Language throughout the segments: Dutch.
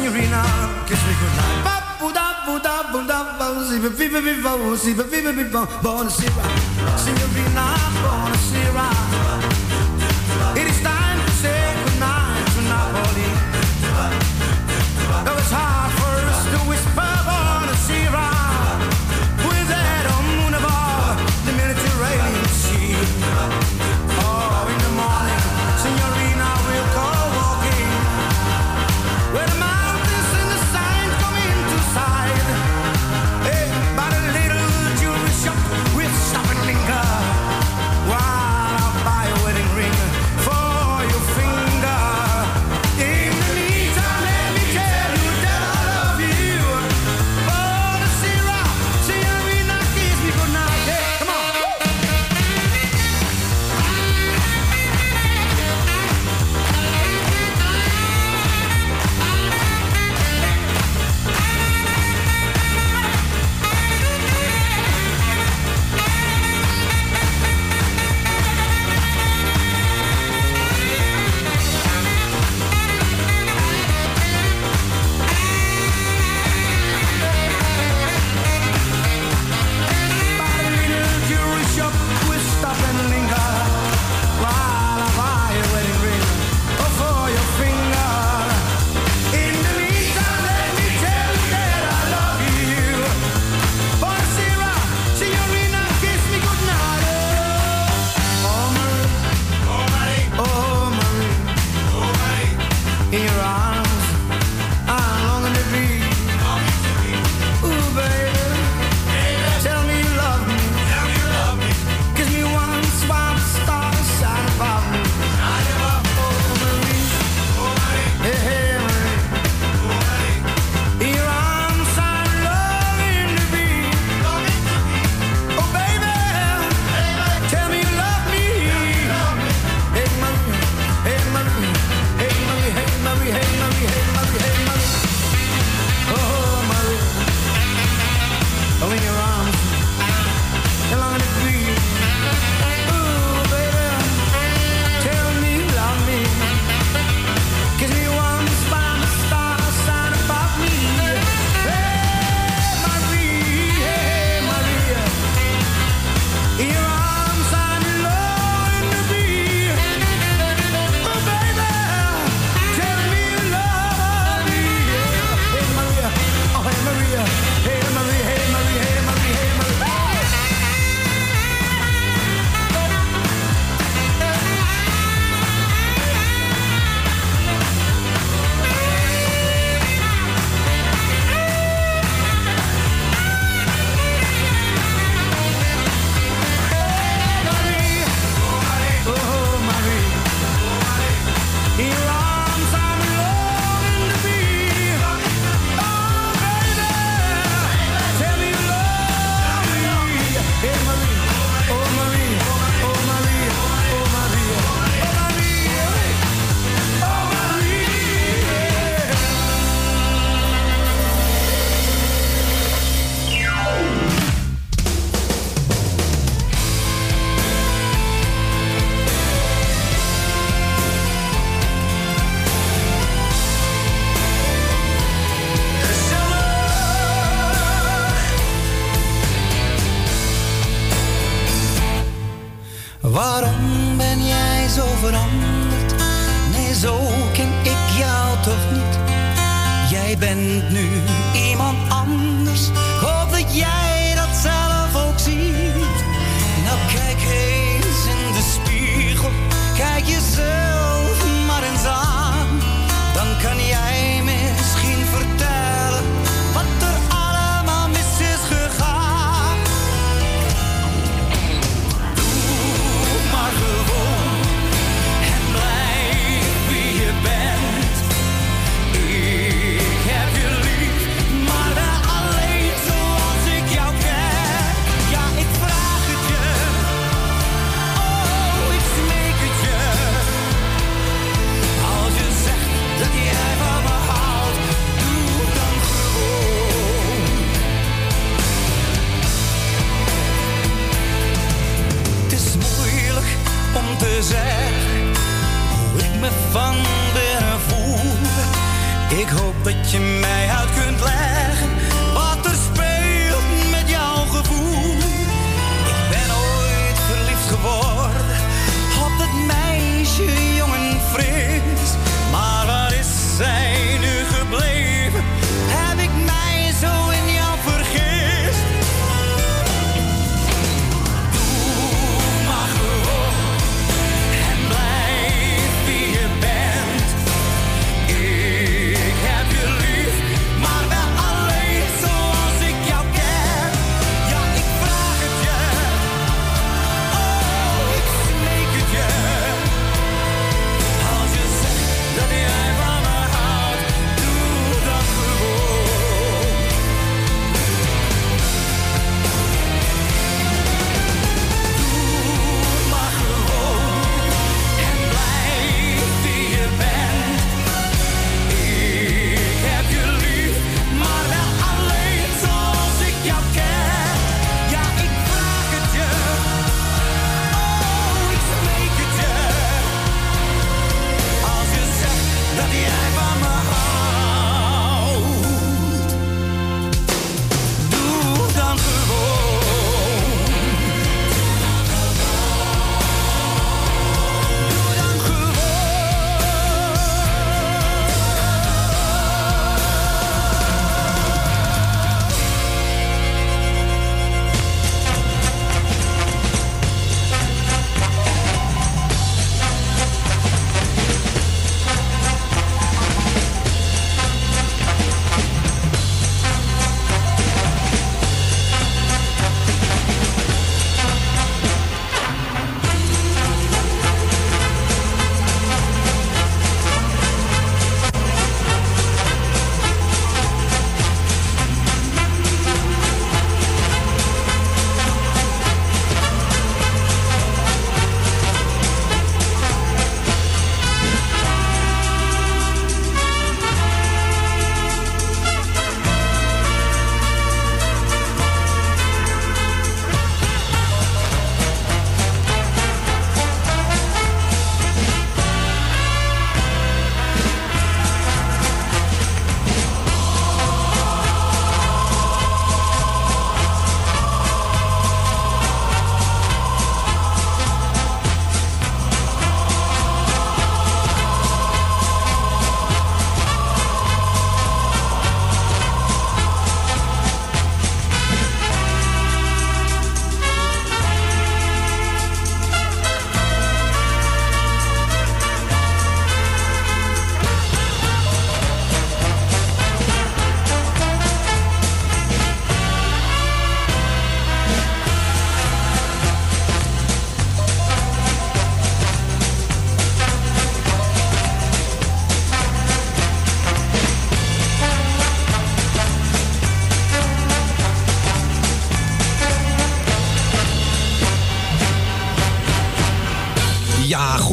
Signorina, kiss me goodnight. Buonasera, signorina, buonasera.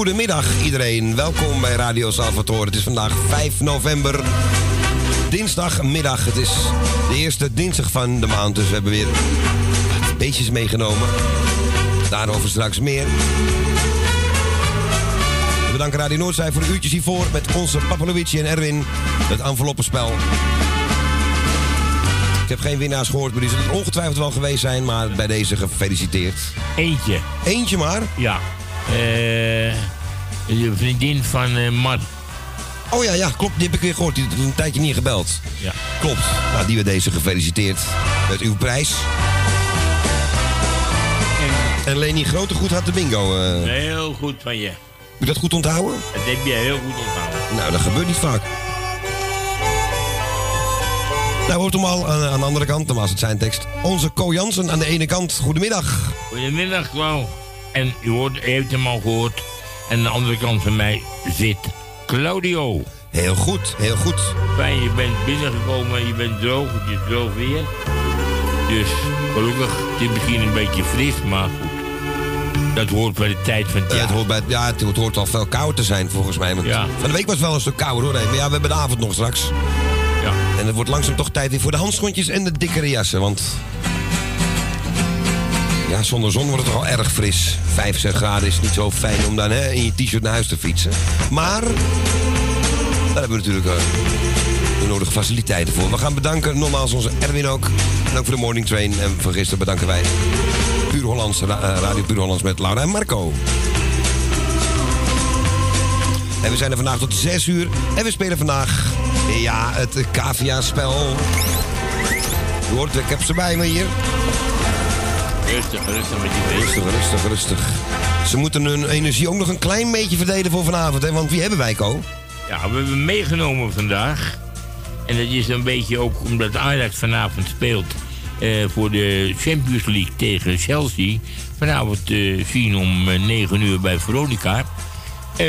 Goedemiddag iedereen, welkom bij Radio Salvatore. Het is vandaag 5 november, dinsdagmiddag. Het is de eerste dinsdag van de maand, dus we hebben weer beestjes meegenomen. Daarover straks meer. Bedankt bedanken Radio Noordzij voor de uurtjes hiervoor met onze Papaluici en Erwin. Het enveloppenspel. Ik heb geen winnaars gehoord, maar die zullen het ongetwijfeld wel geweest zijn. Maar bij deze gefeliciteerd. Eentje. Eentje maar? Ja. Eh je vriendin van uh, Mar. Oh ja, ja, klopt. Die heb ik weer gehoord. Die heeft een tijdje niet gebeld. Ja. Klopt. Nou, die werd deze gefeliciteerd met uw prijs. En, Leni Grotegoed had de bingo. Eh. Heel goed van je. Moet je dat goed onthouden? Dat heb je heel goed onthouden. Nou, dat gebeurt niet vaak. Nou, hoort hem al aan, de andere kant. Dan was het zijn tekst. Onze Co Jansen aan de ene kant. Goedemiddag. Goedemiddag, wel. En u, hoort, heeft hem al gehoord. En aan de andere kant van mij zit Claudio. Heel goed, heel goed. Fijn, je bent binnengekomen, je bent droog, het is droog weer. Dus gelukkig, het is misschien een beetje fris, maar goed. Dat hoort bij de tijd van het Ja, jaar. het, hoort bij, ja, het hoort al veel kouder te zijn volgens mij. Want Ja. Van de week was het wel een stuk kouder hoor. Maar ja, we hebben de avond nog straks. Ja. En het wordt langzaam toch tijd weer voor de handschoentjes en de dikkere jassen. Want ja, zonder zon wordt het toch al erg fris. 5, 6 graden is niet zo fijn om dan hè, in je t-shirt naar huis te fietsen. Maar daar hebben we natuurlijk eh, de nodige faciliteiten voor. We gaan bedanken nogmaals onze Erwin ook. En ook voor de morning train. En van gisteren bedanken wij Puur Hollands, eh, Radio Puur Hollands met Laura en Marco. En we zijn er vandaag tot 6 uur. En we spelen vandaag, ja, het Cavia-spel. Je hoort, ik heb ze bij me hier. Rustig, rustig met die beest. Rustig, rustig, rustig. Ze moeten hun energie ook nog een klein beetje verdelen voor vanavond. Hè? Want wie hebben wij, Ko? Ja, we hebben meegenomen vandaag. En dat is een beetje ook omdat Ajax vanavond speelt eh, voor de Champions League tegen Chelsea. Vanavond eh, zien om eh, 9 uur bij Veronica. Eh,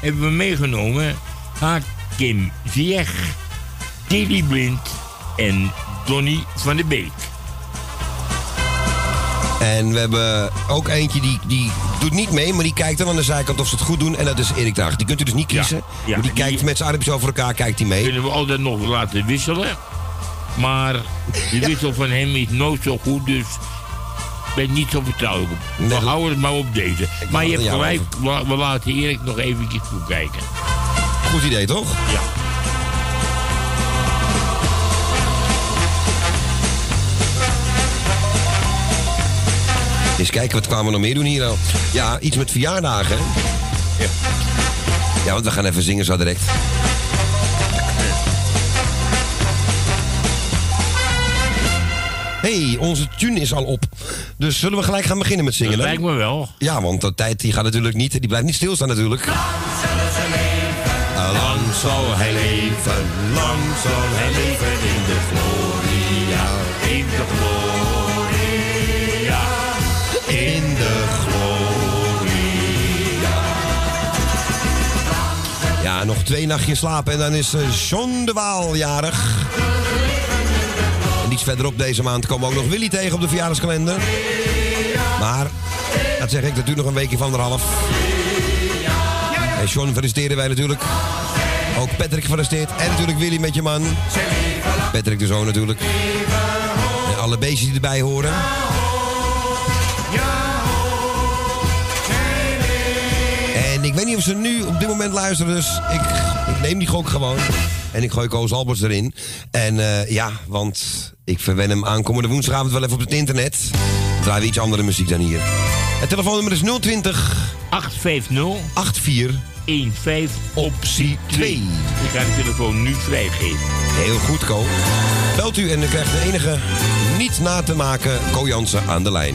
hebben we meegenomen Hakim Ziyech, Tilly Blind en Donny van der Beek. En we hebben ook eentje die, die doet niet mee, maar die kijkt dan aan de zijkant of ze het goed doen. En dat is Erik Daag. Die kunt u dus niet kiezen. ja, maar die, die- kijkt met zijn armpjes over elkaar, kijkt hij mee. Kunnen we altijd nog laten wisselen. Maar de wissel van hem is nooit zo goed, dus ik ben niet zo vertrouwelijk op. We Nee, houden het maar op deze. Maar je hebt gelijk, we, we laten Erik nog eventjes toekijken. Goed idee, toch? Ja. Eens kijken, wat kwamen we nog meer doen hier al? Ja, iets met verjaardagen. Ja. Ja, want we gaan even zingen zo direct. hey, onze tune is al op. Dus zullen we gelijk gaan beginnen met zingen? Dat lijkt me wel. Ja, want de tijd die gaat natuurlijk niet, die blijft niet stilstaan natuurlijk. Lang zal hij leven, lang zal hij leven in de gloria. In de gloria. Ja, nog twee nachtjes slapen en dan is eh, John de Waal jarig. En iets verderop deze maand komen we ook nog Willy tegen op de verjaardagskalender. Maar, dat zeg ik, dat duurt nog een weekje van anderhalf. En John feliciteren wij natuurlijk. Ook Patrick gefeliciteerd. En natuurlijk Willy met je man. Patrick de zoon natuurlijk. En alle beestjes die erbij horen. Ik weet niet of ze nu op dit moment luisteren, dus ik, ik neem die gok gewoon. En ik gooi Koos Alberts erin. En eh, ja, want ik verwen hem aankomende woensdagavond wel even op het internet. Dan draaien we iets andere muziek dan hier. Het telefoonnummer is 020 850 84 15 optie 2. Ik ga de telefoon nu vrijgeven. Heel goed, Ko. Belt u en dan krijgt de enige niet na te maken Ko Jansen aan de lijn.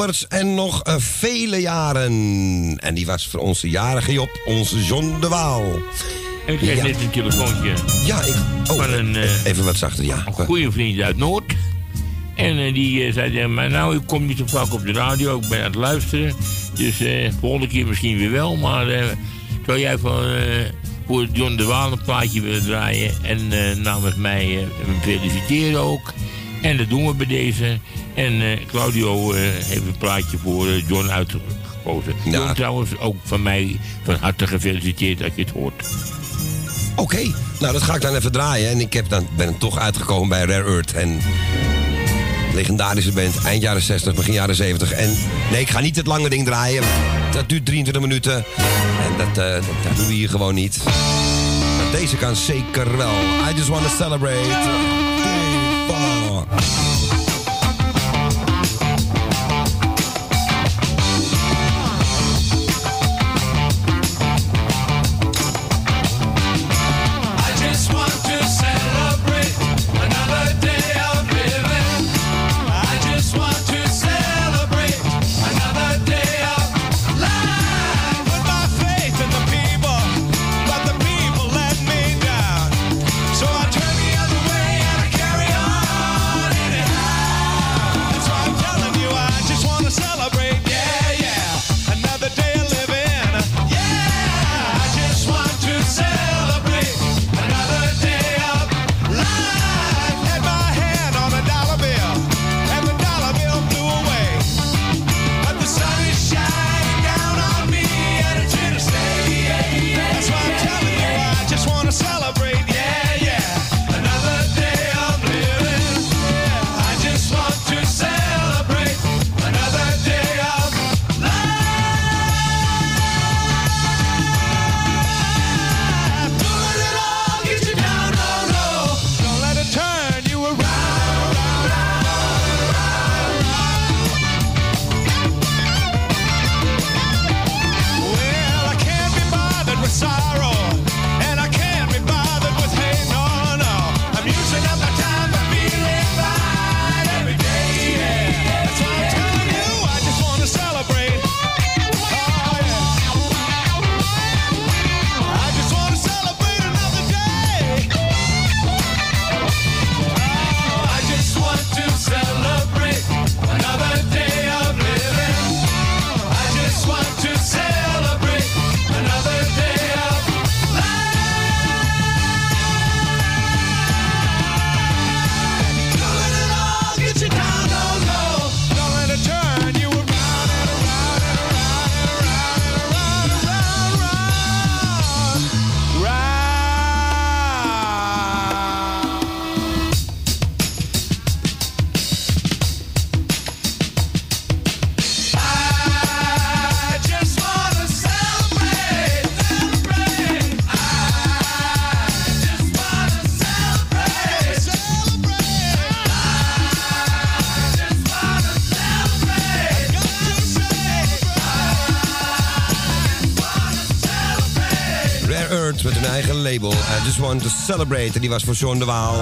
Alberts en nog eh, vele jaren. En die was voor onze jarige Job, onze John de Waal. En ik kreeg Ja. net een telefoontje Ja, ik... Oh, van een, eh, even wat zachter, ja. een goede vriend uit Noord. En eh, die eh, zei mij, nou, ik kom niet zo vaak op de radio, ik ben aan het luisteren. Dus eh volgende keer misschien weer wel, maar eh, zou jij van, eh, voor John de Waal een plaatje willen draaien en eh, namens mij eh, feliciteren ook. En dat doen we bij deze. En eh, Claudio eh, heeft een plaatje voor eh, John uitgekozen. Ja. John trouwens ook van mij van harte gefeliciteerd als je het hoort. Oké, nou dat ga ik dan even draaien. En ik heb dan, ben toch uitgekomen bij Rare Earth. En legendarische band, eind jaren 60, begin jaren 70. En nee, ik ga niet het lange ding draaien. Dat duurt 23 minuten. En dat, dat, dat doen we hier gewoon niet. Maar deze kan zeker wel. I just want to celebrate. Label. I just want to celebrate. En die was voor John de Waal.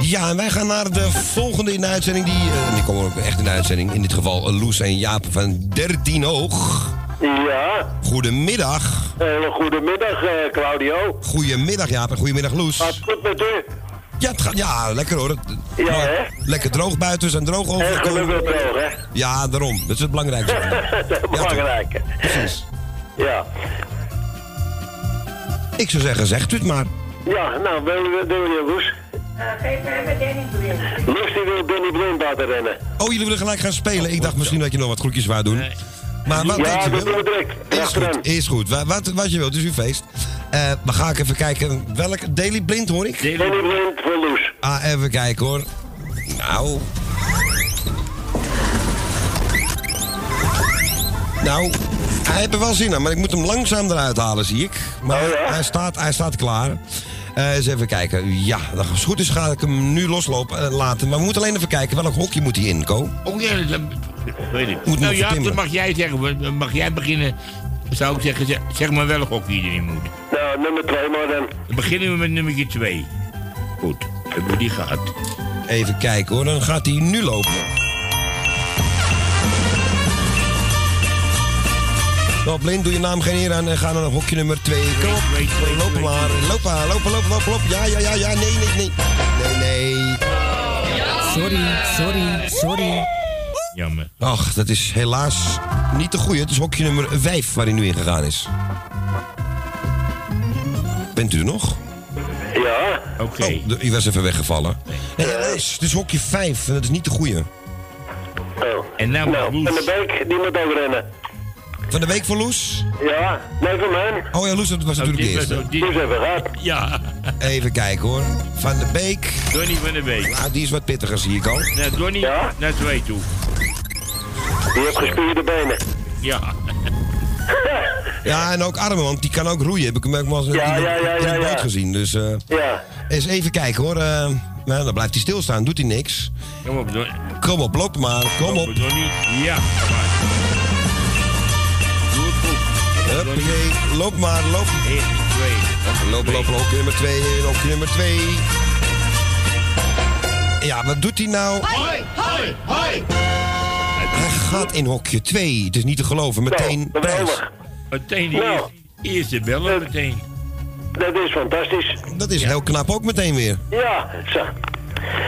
Ja, en wij gaan naar de volgende in de uitzending. Die, eh, die komen ook echt in de uitzending. In dit geval eh, Loes en Jaap van 13 Oog. Ja, Goedemiddag. Hele goede middag, eh, Claudio. Goedemiddag Jaap en goedemiddag Loes. Gaat het goed met u? Ja, het gaat, ja lekker hoor. Ja, hè? Lekker droog buiten en droog En overgekomen. gelukkig droog, hè? Ja, daarom. Dat is het belangrijkste. Dat is belangrijk. Precies. Ja. Ik zou zeggen, zegt u het maar. Ja, nou, wil je, wil je Loes? Geef me even Danny Blind. Loes die wil Danny Blind laten rennen. Oh, jullie willen gelijk gaan spelen. Ik dacht misschien dat je nog wat groetjes wou doen. Maar wat Ja, je dat wil. Is Achteraan. goed, is goed. Wa- Wat, wat je wilt, het is uw feest. Eh maar ga ik even kijken. Welk Daily Blind hoor ik? Danny Blind voor Loes. Ah, even kijken hoor. Nou. Nou, hij heeft er wel zin aan, maar ik moet hem langzaam eruit halen, zie ik. Maar Oh ja? hij, staat, hij staat klaar. Eh eens even kijken. Ja, als het goed is ga ik hem nu loslopen eh, laten. Maar we moeten alleen even kijken welk hokje moet hij in, Ko. Oh ja, dat weet ik. Moet nou ja, dan mag jij zeggen. Mag jij beginnen. Zou ik zeggen, zeg, zeg maar welk hokje erin moet. Nou, nummer 2 maar dan. Dan beginnen we met nummer 2. Goed, hebben we die gehad. Even kijken hoor, dan gaat hij nu lopen. Nou, Blind, doe je naam geen eer aan en ga naar hokje nummer 2. Kom op, lopen maar. maar, lopen, lopen, lopen, lopen. Ja, ja, ja, ja, nee, nee, nee. Nee, nee. Sorry, sorry, sorry. Jammer. Ach, dat is helaas niet de goede. Het is hokje nummer 5 waar hij nu in gegaan is. Bent u er nog? Ja. Oké. Oh, de- u was even weggevallen. Nee, helaas. Het is hokje 5 en dat is niet de goede. Oh. En nou, Nou. Van de Beek, die moet ook rennen. Van de week voor Loes? Ja, nee, voor mij. Oh ja, Loes, dat was Oh, natuurlijk de eerste. dit. Loes even gaat. Ja, Even kijken hoor. Van de Beek. Donny van de Beek. Ah, die is wat pittiger, zie ik al. Naar Donny, Ja? naar twee toe. Die heeft gespierde benen. Ja. Ja, en ook armen, want die kan ook roeien. Heb ik hem ook wel eens in, Ja, in- ja, ja, in ja, een boot ja. gezien. Dus eh, Ja. eens even kijken hoor. Eh, nou, dan blijft hij stilstaan, doet hij niks. Kom op, Donny. Kom op, loop maar, kom op. Donny. Ja, Huppakee, loop maar, loop. Eén, twee. Lopen, lopen, hokje nummer 2, hokje nummer 2. Ja, wat doet hij nou? Hij gaat in hokje 2. Het is niet te geloven, meteen Nou, prijs. Meteen die Nou. eerste, eerste bellen, meteen. Dat is fantastisch. Dat is heel knap ook meteen weer. Ja, zo.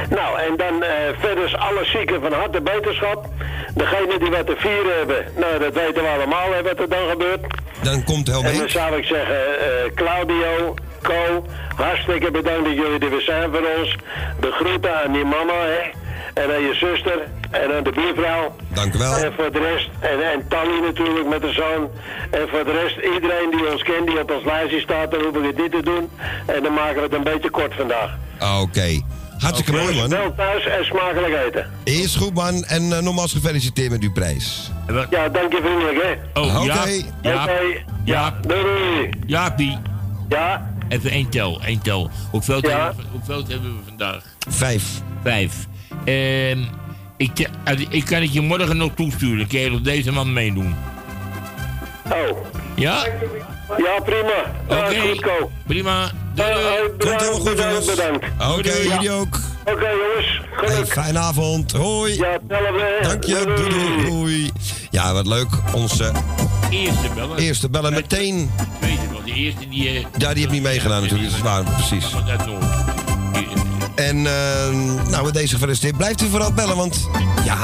Nou, en dan eh, verder alle zieken van harte beterschap. Degene die wat te vieren hebben, nou dat weten we allemaal hè, wat er dan gebeurt. Dan komt En dan zou ik zeggen, eh, Claudio, Co, hartstikke bedankt dat jullie er weer zijn voor ons. De groeten aan die mama, hè. En aan je zuster en aan de buurvrouw. Dank u wel. En voor de rest, en, en Tally natuurlijk met de zoon. En voor de rest, iedereen die ons kent, die op ons lijstje staat, dan hoeven we dit te doen. En dan maken we het een beetje kort vandaag. Oké. Hartstikke mooi, man. Wel thuis en smakelijk eten. Is goed, man. En eh, nogmaals gefeliciteerd met uw prijs. Ja, dank je vriendelijk, hè. Oh, Oké. ja. Ja. Oké. Ja. Doei, doei. Jaapie. Ja, Even één tel, één tel. Hoeveel, Ja. hebben, we, hoeveel hebben we vandaag? Vijf. Vijf. Ehm ik, eh, ik kan het je morgen nog toesturen. Kun je op deze man meedoen? oh. Ja? Ja, prima. Oké. Prima. Doei, doei. eh, Komt bedankt, helemaal goed, bedankt, jongens. bedankt. Oké, jullie ook. Oké, jongens. Hey, fijne avond. Hoi. Ja, hetzelfde. Dank je. Doei, doei, doei. Ja, wat leuk. Onze Eerste bellen. eerste bellen meteen. Tweede, want de eerste die... eh, Ja, die heeft niet meegedaan natuurlijk. Dat is waar, precies. En eh, nou, met deze gefeliciteerd. Blijft u vooral bellen, want ja...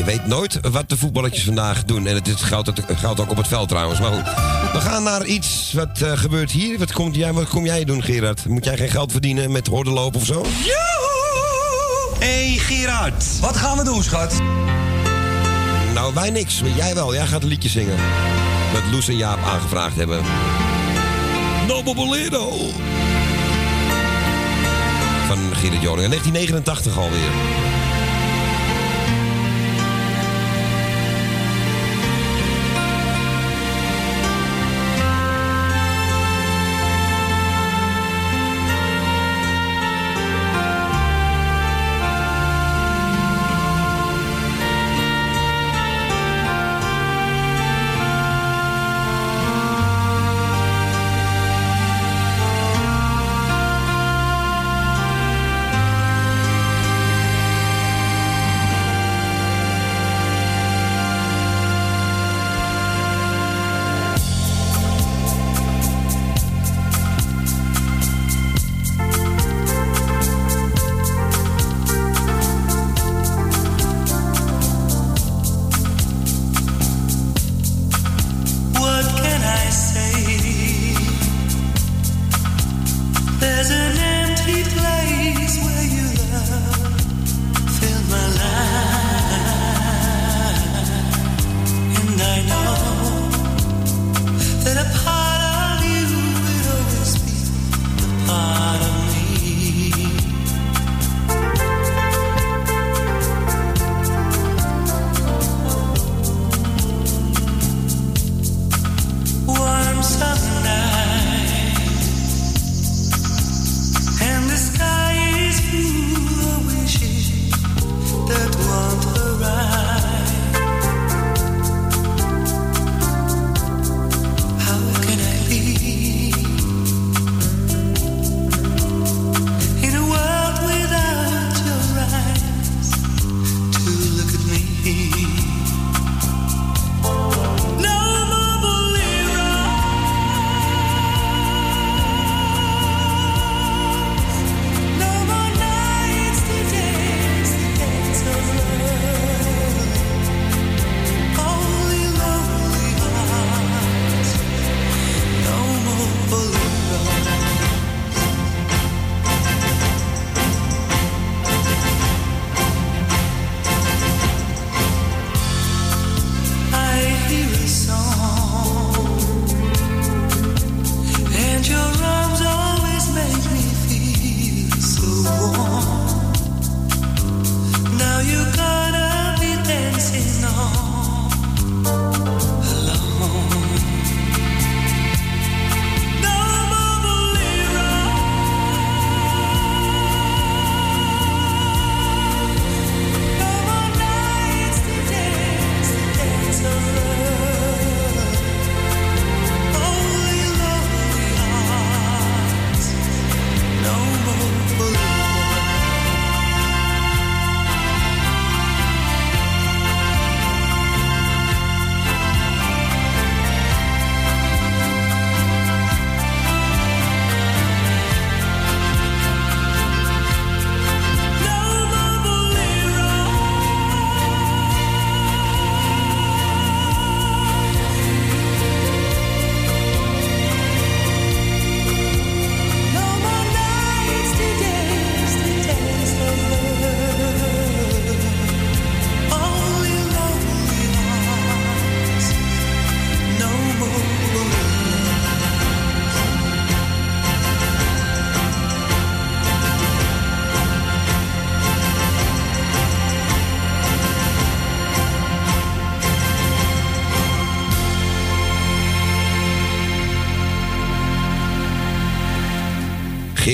Je weet nooit wat de voetballetjes vandaag doen. En het is- geldt, geldt ook op het veld trouwens. Maar goed, we gaan naar iets wat eh, gebeurt hier. Wat, komt jij, wat kom jij doen, Gerard? Moet jij geen geld verdienen met horden lopen of zo? Hé hey Gerard, wat gaan we doen, schat? Nou, wij niks. Maar jij wel. Jij gaat een liedje zingen. Wat Loes en Jaap aangevraagd hebben. Noble Bolero. Van Gerard Joling. 1989 alweer.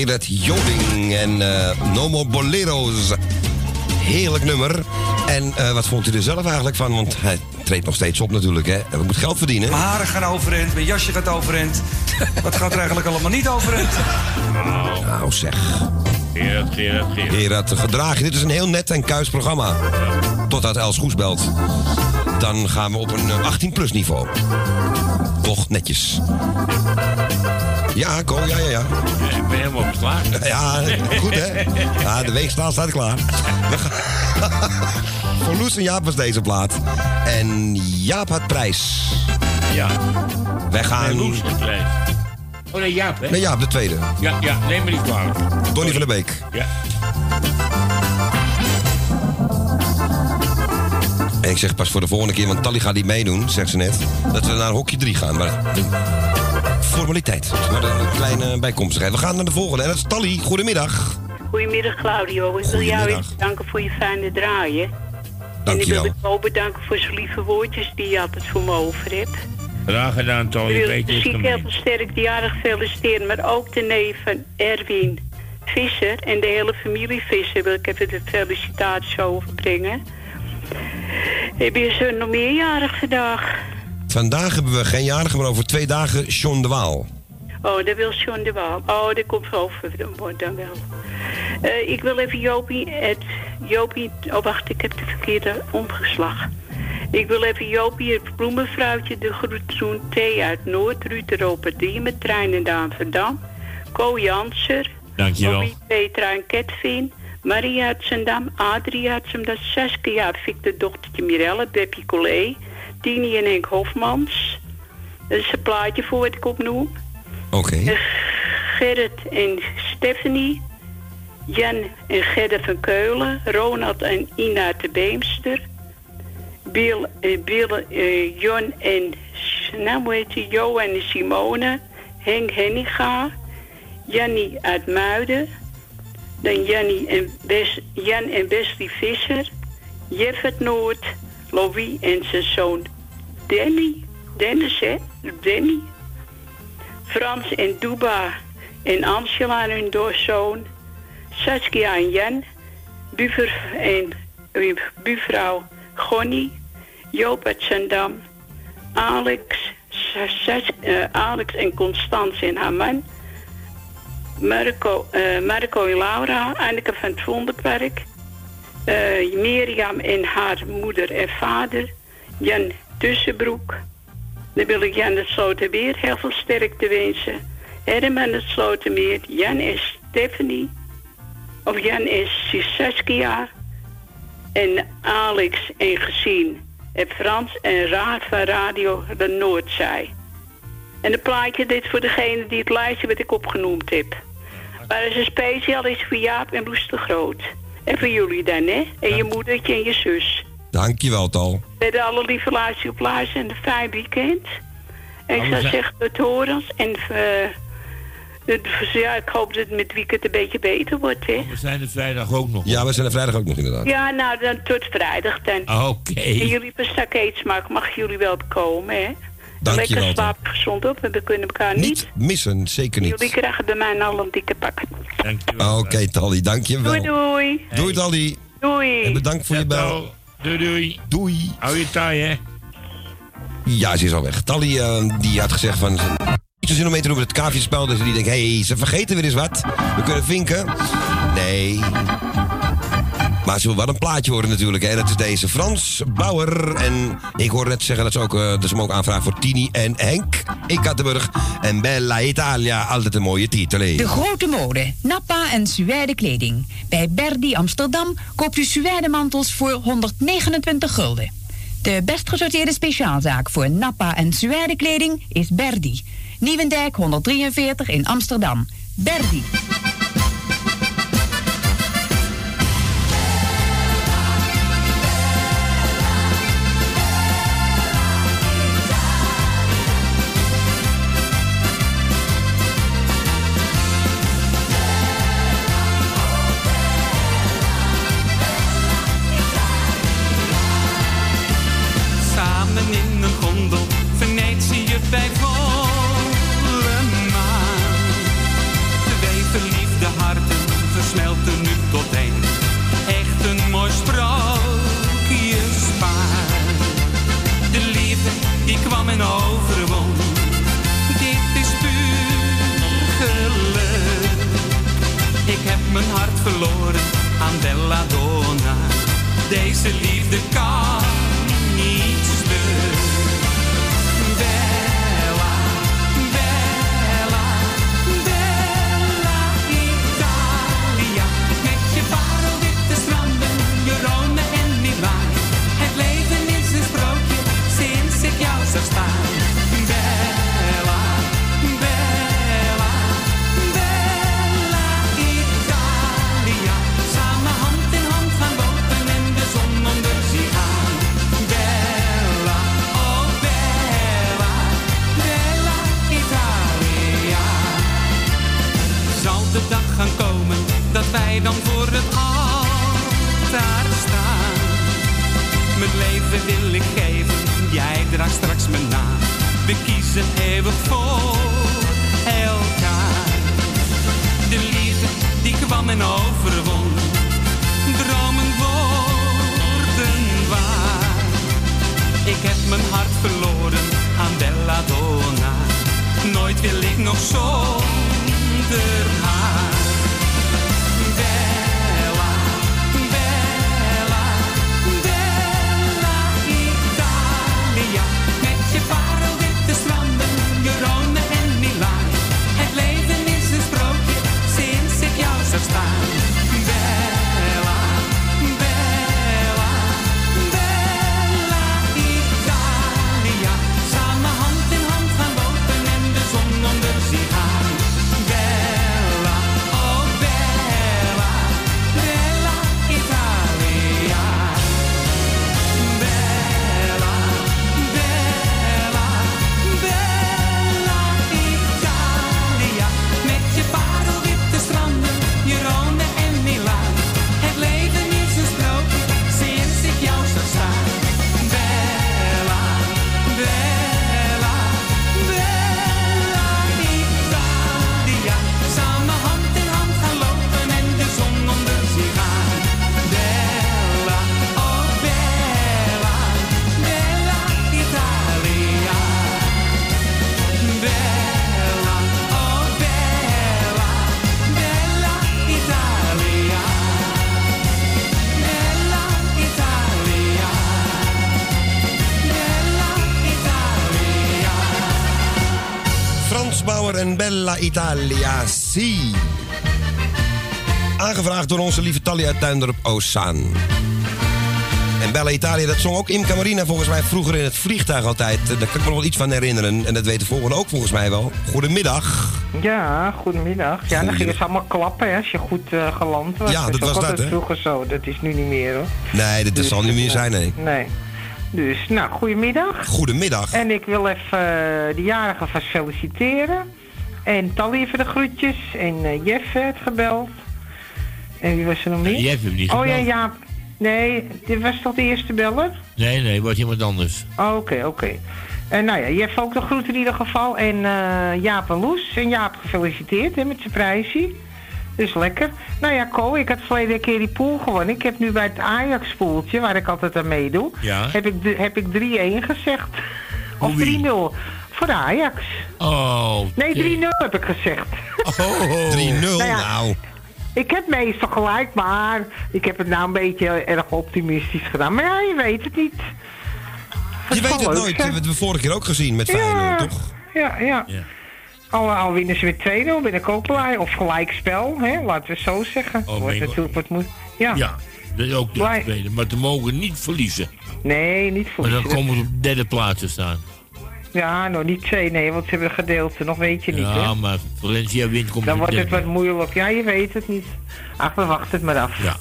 Gerard Joding en eh No More Boleros. Heerlijk nummer. En eh, wat vond u er zelf eigenlijk van? Want hij treedt nog steeds op natuurlijk, hè. We moeten geld verdienen. Mijn haren gaan overend, mijn jasje gaat overend. Wat gaat er eigenlijk allemaal niet overend? Nou zeg. Gerard, Gerard, Gerard. Gerard, gedraag je. Dit is een heel net en kuis programma. Totdat Els Goes belt. Dan gaan we op een eh, 18-plus niveau. Toch netjes. Ja, Ko, ja, ja, ja. Ik ben helemaal klaar. Ja, goed hè? Ja, de weegschaal staat klaar. We gaan- Voor Loes en Jaap was deze plaat. En Jaap had prijs. Ja. Wij gaan... Nee, Loes het prijs. Oh nee, Jaap, hè? Nee, Jaap, de tweede. Ja, ja, neem me niet kwalijk. Donny van der Beek. Ja. En ik zeg pas voor de volgende keer, want Tally gaat niet meedoen, zegt ze net. Dat we naar hokje 3 gaan. Maar formaliteit. Maar een kleine bijkomstigheid. We gaan naar de volgende. En dat is Tally. Goedemiddag. Goedemiddag Claudio. Ik wil jou Goedemiddag. even bedanken voor je fijne draaien. En ik Dankjewel. wil de ook bedanken voor zijn lieve woordjes die je altijd voor me over hebt. Graag gedaan, Tony. Ik wil je zieke heel sterk die jarig feliciteren, maar ook de neef van Erwin Visser en de hele familie Visser wil ik even de felicitaties overbrengen. Heb je zo nog meerjarig vandaag? Vandaag hebben we geen jarige, maar over twee dagen John de Waal. Oh, dat wil John de Waal. Oh, dat komt over dan wel. Eh, ik wil even Jopie, het, Jopie, oh wacht, ik heb de verkeerde omgeslag. Ik wil even Jopie, het bloemenvrouwtje, de groet doen, Thee uit Noord, Ruud met treinen Daan Verdam, Co Janser, Dankjewel. Bobby, Petra en Ketvin, Marie uit Zendam, Adrie uit Zendam, Saskia, Victor, dochtertje Mirelle, Beppie Collet, Tini en Henk Hofmans. Dat is een plaatje voor wat ik opnoem. Oké. Gerrit en Stephanie. Jan en Gerda van Keulen. Ronald en Ina de Beemster. Bill, eh, Bill eh, Jon en nou, hoe heet die? Jo en Simone. Henk Henniga. Jannie uit Muiden. Dan Jannie en Jan en Wesley Visser. Jeff uit Noord. Louis en zijn zoon Danny. Dennis, hè? Frans en Duba en Angela en hun doorzoon. Saskia en Jan. Buver en buurvrouw Gonnie. Joop uit Zandam. Alex, eh, Alex en Constance en haar man. Marco, eh, Marco en Laura, Anneke van het Vondelpark. eh Mirjam en haar moeder en vader. Jan Tussenbroek. Dan wil ik Jan de Slotermeer heel veel sterkte wensen. Herman de Slotermeer, Jan en Stephanie. Of Jan en Saskia. En Alex en gezien. En Frans en Raad van Radio de Noordzij. En een plaatje dit voor degene die het lijstje wat ik opgenoemd heb. Maar er is een speciaal is voor Jaap en Loes de Groot. En voor jullie dan, hè? En je moedertje en je zus. Dankjewel, Tal. Met alle lieve luisteren en een fijn weekend. En ik zou zeggen, tot horens. En het- ja, ik hoop dat het met het weekend een beetje beter wordt, hè? We zijn er vrijdag ook nog. Ja, we zijn er vrijdag ook nog inderdaad. Ja, nou, dan tot vrijdag dan. Oké. En jullie pastakeets maken, mag jullie wel komen, hè? Dankjewel, Lekker slapen gezond op en we kunnen elkaar niet. Niet missen, zeker Jullie niet. krijgen bij mij al een dikke pak. Oké, Tally, dankjewel. Doei, doei. Doei, Tally. Doei. En bedankt voor je bel. Doei, doei. Doei. Hou je taai, hè? Ja, ze is al weg. Tally eh, die had gezegd van... Niet zo zin om mee te doen met het kaartjespel. Dus die denkt, hé, hey, ze vergeten weer eens wat. We kunnen vinken. Nee. Maar ze wil wel een plaatje worden natuurlijk. Hè. Dat is deze Frans Bauer. En ik hoorde net zeggen dat ze ook, eh, dat ze hem ook aanvragen voor Tini en Henk in Kattenburg. En Bella Italia, altijd een mooie titel. De grote mode. Nappa en suède kleding. Bij Berdi Amsterdam koopt u suède mantels voor 129 gulden. De best gesorteerde speciaalzaak voor Nappa en suède kleding is Berdi. Nieuwendijk 143 in Amsterdam. Berdi. Bella Italia, si. Aangevraagd door onze lieve Talia uit Tuindorp Ozaan. En Bella Italia, dat zong ook Imca Marina volgens mij vroeger in het vliegtuig altijd. Daar kan ik me nog wel iets van herinneren. En dat weet de volgende ook volgens mij wel. Goedemiddag. Ja, goedemiddag. Ja, dan gingen ze allemaal klappen hè, als je goed eh, geland was. Ja, dat is ook was dat, hè? vroeger zo. Dat is nu niet meer hoor. Nee, dat, dat Dus, zal niet meer eh, zijn, nee. Nee. Dus, nou, goedemiddag. Goedemiddag. En ik wil even eh, de jarigen vast feliciteren. En Tally even de groetjes. En eh Jeff heeft gebeld. En wie was er nog meer? Jeff heeft niet Oh ja, gebeld. ja. Nee, dit was toch de eerste beller? Nee, nee, was iemand anders. Oh, Oké, oké. En nou ja, Jeff ook de groeten in ieder geval. En eh, Jaap en Loes. En Jaap gefeliciteerd hè, met zijn prijsje. Dus lekker. Nou ja, Ko, ik had verleden keer die pool gewonnen. Ik heb nu bij het Ajax-poeltje, waar ik altijd aan meedoe, Ja. heb ik, heb ik 3-1 gezegd. Of Hoe wie? 3-0. Voor de Ajax. Oh. Nee, 3-0 heb ik gezegd. Oh. 3-0, Nou ja, nou. Ik heb meestal gelijk, maar ik heb het nou een beetje erg optimistisch gedaan. Maar ja, je weet het niet. Je weet het leuk nooit. Dat zijn. hebben we vorige keer ook gezien met Feyenoord, toch? Ja, ja. Al, al winnen ze met 2-0, ben ik ook blij. Of gelijkspel, hè? laten we het zo zeggen. Oh, Wordt natuurlijk wat moet. Ja. Ja, dat is ook de tweede. Maar ze mogen niet verliezen. Nee, niet voor. Maar dan komen ze op de derde plaats te staan. Ja, nog niet twee, nee, want ze hebben een gedeelte, nog weet je niet, Ja, hè? maar Valencia wint komt Dan wordt het wat moeilijk. Ja, je weet het niet. Ach, we wachten het maar af. Ja.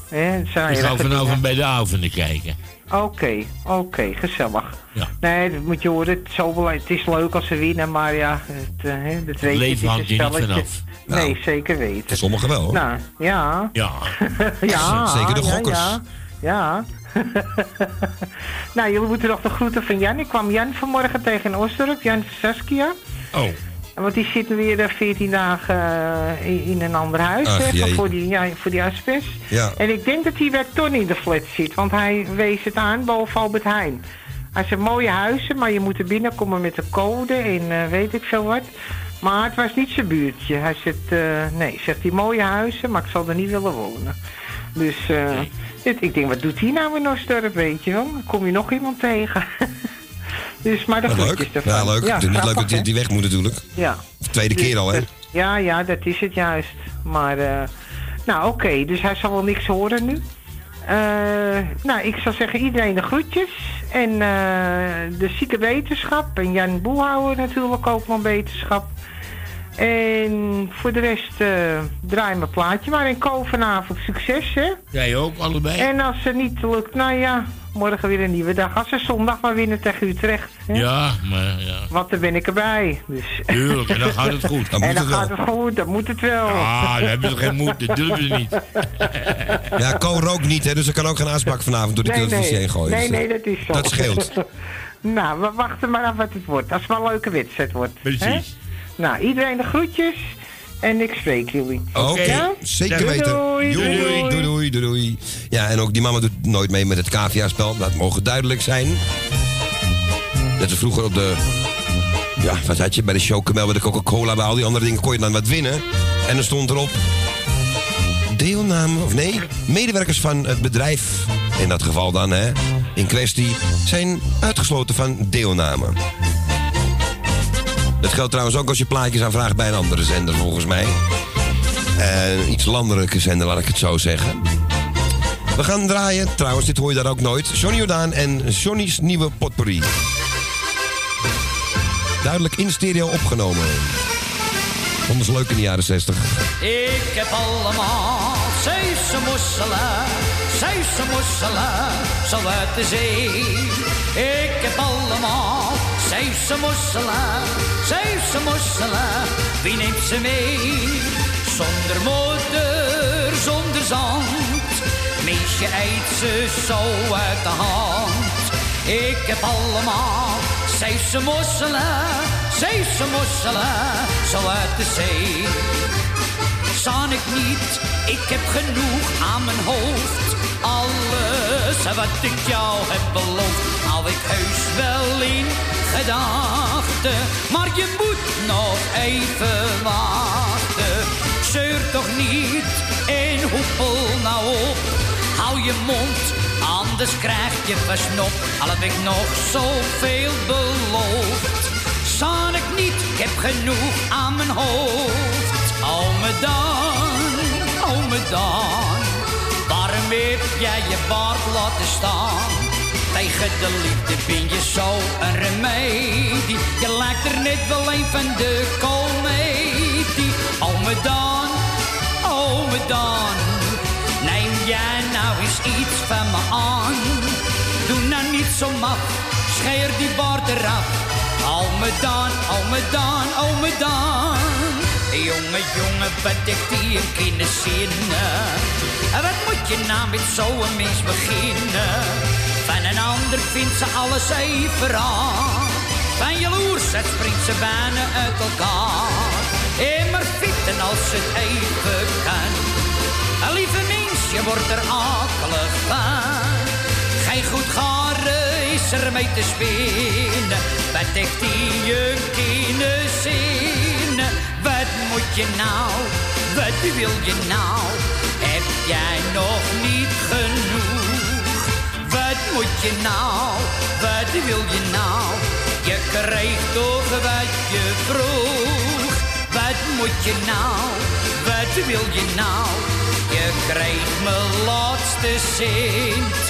Zijn Ik ga vanavond bij de avonden kijken. Oké, oké, gezellig. Ja. Nee, dat moet je horen. Het is, zo het is leuk als ze winnen, maar ja, het, eh, hè, dat weet je. leven hangt er niet vanaf. Nee, zeker weten. Sommigen wel, hoor. Nou, ja. Ja. ja, Zeker de ja, gokkers. Ja, ja. nou, jullie moeten nog de groeten van Jan. Ik kwam Jan vanmorgen tegen in Jan Saskia. Oh. Want die zit weer eh, 14 dagen eh, in, een ander huis Ach, voor, die, ja, voor die asbest. Ja. En ik denk dat hij bij Ton in de flat zit, want hij wees het aan boven Albert Heijn. Hij zegt mooie huizen, maar je moet er binnenkomen met de code en eh, weet ik veel wat. Maar het was niet zijn buurtje. Hij zegt, eh, nee, zegt hij mooie huizen, maar ik zal er niet willen wonen. Dus eh, ik denk, wat doet hij nou in Osdorp, weet je wel? Dan kom je nog iemand tegen. dus, maar de groetjes leuk. ervan. Ja, leuk. het is niet leuk dat die, die weg moet natuurlijk. Ja. Tweede keer al, hè? Dus, eh, Ja, ja, dat is het juist. Maar, eh, nou oké, dus hij zal wel niks horen nu. Eh, nou, ik zou zeggen iedereen de groetjes. En de zieke wetenschap. En Jan Boelhouwer natuurlijk ook van wetenschap. En voor de rest eh draai mijn plaatje maar. En Ko vanavond succes, hè? Jij ook, allebei? En als het niet lukt, nou ja, morgen weer een nieuwe dag. Als ze zondag maar winnen tegen Utrecht. Hè? Ja, maar ja. Want dan ben ik erbij. Dus. Tuurlijk, en dan gaat het goed. Dan en moet dan het gaat wel. het goed, dan moet het wel. Ah, dan hebben ze geen moed, dat durven ze niet. Ja, Ko rookt niet, hè, dus er kan ook geen asbak vanavond door de nee, televisie nee. heen gooien. Nee, Dus, nee, dat is zo. Dat scheelt. nou, we wachten maar af wat het wordt. Als het wel een leuke wedstrijd wordt. Precies. hè? Nou, iedereen de groetjes. En ik spreek jullie. Oké, Ja? zeker Doei, weten. Doei, doei, doei, doei, doei, doei. Ja, en ook die mama doet nooit mee met het cavia-spel. Dat mogen duidelijk zijn. Net als vroeger op de... Ja, wat had je? Bij de Chocomel, bij de Coca-Cola, bij al die andere dingen kon je dan wat winnen. En er stond erop... Deelname, of nee, medewerkers van het bedrijf, in dat geval dan, hè, in kwestie, zijn uitgesloten van deelname. Dat geldt trouwens ook als je plaatjes aanvraagt bij een andere zender, volgens mij. Een iets landelijke zender, laat ik het zo zeggen. We gaan draaien. Trouwens, dit hoor je daar ook nooit. Johnny Jordaan en Johnny's nieuwe potpourri. Duidelijk in stereo opgenomen. Vonden ze leuk in de jaren 60. Ik heb allemaal Zeeuwse mosselen, Zeeuwse mosselen, zo uit de zee. Ik heb allemaal Zeeuwse mosselen, Zeeuwse mosselen, wie neemt ze mee? Zonder motor, zonder zand, meisje eet ze zo uit de hand. Ik heb allemaal Zeeuwse mosselen, Zeeuwse mosselen, zo uit de zee. Zaan ik niet, ik heb genoeg aan mijn hoofd. Alles wat ik jou heb beloofd, hou ik heus wel in gedachten. Maar je moet nog even wachten. Zeur toch niet en hoepel nou op. Hou je mond, anders krijg je versnop. Al heb ik nog zoveel beloofd. Zaan ik niet, ik heb genoeg aan mijn hoofd. Oh me dan, oh me dan. Waarom heb jij je baard laten staan? Tegen de liefde ben je zo een remedie. Je lijkt er net wel een van de komedie. Oh me dan, oh me dan. Neem jij nou eens iets van me aan? Doe nou niet zo maf, scheer die baard eraf. Oh me dan, oh me dan, oh me dan. Jongen, jongen, wat heeft die een kinderzinnen? En wat moet je nou met zo'n mens beginnen? Van een ander vindt ze alles even raar. Van jaloersheid springt ze bijna uit elkaar. Immer fieten als het even kan. Een lieve mens, je wordt er akelig van. Geen goed garen is er mee te spinnen. Wat heeft die een kinderzinnen? Wat moet je nou? Wat wil je nou? Heb jij nog niet genoeg? Wat moet je nou? Wat wil je nou? Je kreeg toch wat je vroeg. Wat moet je nou? Wat wil je nou? Je kreeg mijn laatste cent.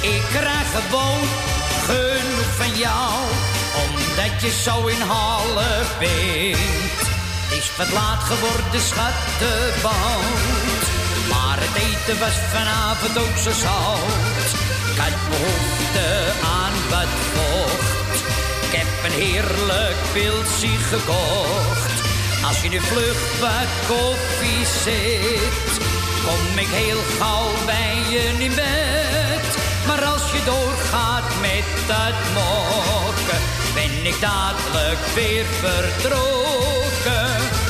Ik krijg gewoon genoeg van jou. Omdat je zo in halen bent. Het is wat laat geworden, schattenbout. Maar het eten was vanavond ook zo zout. Had behoefte aan wat vocht. Ik heb een heerlijk pilsje gekocht. Als je nu vlug wat koffie zit, kom ik heel gauw bij je in bed. Maar als je doorgaat met dat mokken, ben ik dadelijk weer vertrokken.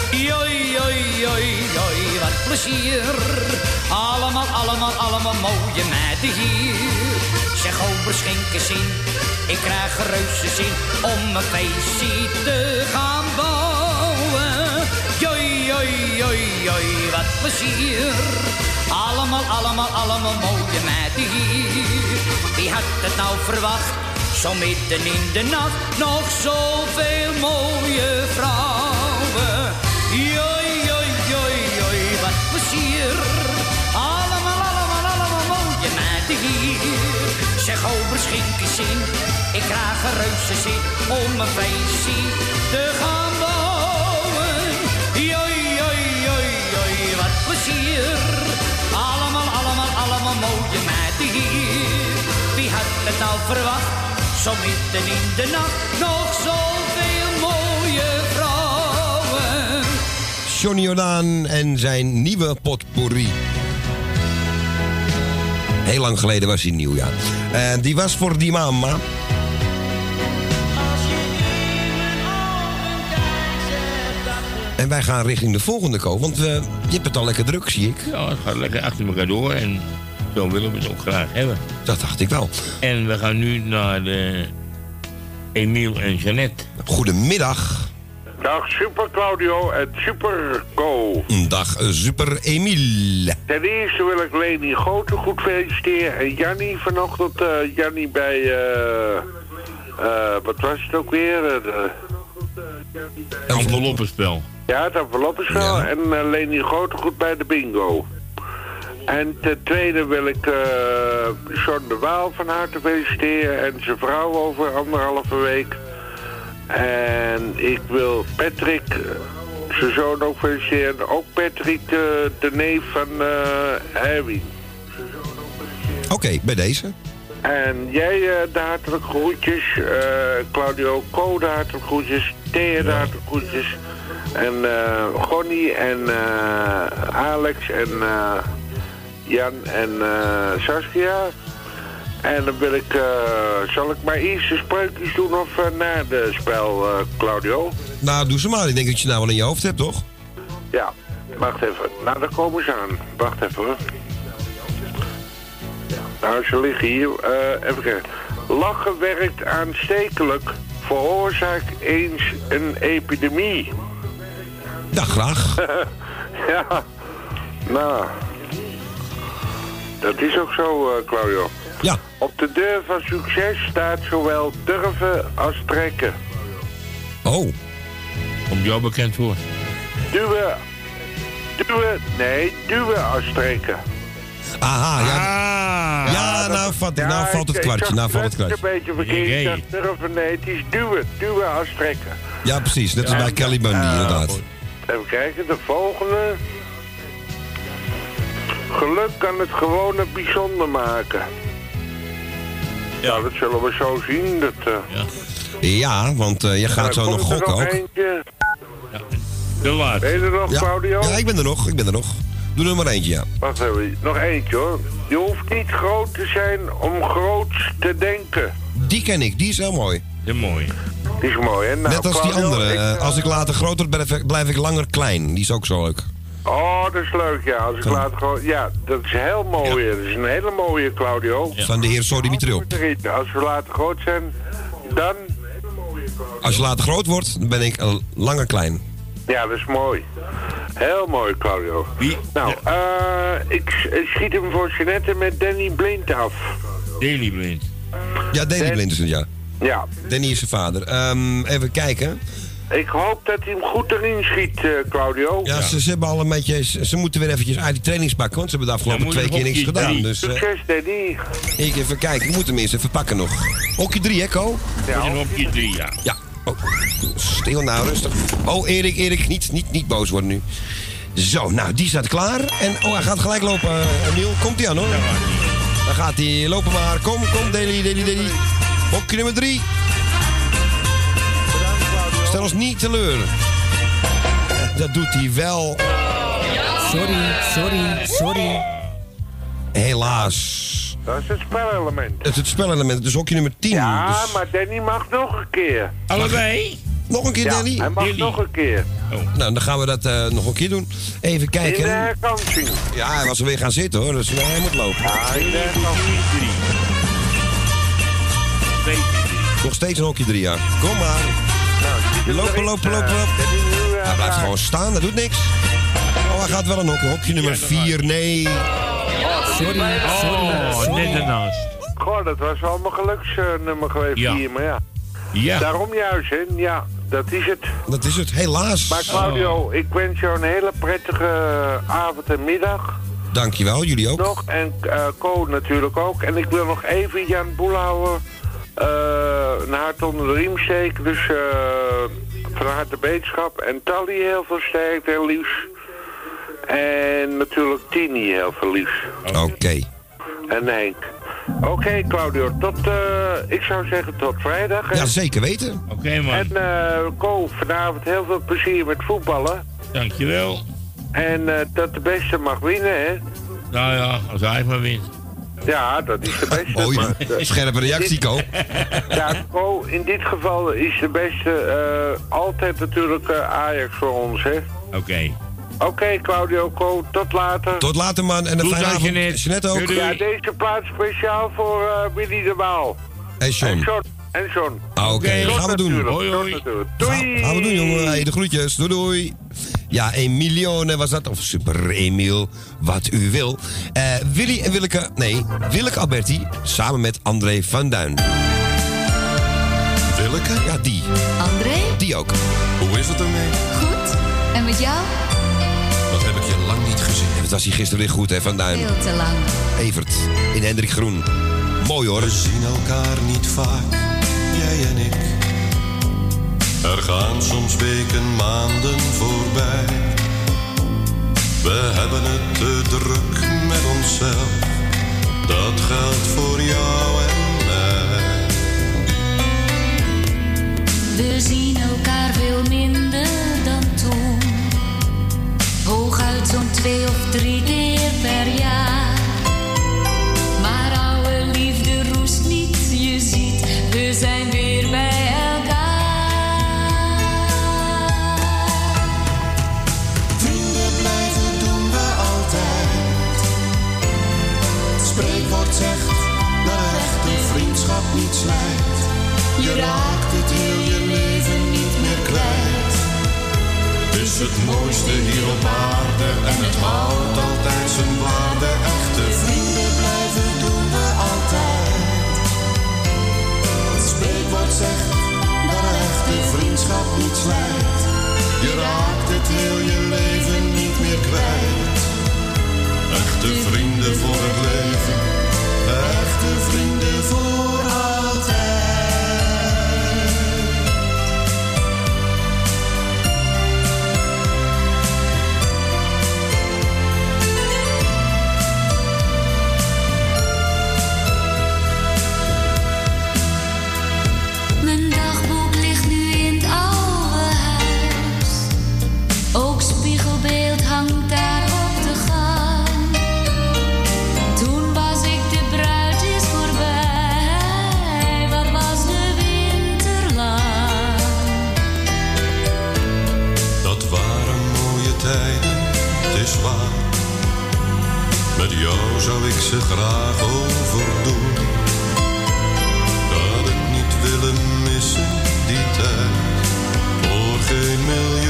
Joi, joi, joi, joi, wat plezier. Allemaal, allemaal, allemaal mooie meiden hier. Zeg over schenken zin, ik krijg reuze zin om een feestje te gaan bouwen. oei, oei, wat plezier. Allemaal, allemaal, allemaal mooie meiden hier. Wie had het nou verwacht? Zo midden in de nacht nog zoveel mooie vrouwen. Ik krijg een reuze zin om een feestje te gaan bouwen. Joi, joi, joi, wat plezier. Allemaal, allemaal, allemaal mooie meiden hier. Wie had het nou verwacht? Zo midden in de nacht nog zoveel mooie vrouwen. Johnny Jordaan en zijn nieuwe potpourri. Heel lang geleden was hij nieuw, ja. En die was voor die mama. En wij gaan richting de volgende ko, want eh, je hebt het al lekker druk, zie ik. Ja, het gaat lekker achter elkaar door en zo willen we het ook graag hebben. Dat dacht ik wel. En we gaan nu naar de Emiel en Jeannette. Goedemiddag. Dag Super Claudio en Super Co. Dag, super Emiel. Ten eerste wil ik Leni Grote goed feliciteren en Jannie vanochtend. eh Jannie bij, eh eh, wat was het ook weer? De- Enveloppenspel. ja, het enveloppenspel. En eh, Leni Grote goed bij de bingo. En ten tweede wil ik eh John de Waal van harte feliciteren en zijn vrouw over anderhalve week. En ik wil Patrick, eh, zijn zoon ook feliciteren. Ook Patrick, de, de neef van eh Erwin. Oké, bij deze. En jij uh, de hartelijk groetjes. eh, Claudio Co de hartelijk groetjes. Thea de hartelijk groetjes. En eh Gonnie en eh, Alex en eh, Jan en eh, Saskia. En dan wil ik, eh, zal ik maar eerst de spreukjes doen of eh, na de spel, eh, Claudio? Nou, doe ze maar. Ik denk dat je nou wel in je hoofd hebt, toch? Ja, wacht even. Nou, daar komen ze aan. Wacht even hoor. Nou, ze liggen hier. Even kijken. Lachen werkt aanstekelijk. Veroorzaakt eens een epidemie. Ja, graag. ja, nou. Dat is ook zo, Claudio. Ja. Op de deur van succes staat zowel durven als trekken. Oh. Komt jou bekend voor? Duwen. Duwen. Nee, duwen als trekken. Aha, ja. Ah. ja, nou, vat, nou valt het kwartje. Nou valt het kwartje. een beetje verkeerd. Ik dacht durven. Nee, het is duwen. Duwen als trekken. Ja, precies. Net als bij Kelly Bundy, inderdaad. Even kijken, de volgende. Geluk kan het gewone bijzonder maken. Ja, dat zullen we zo zien. Dat, eh, Ja, want eh, je gaat zo nog er gokken ook. eentje. De laatste. Ben je er nog, Ja. Claudio? Ja, ik ben er nog. Ik ben er nog. Doe er maar eentje, ja. Wacht even, nog eentje hoor. Je hoeft niet groot te zijn om groots te denken. Die ken ik. Die is heel mooi. Heel mooi. Die is mooi, hè? Nou, Net als die andere. ik, eh, als ik later groter ben, blijf ik langer klein. Die is ook zo leuk. Oh, dat is leuk, ja. Als ik laat gewoon... Ja, dat is heel mooi. Dat is een hele mooie, Claudio. Van de heer Sorry Mitriop. Als we later groot zijn, dan... Als je later groot wordt, dan ben ik eh, langer klein. Ja, dat is mooi. Heel mooi, Claudio. Wie? Nou, eh, ik, schiet hem voor Jeanette met Danny Blind af. Daily Blind. Ja, Danny Dan- Blind is het, ja. Ja. Danny is zijn vader. Ehm, even kijken. Ik hoop dat hij hem goed erin schiet, eh, Claudio. Ja, Ze, ze hebben al een beetje... Ze, ze moeten weer eventjes uit die trainingsbak, want ze hebben de afgelopen twee keer niks gedaan. drie. Dus eh, Succes, Danny. ik even kijken. Ik moet hem eerst even pakken nog. Hokje 3, hè, Ko? Ja, hokje 3, ja. Ja. Oh, stil nou, rustig. Oh, Erik, Erik, niet, niet, niet boos worden nu. Zo, nou, die staat klaar. En oh, hij gaat gelijk lopen, Emiel. Komt hij aan, hoor. Dan gaat hij lopen maar. Kom, kom, Deli, Deli, Deli. Hokje nummer 3. Stel ons niet teleur. Dat doet hij wel. Sorry, sorry, sorry. Helaas. Dat is het spelelement. Het is het spelelement, dus hokje nummer 10. Ja, Dus- maar Danny mag nog een keer. Allebei? Nog een keer, Ja, Danny? hij mag nog een keer. Nou, dan gaan we dat eh, nog een keer doen. Even In de kijken. herkansing. Ja, hij was er weer gaan zitten hoor, dus nee, hij moet lopen. Ja, in de herkansing. Nog steeds een hokje 3 jaar. Kom maar. Lopen, lopen, lopen, lopen. Hij blijft gewoon staan, dat doet niks. Oh, hij gaat wel een hokje. Hokje nummer 4. Nee. Sorry, Oh, net ernaast. Goh, dat was wel mijn geluksnummer geweest Ja. hier, maar ja. Ja. Daarom juist, hè. Ja, dat is het. Dat is het, helaas. Maar Claudio, ik wens jou een hele prettige avond en middag. Dankjewel, jullie ook. Nog, en eh Co natuurlijk ook. En ik wil nog even Jan Boelhouwer eh een hart onder de riem steken. Dus eh van harte beterschap. En Tally heel veel sterkte en liefs. En natuurlijk Tini heel veel liefs. Oké. En Henk. Oké Claudio, tot, eh, ik zou zeggen tot vrijdag. hè. Ja, zeker weten. Oké, man. En eh Co, vanavond heel veel plezier met voetballen. Dankjewel. En eh, dat de beste mag winnen, hè? Nou ja, als hij maar wint. Ja, dat is de beste. Maar, scherpe reactie, Ko. Ja, Co, in dit geval is de beste eh, altijd natuurlijk eh, Ajax voor ons, hè? Oké. Oké, Claudio, Co, tot later. Tot later, man. En een fijne avond. Jeanette. Jeanette ook. Doei, doei. Ja, deze plaats speciaal voor eh Willy de Waal. En En John. En John. Ah, Oké, Tot gaan we doen. Hoi, hoi. Doei! gaan we doen, jongen. Hey, de groetjes. Doei, doei. Ja, Emilione was dat. Of Super Emiel, wat u wil. Eh, Willy en Willeke, nee, Willeke Alberti, samen met André van Duin. Willeke? Ja, die. André? Die ook. Hoe is het ermee? Goed. En met jou? Dat heb ik je lang niet gezien. Het was hier gisteren weer goed, hè, Van Duin. Veel te lang. Evert, in Hendrik Groen. Mooi hoor. We zien elkaar niet vaak, jij en ik. Er gaan soms weken, maanden voorbij. We hebben het te druk met onszelf. Dat geldt voor jou en mij. We zien elkaar veel minder dan toen. Hooguit zo'n twee of drie keer het mooiste hier op aarde en het houdt altijd zijn waarde. Echte Vrienden blijven doen we altijd. Het spreekwoord zegt dat echte vriendschap niet slijt. Je raakt het heel je leven niet meer kwijt. Echte vrienden voor het leven. Echte vrienden voor Met jou zou ik ze graag overdoen. Dat ik niet willen missen, die tijd. Voor geen miljoen.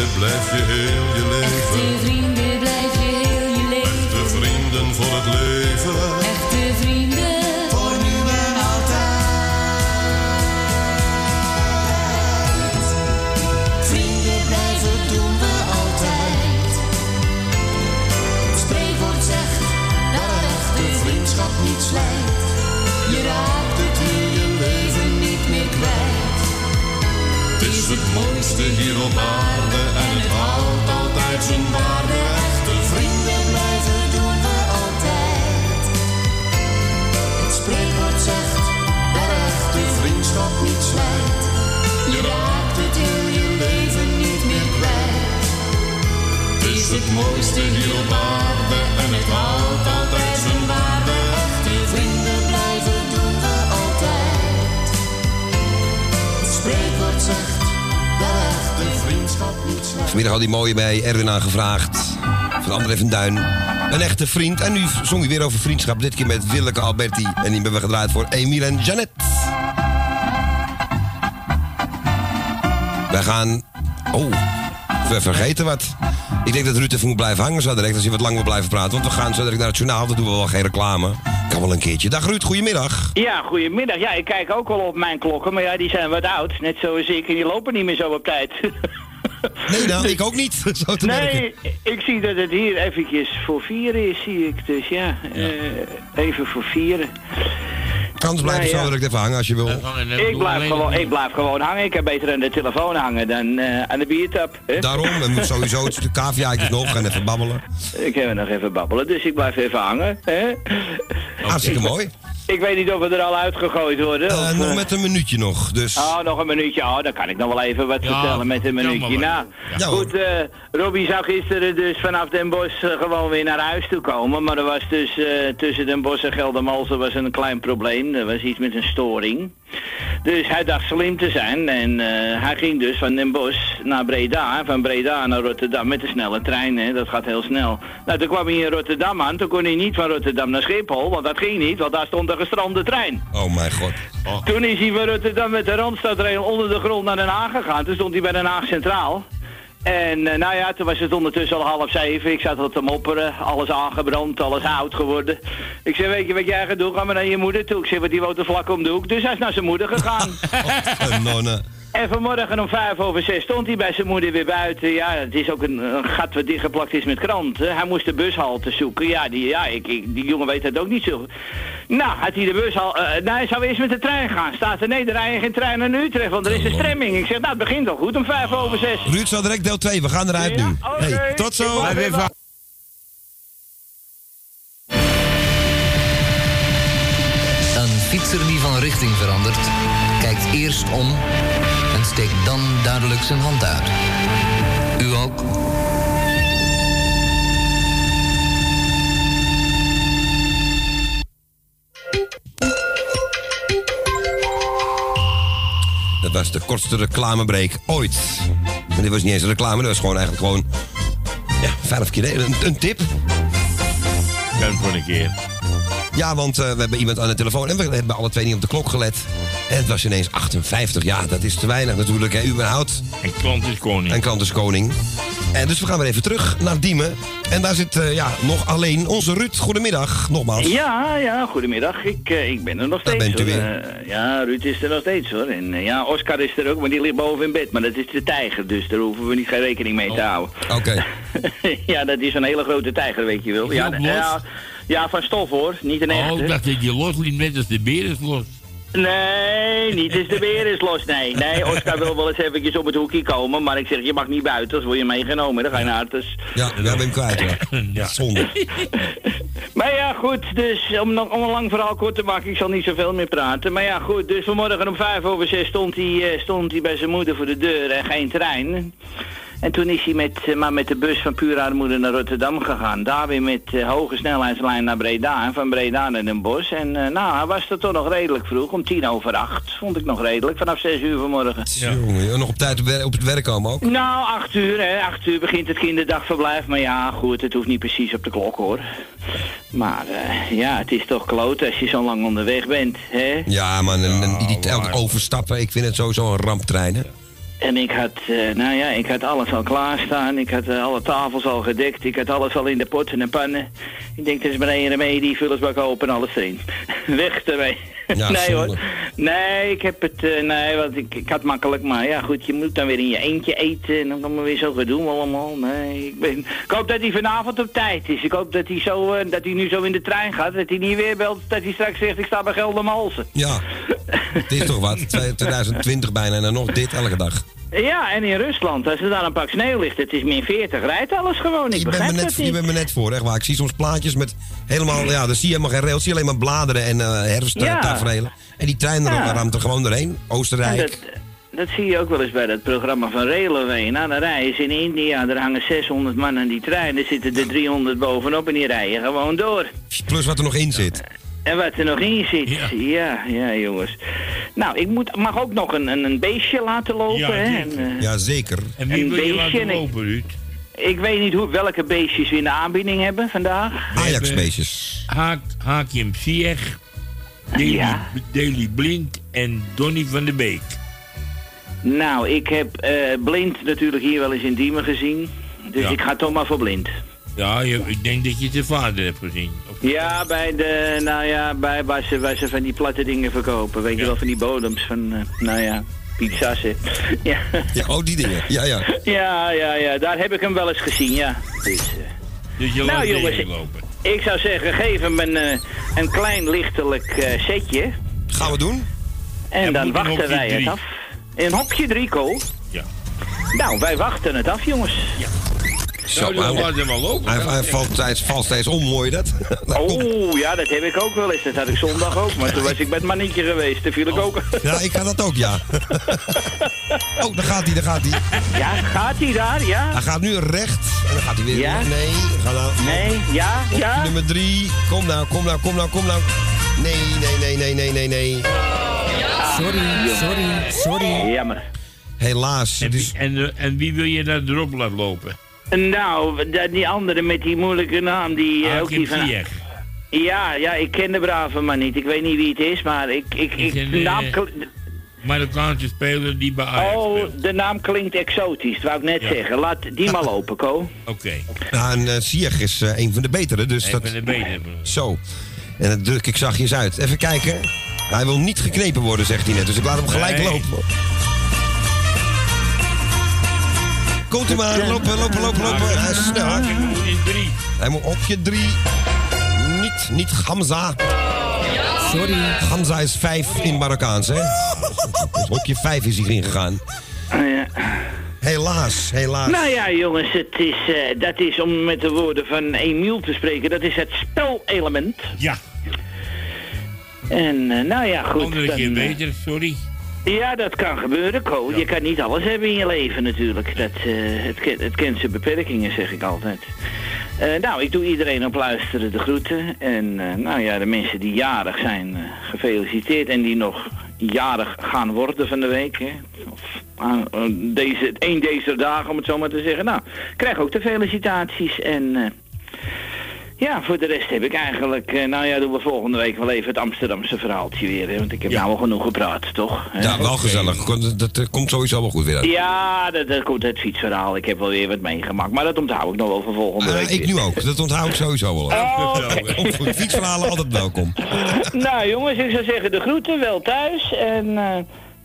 Vrienden blijf je heel je leven. Echte vrienden blijf je heel je leven. Echte vrienden voor het leven. Echte vrienden voor nu en altijd. Vrienden blijven doen we altijd. Het spreekwoord zegt dat echte vriendschap niet slijt. Je raakt het heel je leven niet meer kwijt. Het is het mooiste hier op aarde zijn waarde echte vrienden blijven doen we altijd. Het spreekwoord zegt dat echte vriendschap niet slijt. Je raakt het in je leven niet meer kwijt. Het is het mooiste heel waarde aarde en het houdt altijd zijn Vanmiddag had hij mooie bij Erwin aangevraagd. Van André van Duin. Een echte vriend. En nu zong hij weer over vriendschap. Dit keer met Willeke Alberti. En die hebben we gedraaid voor Emiel en Janet. Wij gaan... Oh, we vergeten wat. Ik denk dat Ruud even moet blijven hangen zo direct. Als hij wat lang wil blijven praten. Want we gaan zo direct naar het journaal. Dat doen we wel geen reclame. Kan wel een keertje. Dag Ruud, goedemiddag. Ja, goedemiddag. Ja, ik kijk ook wel op mijn klokken, maar ja, die zijn wat oud. Net zoals ik, en die lopen niet meer zo op tijd. Nee, nou, ik ook niet. Zo te merken. nee, ik zie dat het hier eventjes voor vieren is, zie ik. Dus ja, eh, even voor vieren. Anders blijf je Nou, zo ja. direct even hangen als je wil. Ik blijf, gewoon, ik blijf gewoon hangen. Ik heb beter aan de telefoon hangen dan eh, aan de biertap. hè? Daarom, en sowieso het stuk caviaatjes nog en even babbelen. Ik heb nog even babbelen, dus ik blijf even hangen. Hè? Hartstikke mooi. Ik weet niet of we er al uitgegooid worden. Eh, of, nog eh, met een minuutje nog, dus... Oh, nog een minuutje. Oh, dan kan ik nog wel even wat Ja, vertellen met een minuutje. maar Nou. Ja, goed, eh Robbie zou gisteren dus vanaf Den Bosch eh, gewoon weer naar huis toe komen. Maar er was dus eh, tussen Den Bosch en Geldermalsen was een klein probleem. Er was iets met een storing. Dus hij dacht slim te zijn en eh, hij ging dus van Den Bosch naar Breda. Van Breda naar Rotterdam met de snelle trein, hè. dat gaat heel snel. Nou, toen kwam hij in Rotterdam aan. Toen kon hij niet van Rotterdam naar Schiphol, want dat ging niet, want daar stond een gestrande trein. Oh mijn god. Toen is hij van Rotterdam met de Randstadrail onder de grond naar Den Haag gegaan. Toen stond hij bij Den Haag Centraal. En eh, nou ja, toen was het ondertussen al half zeven. Ik zat al te mopperen. Alles aangebrand, alles oud geworden. Ik zei, weet je wat jij gaat doen? Ga maar naar je moeder toe. Ik zei, wat die woont vlak om de hoek. Dus hij is naar zijn moeder gegaan. Nonne. En vanmorgen om vijf over zes stond hij bij zijn moeder weer buiten. Ja, het is ook een, een gat wat dichtgeplakt is met kranten. Hij moest de bushalte zoeken. Ja, die, ja ik, ik- die jongen weet dat ook niet zo. Nou, had hij de bushalte... eh nou, hij zou eerst met de trein gaan. Staat er, nee, er rijden geen trein naar Utrecht, want er is een stremming. Ik zeg, nou, het begint al goed om vijf over zes. Ruud, zo direct deel 2. We gaan eruit nu. Hey, tot zo. Een fietser die van richting verandert, kijkt eerst om steekt dan duidelijk zijn hand uit. U ook? Dat was de kortste reclamebreak ooit. En dit was niet eens een reclame, dat was gewoon eigenlijk gewoon... Ja, vijf keer een, een tip. Dank voor een keer. Ja, want eh, we hebben iemand aan de telefoon en we hebben alle twee niet op de klok gelet. En het was ineens 58. Ja, dat is te weinig natuurlijk, hè, überhaupt. En klant is koning. En klant is koning. En dus we gaan weer even terug naar Diemen. En daar zit eh, ja, nog alleen onze Ruud. Goedemiddag, nogmaals. Ja, ja, goedemiddag. Ik, eh, ik ben er nog Daar steeds. bent u hoor. weer. Eh, ja, Ruud is er nog steeds hoor. En eh, ja, Oscar is er ook, maar die ligt boven in bed. Maar dat is de tijger, dus daar hoeven we niet geen rekening mee te houden. Oké. ja, dat is een hele grote tijger, weet je wel. Ja, ja, ja, van stof hoor, niet een echte. Oh, ik dacht dat je losliet net als de beer is los. Nee, niet eens de beer is los, nee. Nee, Oscar wil wel eens eventjes op het hoekje komen, maar ik zeg, je mag niet buiten, anders word je meegenomen. Dan ga je naar het. Dus. Ja, daar ben ik kwijt. Ja. ja. Zonde. Maar ja, goed, dus om, nog- om een lang verhaal kort te maken, ik zal niet zoveel meer praten. Maar ja, goed, dus vanmorgen om vijf over zes stond hij, eh, stond hij bij zijn moeder voor de deur en geen trein. En toen is hij met, eh, maar met de bus van Pure Armoede naar Rotterdam gegaan. Daar weer met eh, hoge snelheidslijn naar Breda en van Breda naar Den Bosch. En eh, nou, hij was er toch nog redelijk vroeg, om tien over acht. Vond ik nog redelijk, vanaf zes uur vanmorgen. Jongen, nog op tijd op, het werk komen ook. Nou, acht uur, hè. Acht uur begint het kinderdagverblijf. Maar ja, goed, het hoeft niet precies op de klok, hoor. Maar eh, ja, het is toch kloot als je zo lang onderweg bent, hè. Ja, man, en, en die elke overstappen, ik vind het sowieso een ramptrein. Hè? En ik had, eh, nou ja, ik had alles al klaarstaan. Ik had eh, alle tafels al gedekt. Ik had alles al in de potten en pannen. Ik denk, er is maar één remedie, vullersbak open, alles erin. Weg ermee. Ja, nee zonde. hoor. Nee, ik heb het, eh, nee, want ik, ik had makkelijk, maar ja goed, je moet dan weer in je eentje eten en dan kan we weer zo gedoe allemaal. Nee, ik ben, ik hoop dat hij vanavond op tijd is. Ik hoop dat hij zo, eh, dat hij nu zo in de trein gaat, dat hij niet weer belt, dat hij straks zegt, ik sta bij Geldermalsen. Ja, het is toch wat. 2020 bijna en dan nog dit elke dag. Ja, en in Rusland, als er daar een pak sneeuw ligt, het is min 40, rijdt alles gewoon. Ik Je bent, me net, je bent me net voor, echt waar. Ik zie soms plaatjes met helemaal, ja, dan zie je helemaal geen rails. Zie je alleen maar bladeren en eh Ja. herfsttaferelen. En die trein Ja. ramt er gewoon doorheen. En Oostenrijk. dat, dat zie je ook wel eens bij dat programma van Railway. Nou, dan rijden ze in India, er hangen 600 man aan die trein. Er zitten er 300 bovenop en die rijden gewoon door. Plus wat er nog in zit. En wat er nog in zit. Ja, ja, jongens. Nou, ik moet, mag ook nog een, een, een beestje laten lopen. Ja, hè? En, eh, Ja, zeker. En wie Een wil je laten lopen, Ruud? ik weet niet hoe, welke beestjes we in de aanbieding hebben vandaag. Ajax-beestjes. Haak, Hakim Ziyech, Ja. Deli Blind en Donny van der Beek. Nou, ik heb eh, Blind natuurlijk hier wel eens in Diemen gezien. Dus Ja. ik ga toch maar voor Blind. Ja, je, ik denk dat je zijn vader hebt gezien. Ja, bij de, nou ja, bij waar ze, waar ze van die platte dingen verkopen. Weet je wel, van die bodems van, eh, nou ja, pizza's. ja. Ja, oh, die dingen. Ja, ja. ja, ja, ja, daar heb ik hem wel eens gezien, ja. Dus, Dus je Nou, jongens, lopen. ik zou zeggen, geef hem een, eh, een klein lichtelijk setje. Gaan we doen? En En dan wachten wij het af. Een hopje drie, Kool. Ja. Nou, wij wachten het af, jongens. Zo, Nou, laat hem wel lopen. Hij, hij valt, steeds, valt steeds om, hoor je dat? Oh, ja, dat heb ik ook wel eens. Dat had ik zondag ook. Maar toen was ik met Manietje geweest. Toen viel ik ook. Ja, ik kan dat ook, ja. Oh, daar gaat hij, daar gaat hij. Ja, gaat hij daar? Ja? Hij gaat nu recht. En dan gaat hij weer. Ja? Nee, ga nou. Nee, ja, Op ja. nummer drie. Kom nou, kom nou, kom nou, kom nou. Nee, nee, nee, nee, nee, nee, nee. Sorry, sorry, sorry. Jammer. Helaas. En, en, eh, en wie wil je daar erop laten lopen? Nou, dat- die andere met die moeilijke naam, die eh, ook die van... Ja, ja, ik ken de brave man niet. Ik weet niet wie het is, maar ik... ik, ik een, de naam eh, Marokkaanse speler die bij Ajax oh, speelt. de naam klinkt exotisch, dat wou ik net Ja. zeggen. Laat die maar lopen, Ko. Oké. nou, en uh, is een van de betere, dus Een dat... van de betere. Zo. En dat druk ik zachtjes uit. Even kijken. Hij wil niet geknepen worden, zegt hij net. Dus ik laat hem gelijk Nee. lopen. Komt u maar. Lopen, lopen, lopen, lopen. Hij is snel. hè? Hakim moet in drie. Hij moet op je drie. Niet, niet Gamza. Sorry. Gamza is vijf in Marokkaans, hè? Dus op je vijf is hij erin gegaan. Ja. Helaas, helaas. Nou ja, jongens, het is, eh, dat is om met de woorden van Emiel te spreken, dat is het spelelement. Ja, En eh, nou ja, goed. andere dan, keer eh, beter, sorry. Ja, dat kan gebeuren, Ko. Je kan niet alles hebben in je leven natuurlijk. Dat, eh, het, het kent zijn beperkingen, zeg ik altijd. Eh, nou, ik doe iedereen op luisteren de groeten. En eh, nou ja, de mensen die jarig zijn, gefeliciteerd. En die nog jarig gaan worden van de week. Hè. Of aan deze, één deze dagen, om het zo maar te zeggen. Nou, krijg ook de felicitaties. En ja, voor de rest heb ik eigenlijk... eh, nou ja, doen we volgende week wel even het Amsterdamse verhaaltje weer. Hè, want ik heb nou al genoeg gepraat, toch? Ja, wel gezellig. Dat, dat, eh, komt sowieso wel goed weer uit. Ja, dat, dat komt het fietsverhaal. Ik heb wel weer wat meegemaakt. Maar dat onthoud ik nog wel voor volgende Ah, week. ik weer. nu ook. Dat onthoud ik sowieso wel. Oh, fietsverhalen altijd welkom. nou jongens, ik zou zeggen de groeten, wel thuis. En eh,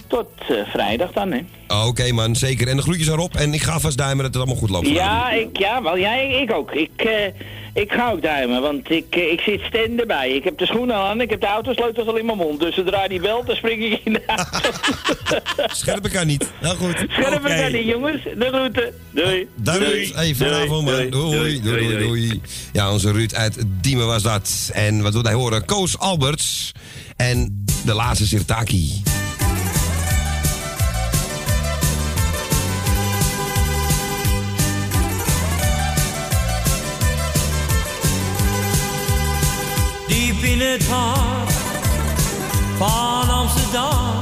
tot vrijdag dan, hè. Oké man, zeker. En de groetjes erop. En ik ga vast duimen dat het allemaal goed loopt. Ja, ik, ja, wel, jij, ik ook. Ik, ik ga ook duimen, want ik, eh, ik zit stand erbij. Ik heb de schoenen aan, ik heb de autosleutels al in mijn mond. Dus zodra die belt, dan spring ik in de auto. Scherpen kan niet. Nou goed. Scherpen Oké. kan niet, jongens. De groeten. Doei. Doei. Hey, vanavond. Doei, doei, doei, doei. Ja, onze Ruud uit Diemen was dat. En wat wilde hij horen? Koos Alberts. En de laatste Sirtaki. Het hart van Amsterdam,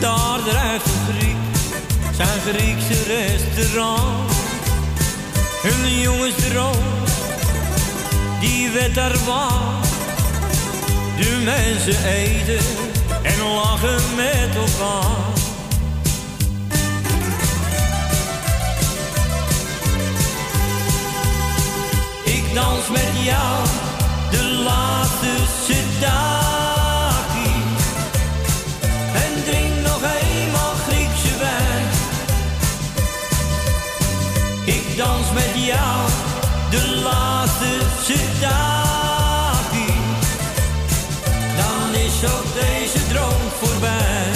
daar drijft een Griek zijn Griekse restaurant. Een jongensdroom, die werd daar waar. De mensen eten en lachen met elkaar. Ik dans met jou de laatste sedaki. En drink nog eenmaal Griekse wijn. Ik dans met jou de laatste sedaki. Dan is ook deze droom voorbij.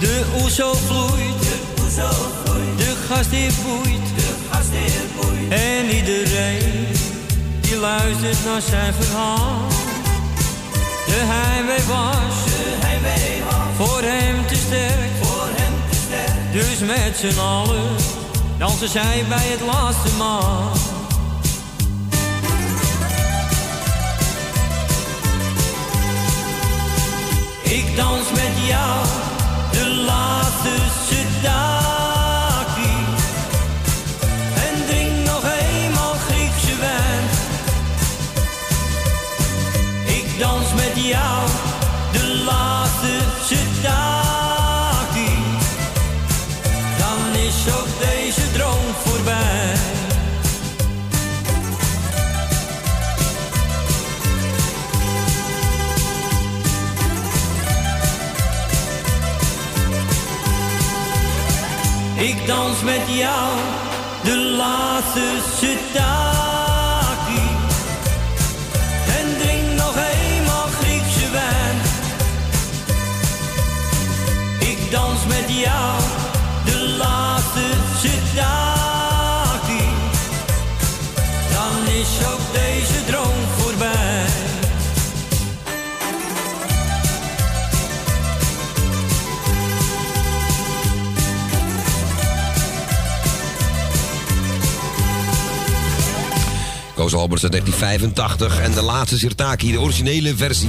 De oezo vloeit, de gastheer boeit, en iedereen die luistert naar zijn verhaal. De heimwee was, voor hem te sterk. Dus met z'n allen dansen zij bij het laatste maal. Ik dans met jou de laatste dagje. Jou de laatste dagje. Dan is ook deze droom voorbij. Ik dans met jou de laatste sitaki. Met jou de laatste sitaki. Dan is ook deze droom voorbij. Koos Alberts uit 1985 en de laatste Sirtaki, de originele versie.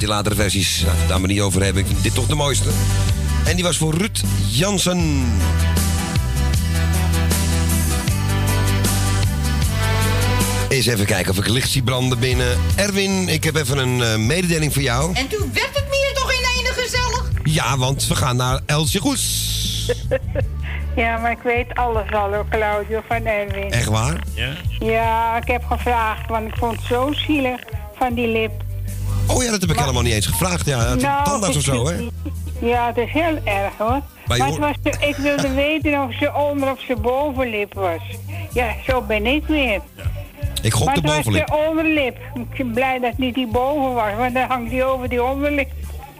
Die latere versies, nou, daar we niet over hebben. Ik vind dit toch de mooiste. En die was voor Ruud Jansen. Eens even kijken of ik licht zie branden binnen. Erwin, ik heb even een eh, mededeling voor jou. En toen werd het meer toch in ene gezellig? Ja, want we gaan naar Elsje Goes. Ja, maar ik weet alles al, hoor, Claudio, van Erwin. Echt waar? Ja? Ja, ik heb gevraagd, want ik vond het zo zielig van die lip. Oh ja, dat heb ik helemaal niet eens gevraagd. Ja, het Nou, tandarts of zo, hè? Ja, het is heel erg, hoor. Maar Maar was de- ik wilde weten of ze onder of ze bovenlip was. Ja, zo ben ik weer. Ik gok maar de het was bovenlip. de onderlip. Ik ben blij dat het niet die boven was, want dan hangt die over die onderlip.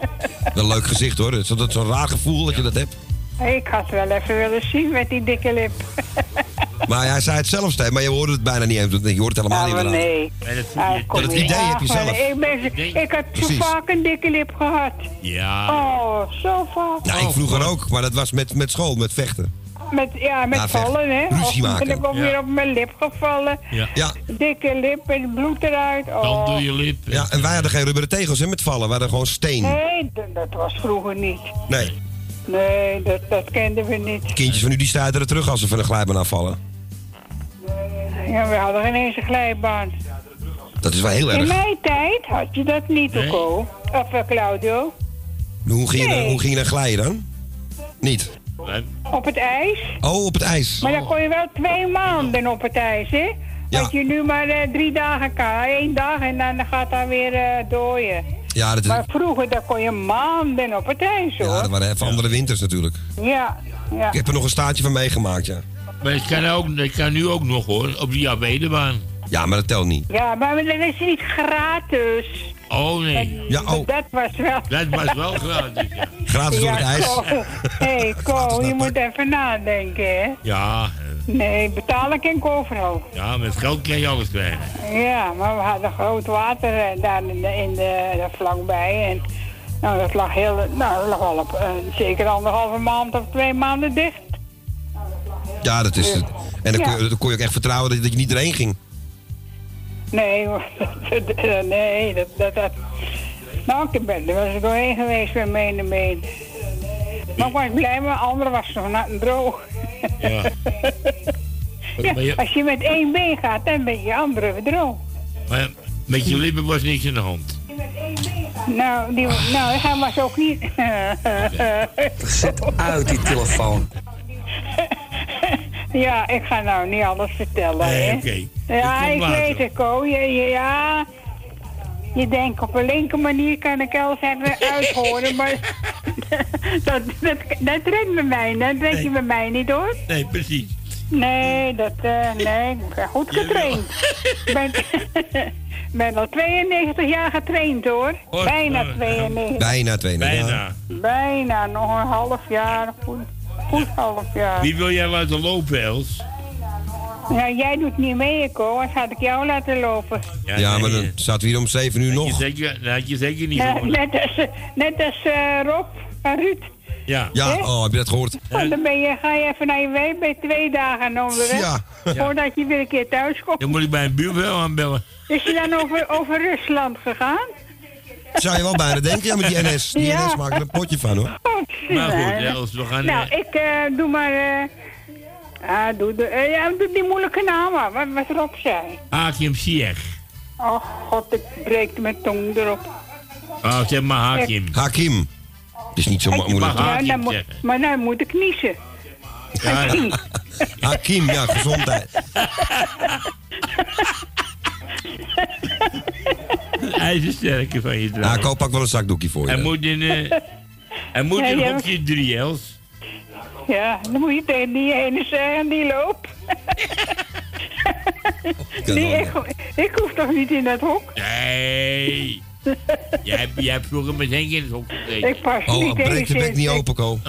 Wel een leuk gezicht hoor. Het is zo'n raar gevoel dat je dat hebt. Ik had wel even willen zien met die dikke lip. Maar hij zei het zelf maar je hoorde het bijna niet eens. Je hoort het helemaal Ja, niet maar meer nee. Kom dat niet. idee heb je zelf. Ik, ben, ik had zo vaak een dikke lip gehad. Ja. Oh, zo vaak. Nou, ik vroeger ook, maar dat was met, met school, met vechten. Met, ja, met Ja, vecht. vallen, hè. Ruzie Of maken. ben ik ook Ja. weer op mijn lip gevallen. Ja. Ja. Dikke lip en bloed eruit. Oh. Dan doe je lip. Ja, en wij hadden geen rubberen tegels hè, met vallen. We hadden gewoon steen. Nee, dat, was vroeger niet. Nee, Nee, dat, dat kenden we niet. kindjes van nu die stuiteren terug als ze van een glijbaan afvallen. Ja, we hadden geen eens een glijbaan. Dat is wel heel In erg. mijn tijd had je dat niet, Nee. Oco. Of uh, Claudio. Hoe ging, je, Nee. hoe ging je dan glijden dan? Niet. Op het ijs. Oh, op het ijs. Maar dan kon je wel twee maanden op het ijs, hè? Ja. Dat je nu maar eh, drie dagen kan. Eén dag en dan gaat dat weer eh dooien. Ja, dat, is, Maar vroeger dan kon je maanden op het ijs, hoor. ja, dat waren even andere winters natuurlijk. Ja, ja. Ik heb er nog een staartje van meegemaakt, ja. Maar dat kan, ook, dat kan nu ook nog hoor, op die Abedebaan. Ja, maar dat telt niet. Ja, maar dat is niet gratis. Oh nee. Ja, oh. Dat was wel... Dat was wel gratis, ja. Gratis door het ijs. Ko. hey, Ko, je moet even nadenken, hè. Ja, Nee, betalen kan ik overal. ja, met geld kan je alles krijgen. Ja, maar we hadden groot water eh, daar in de, in de, daar vlakbij. En nou, dat lag heel, nou, dat lag al op eh, zeker anderhalve maand of twee maanden dicht. Ja, dat is het. En dan, Ja. kon je, dan kon je ook echt vertrouwen dat, dat je niet erheen ging. Nee, hoor. nee, dat, dat, dat. Nou, ik ben er wel eens doorheen geweest met mijn en been. Maar ik was blij, maar de andere was nog nat en droog. Ja. Als je met één been gaat, dan ben je andere weer droog. Maar met je lippen was niks aan de hand. Nou, die, nou, hij was ook niet... Zet uit die telefoon. Ja, ik ga nou niet alles vertellen, Nee, hè. oké. Ja, ik later. weet het, Ko. Je, je- ja, je denkt op een linker manier kan ik alles even uithoren, maar dat, dat, dat redt bij mij, dat redt je bij mij niet, hoor. Nee, precies. Nee, dat, eh, nee, ik ben goed getraind. Ik ben, ben al 92 jaar getraind, hoor. Bijna eh, 92. Bijna twee. Bijna. Bijna, nog een half jaar, goed, goed half jaar. Wie wil jij laten lopen, Els? Ja, jij doet niet mee, Ko. Anders had ik jou laten lopen. Ja, maar dan zaten we hier om 7 uur nog. Zeker, dat had je zeker niet net als, eh, net als eh, Rob en Ruud. Ja. Ja, oh, heb je dat gehoord? Want dan ben je, ga je even naar je werk, je twee dagen onderweg. Ja. Voordat je weer een keer thuis komt. Dan moet ik bij een buurvrouw aanbellen. Is je dan over, over Rusland gegaan? Zou je wel bijna denken, ja, met die NS. Die Ja. NS maakt er een potje van, hoor. Maar goed, Ja. We gaan... Nou, eh, ik eh, doe maar... eh ah, doe, de, ja, doe die moeilijke namen, wat, wat Rob zei. Hakim Sieg. Oh god, ik breek mijn tong erop. Oh, zeg maar Hakim. Hakim. Het is niet zo mo- moeilijk. Ja, dan moet, maar nou moet ik kniezen. Ja, Hakim, ja, gezondheid. Hij is een sterke van je Nou, trouwens. ik pak wel een zakdoekje voor je. moet in, eh hij moet Ja, in ja. hokje drie, Els. Ja, dan moet je tegen die ene zeggen die loopt. nee, ik, ik hoef toch niet in dat hok? Nee. jij, hebt- jij hebt vroeger met Henk in het hok gezeten. Ik pas Oh, niet breek eens bek niet open, Ko.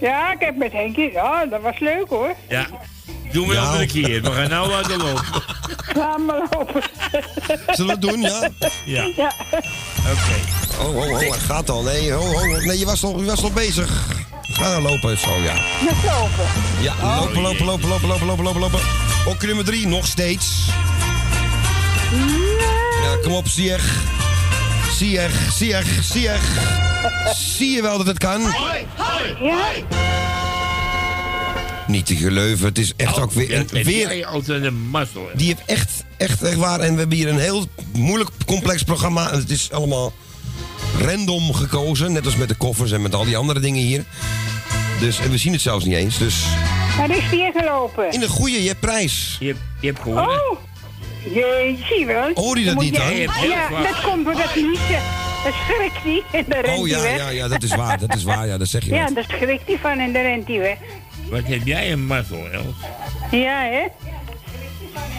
Ja, ik heb met Henkie. Ja, dat was leuk hoor. Ja. Doen we een Nou. andere keer. We gaan nou laten lopen. Laat maar lopen. Zullen we het doen, ja? Ja. Ja. Oké. Oh, oh, oh, het gaat al. Nee, oh, oh, nee je, was nog, je was nog bezig. Ga dan lopen, zo, ja. Met lopen. Ja, lopen, lopen, lopen, lopen, lopen, lopen, lopen, lopen. Ook nummer drie, nog steeds. Ja, kom op, Sieg. Sieg, Sieg, Sieg. Zie je wel dat het kan? Ja? Niet te geleuven, het is echt ook weer... Weer een mazzel. hè. die heeft echt, echt, echt waar. En we hebben hier een heel moeilijk, complex programma. En het is allemaal random gekozen. Net als met de koffers en met al die andere dingen hier. Dus, en we zien het zelfs niet eens. Dus Waar is die gelopen? in de goede, je hebt prijs. Je, hebt- je hebt gewonnen. Oh! Je, zie je wel. Hoor je dat niet dan? Ja, Je dat komt door dat liedje. Dat schrikt hij en dan rent Oh ja, ja, ja, dat is waar. Dat is waar, ja, dat zeg je Ja, daar schrikt hij van en dan rent hij weg. Wat heb jij een mazzel, Els? Ja, hè?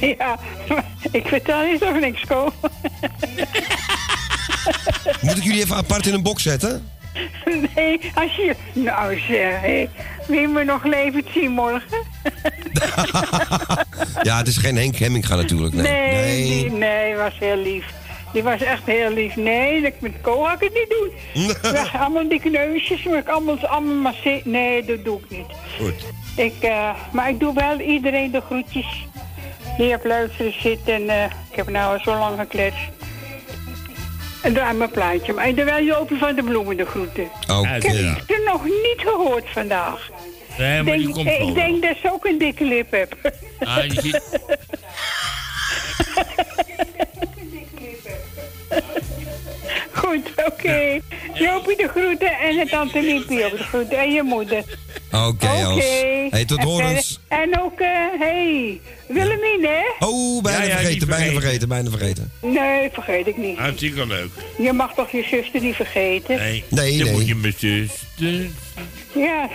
Ja, ik vertel niet of niks komen. Moet ik jullie even apart in een box zetten? Nee, als je... Nou zeg, hé. Je me nog levend zien morgen? Ja, het is geen Henk Hemminga natuurlijk. Nee. Nee, nee. Nee, was heel lief. Die was echt heel lief. Nee, dat met Ko ga ik het niet doen. Weg, allemaal die kneusjes, moet ik allemaal, allemaal masseren. Nee, dat doe ik niet. Goed. Ik, eh, maar ik doe wel iedereen de groetjes die op luisteren zit. En eh, ik heb nou al zo lang gekletst. En draai mijn plaatje. Maar ik doe wel Jopie van de Bloemen de groeten. Oké. Ik heb er nog niet gehoord vandaag. Nee, maar die komt wel. ik denk dat ze ook een dikke lip heb. Ah, die zit... Goed, oké. Jopie de groeten en het tante Miepie op de groeten. En je moeder. Oké, Els. Hey, tot En horens. En ook, eh, hey, Willemine, hè? Oh, bijna Ja, ja, vergeten, bijna vergeten. bijna vergeten. Nee, vergeet ik niet. Hartstikke leuk. Je mag toch je zuster niet vergeten? Nee, Nee, dan nee. moet je mijn zuster... Ja.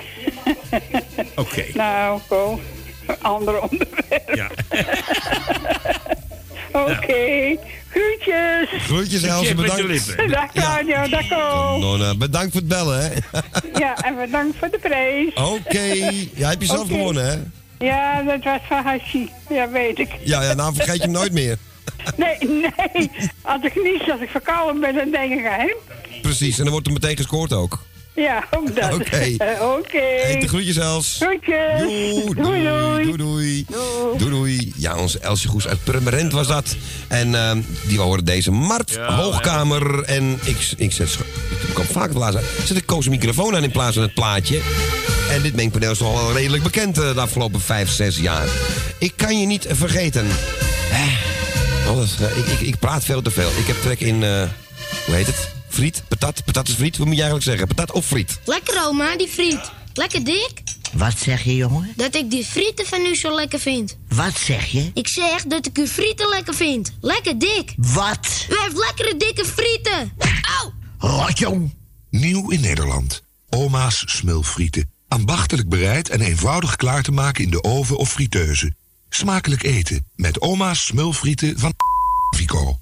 Oké. Nou, go. Ander onderwerp. Ja. Oké. Groetjes. Groetjes, Els, Succes met je bedankt. Dag Claudio, dag Ko. Nonna, bedankt voor het bellen, hè. Ja, en bedankt voor de prijs. Oké. Ja, heb je zelf gewonnen, hè? Ja, dat was van Hashi. Ja, weet ik. Ja, ja, nou vergeet je hem nooit meer. Nee, nee. Als ik niet, als ik verkouden ben, dan denk ik aan hem. Precies, en dan wordt er meteen gescoord ook. Ja, ook dat. Oké. Eh, Oké. Hey, de groetjes, Els. Groetjes. Doei, doei. doei, doei. Doei, doei. Ja, onze Elsje Goes uit Purmerend was dat. En ehm, die we horen deze Mart Hoogkamer. En ik, ik zet, ik kan vaak het laatst zet ik koos een microfoon aan in plaats van het plaatje. En dit mengpaneel is toch wel redelijk bekend eh, de afgelopen vijf, zes jaar. Ik kan je niet vergeten. Eh, alles, eh, ik, ik, ik praat veel te veel. Ik heb trek in, eh, hoe heet het? Friet? Patat? Patat is friet? Wat moet je eigenlijk zeggen? Patat of friet? Lekker oma, die friet. Lekker dik. Wat zeg je, jongen? Dat ik die frieten van u zo lekker vind. Wat zeg je? Ik zeg dat ik uw frieten lekker vind. Lekker dik. Wat? U heeft lekkere dikke frieten. Auw! Rotjong. Nieuw in Nederland. Oma's smulfrieten. Ambachtelijk bereid en eenvoudig klaar te maken in de oven of friteuse. Smakelijk eten met oma's smulfrieten van Vico.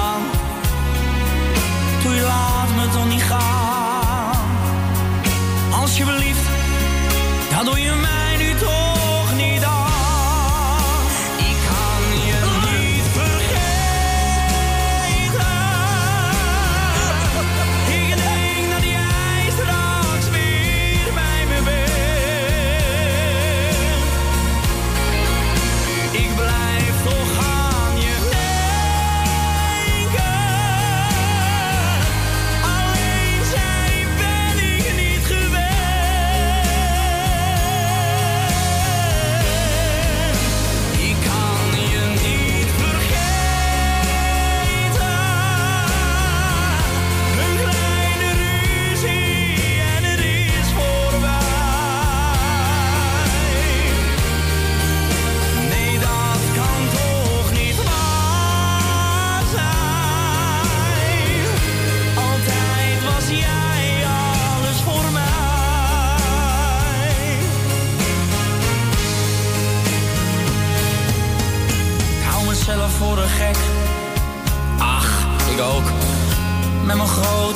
Laat me toch niet gaan. Alsjeblieft, doe je mij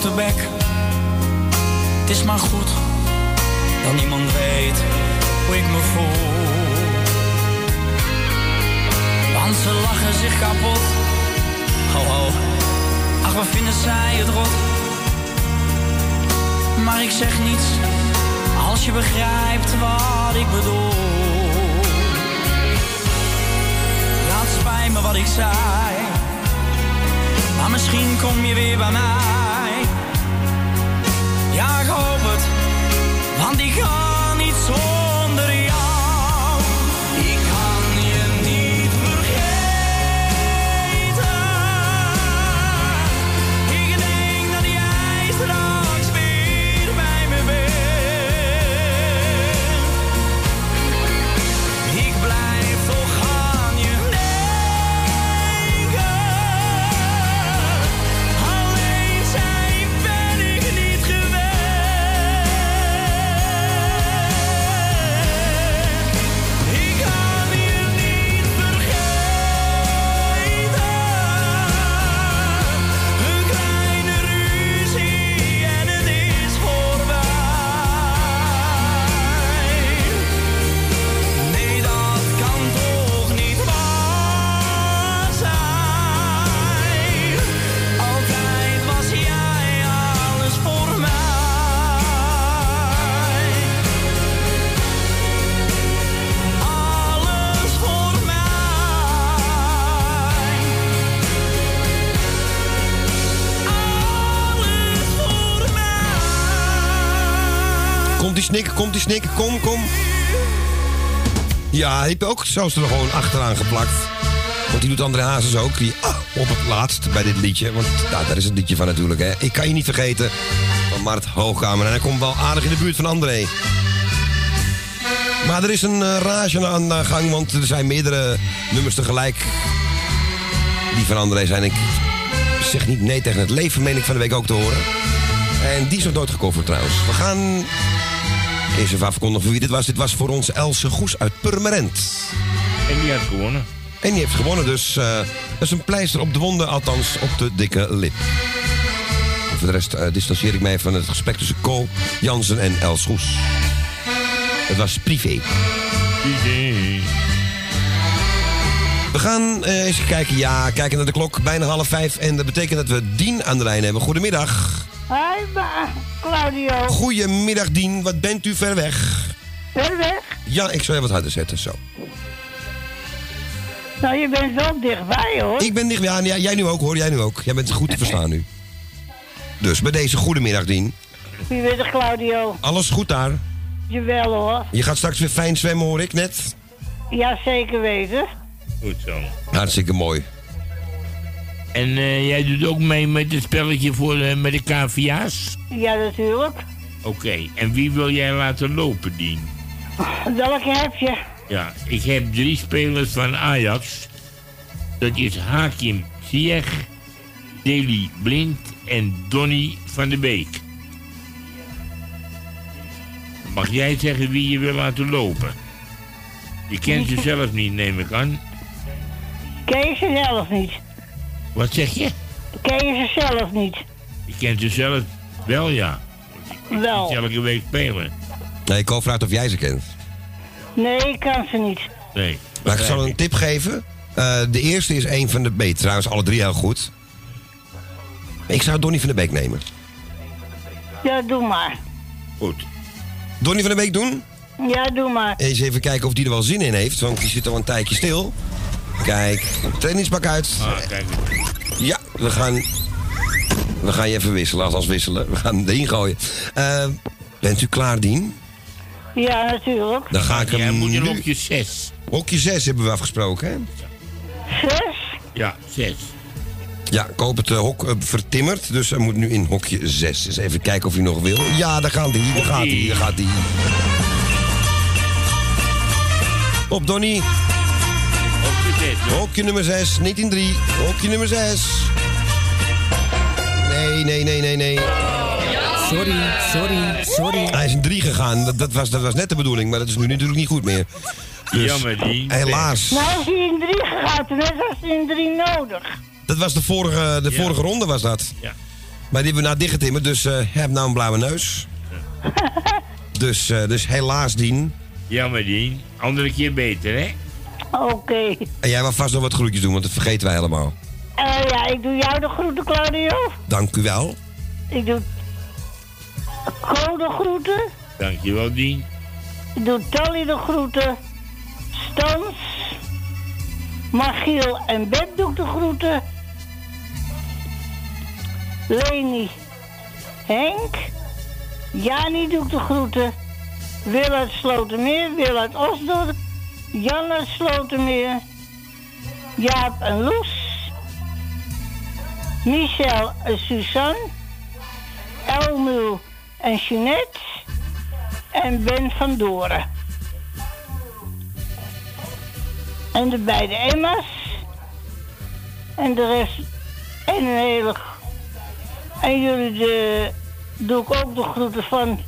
grote bek. Het is maar goed dat niemand weet hoe ik me voel. Want ze lachen zich kapot. Ho ho, ach wat vinden zij het rot. Maar ik zeg niets als je begrijpt wat ik bedoel. Het spijt me wat ik zei. Maar misschien kom je weer bij mij. Ja, ik hoop het, want ik kan niet zonder snikken, komt die snikken, kom, kom. Ja, heb je ook zo er gewoon achteraan geplakt. Want die doet André Hazes ook. Die ah, op het laatst bij dit liedje. Want nou, daar is het liedje van natuurlijk. Hè. Ik kan je niet vergeten. Van Mart Hoogkamer. En hij komt wel aardig in de buurt van André. Maar er is een eh, rage aan de gang. Want er zijn meerdere nummers tegelijk. Die van André zijn. Ik zeg niet nee tegen het leven. Meen ik van de week ook te horen. En die is nog nooit trouwens. We gaan Eerst even afkondigen voor wie dit was. Dit was voor ons Else Goes uit Purmerend. En die heeft gewonnen. En die heeft gewonnen, dus eh, dat is een pleister op de wonden, althans op de dikke lip. En voor de rest eh, distancieer ik mij van het gesprek tussen Co, Jansen en Els Goes. Het was privé. We gaan eh, eens kijken, ja, kijken naar de klok, bijna half vijf. En dat betekent dat we Dien aan de lijn hebben. Goedemiddag. Hoi, ma, Claudio. Goedemiddag Dien, wat bent u ver weg? Ver weg? Ja, ik zal je wat harder zetten, zo. Nou, je bent wel dichtbij, hoor. Ik ben dichtbij, ja, jij nu ook hoor, jij nu ook. Jij bent goed te verstaan nu. Dus bij deze goedemiddag Dien. Goedemiddag, Claudio. Alles goed daar? Jawel, hoor. Je gaat straks weer fijn zwemmen hoor ik net. Ja, zeker weten. Goed zo. Hartstikke mooi. En eh, jij doet ook mee met het spelletje voor, eh, met de KVA's? Ja, natuurlijk. Oké, en wie wil jij laten lopen, Dien? Welke heb je? Ja, ik heb drie spelers van Ajax. Dat is Hakim Ziyech, Deli Blind en Donny van de Beek. Mag jij zeggen wie je wil laten lopen? Je kent ze zelf niet, neem ik aan. Ken je ze zelf niet? Wat zeg je? Ken je ze zelf niet? Je kent ze zelf wel, ja. Wel. Die elke week spelen. Nee, ik vraagt of jij ze kent. Nee, ik kan ze niet. Nee. Maar ik zal een tip geven. Eh, de eerste is een van de beter. Trouwens, alle drie heel goed. Ik zou Donny van de Beek nemen. Ja, doe maar. Goed. Donny van de Beek doen? Ja, doe maar. Eens even kijken of die er wel zin in heeft, want die zit al een tijdje stil. Kijk, trainingspak uit. Ah, kijk. Ja, we gaan. We gaan je even wisselen, althans wisselen. We gaan hem erin gooien. Eh, bent u klaar, Dien? Ja, natuurlijk. Dan ga ik hem Jij moet in nu... hokje 6. Hokje 6 hebben we afgesproken, hè? Zes? Ja, 6. Ja, ik hoop het eh, hok eh, vertimmerd. Dus hij moet nu in hokje 6. Dus even kijken of hij nog wil. Ja, daar gaat hij, daar gaat hij, daar gaat hij. Op, Donny. Hokje nummer 6, niet in 3. Hokje nummer 6. Nee, nee, nee, nee, nee. Sorry, sorry, sorry. Hij is in 3 gegaan. Dat, dat, was, dat was net de bedoeling, maar dat is nu natuurlijk niet goed meer. Dus, Jammer, die. Helaas. Nou is hij in drie gegaan, toen net was hij in drie nodig. Dat was de vorige, de vorige ronde, was dat. Ja. Maar die hebben we nou dichtgetimmerd, dus eh, je hebt nou een blauwe neus. dus, eh, dus helaas, Dien. Jammer, die. Andere keer beter, hè? Oké. En jij mag vast nog wat groetjes doen, want dat vergeten wij helemaal. Eh, ja, ik doe jou de groeten, Claudio. Dank u wel. Ik doe Co de groeten. Dankjewel, Dien. Ik doe Tally de groeten. Stans. Magiel en Beb doe ik de groeten. Leni. Henk. Jani doe ik de groeten. Wil uit Slotermeer. Wil uit Osdorp. Jan uit Slotermeer. Jaap en Loes. Michel en Suzanne. Elmu en Jeanette. En Ben van Doren. En de beide Emma's. En de rest. En een hele. En jullie de, doe ik ook de groeten van.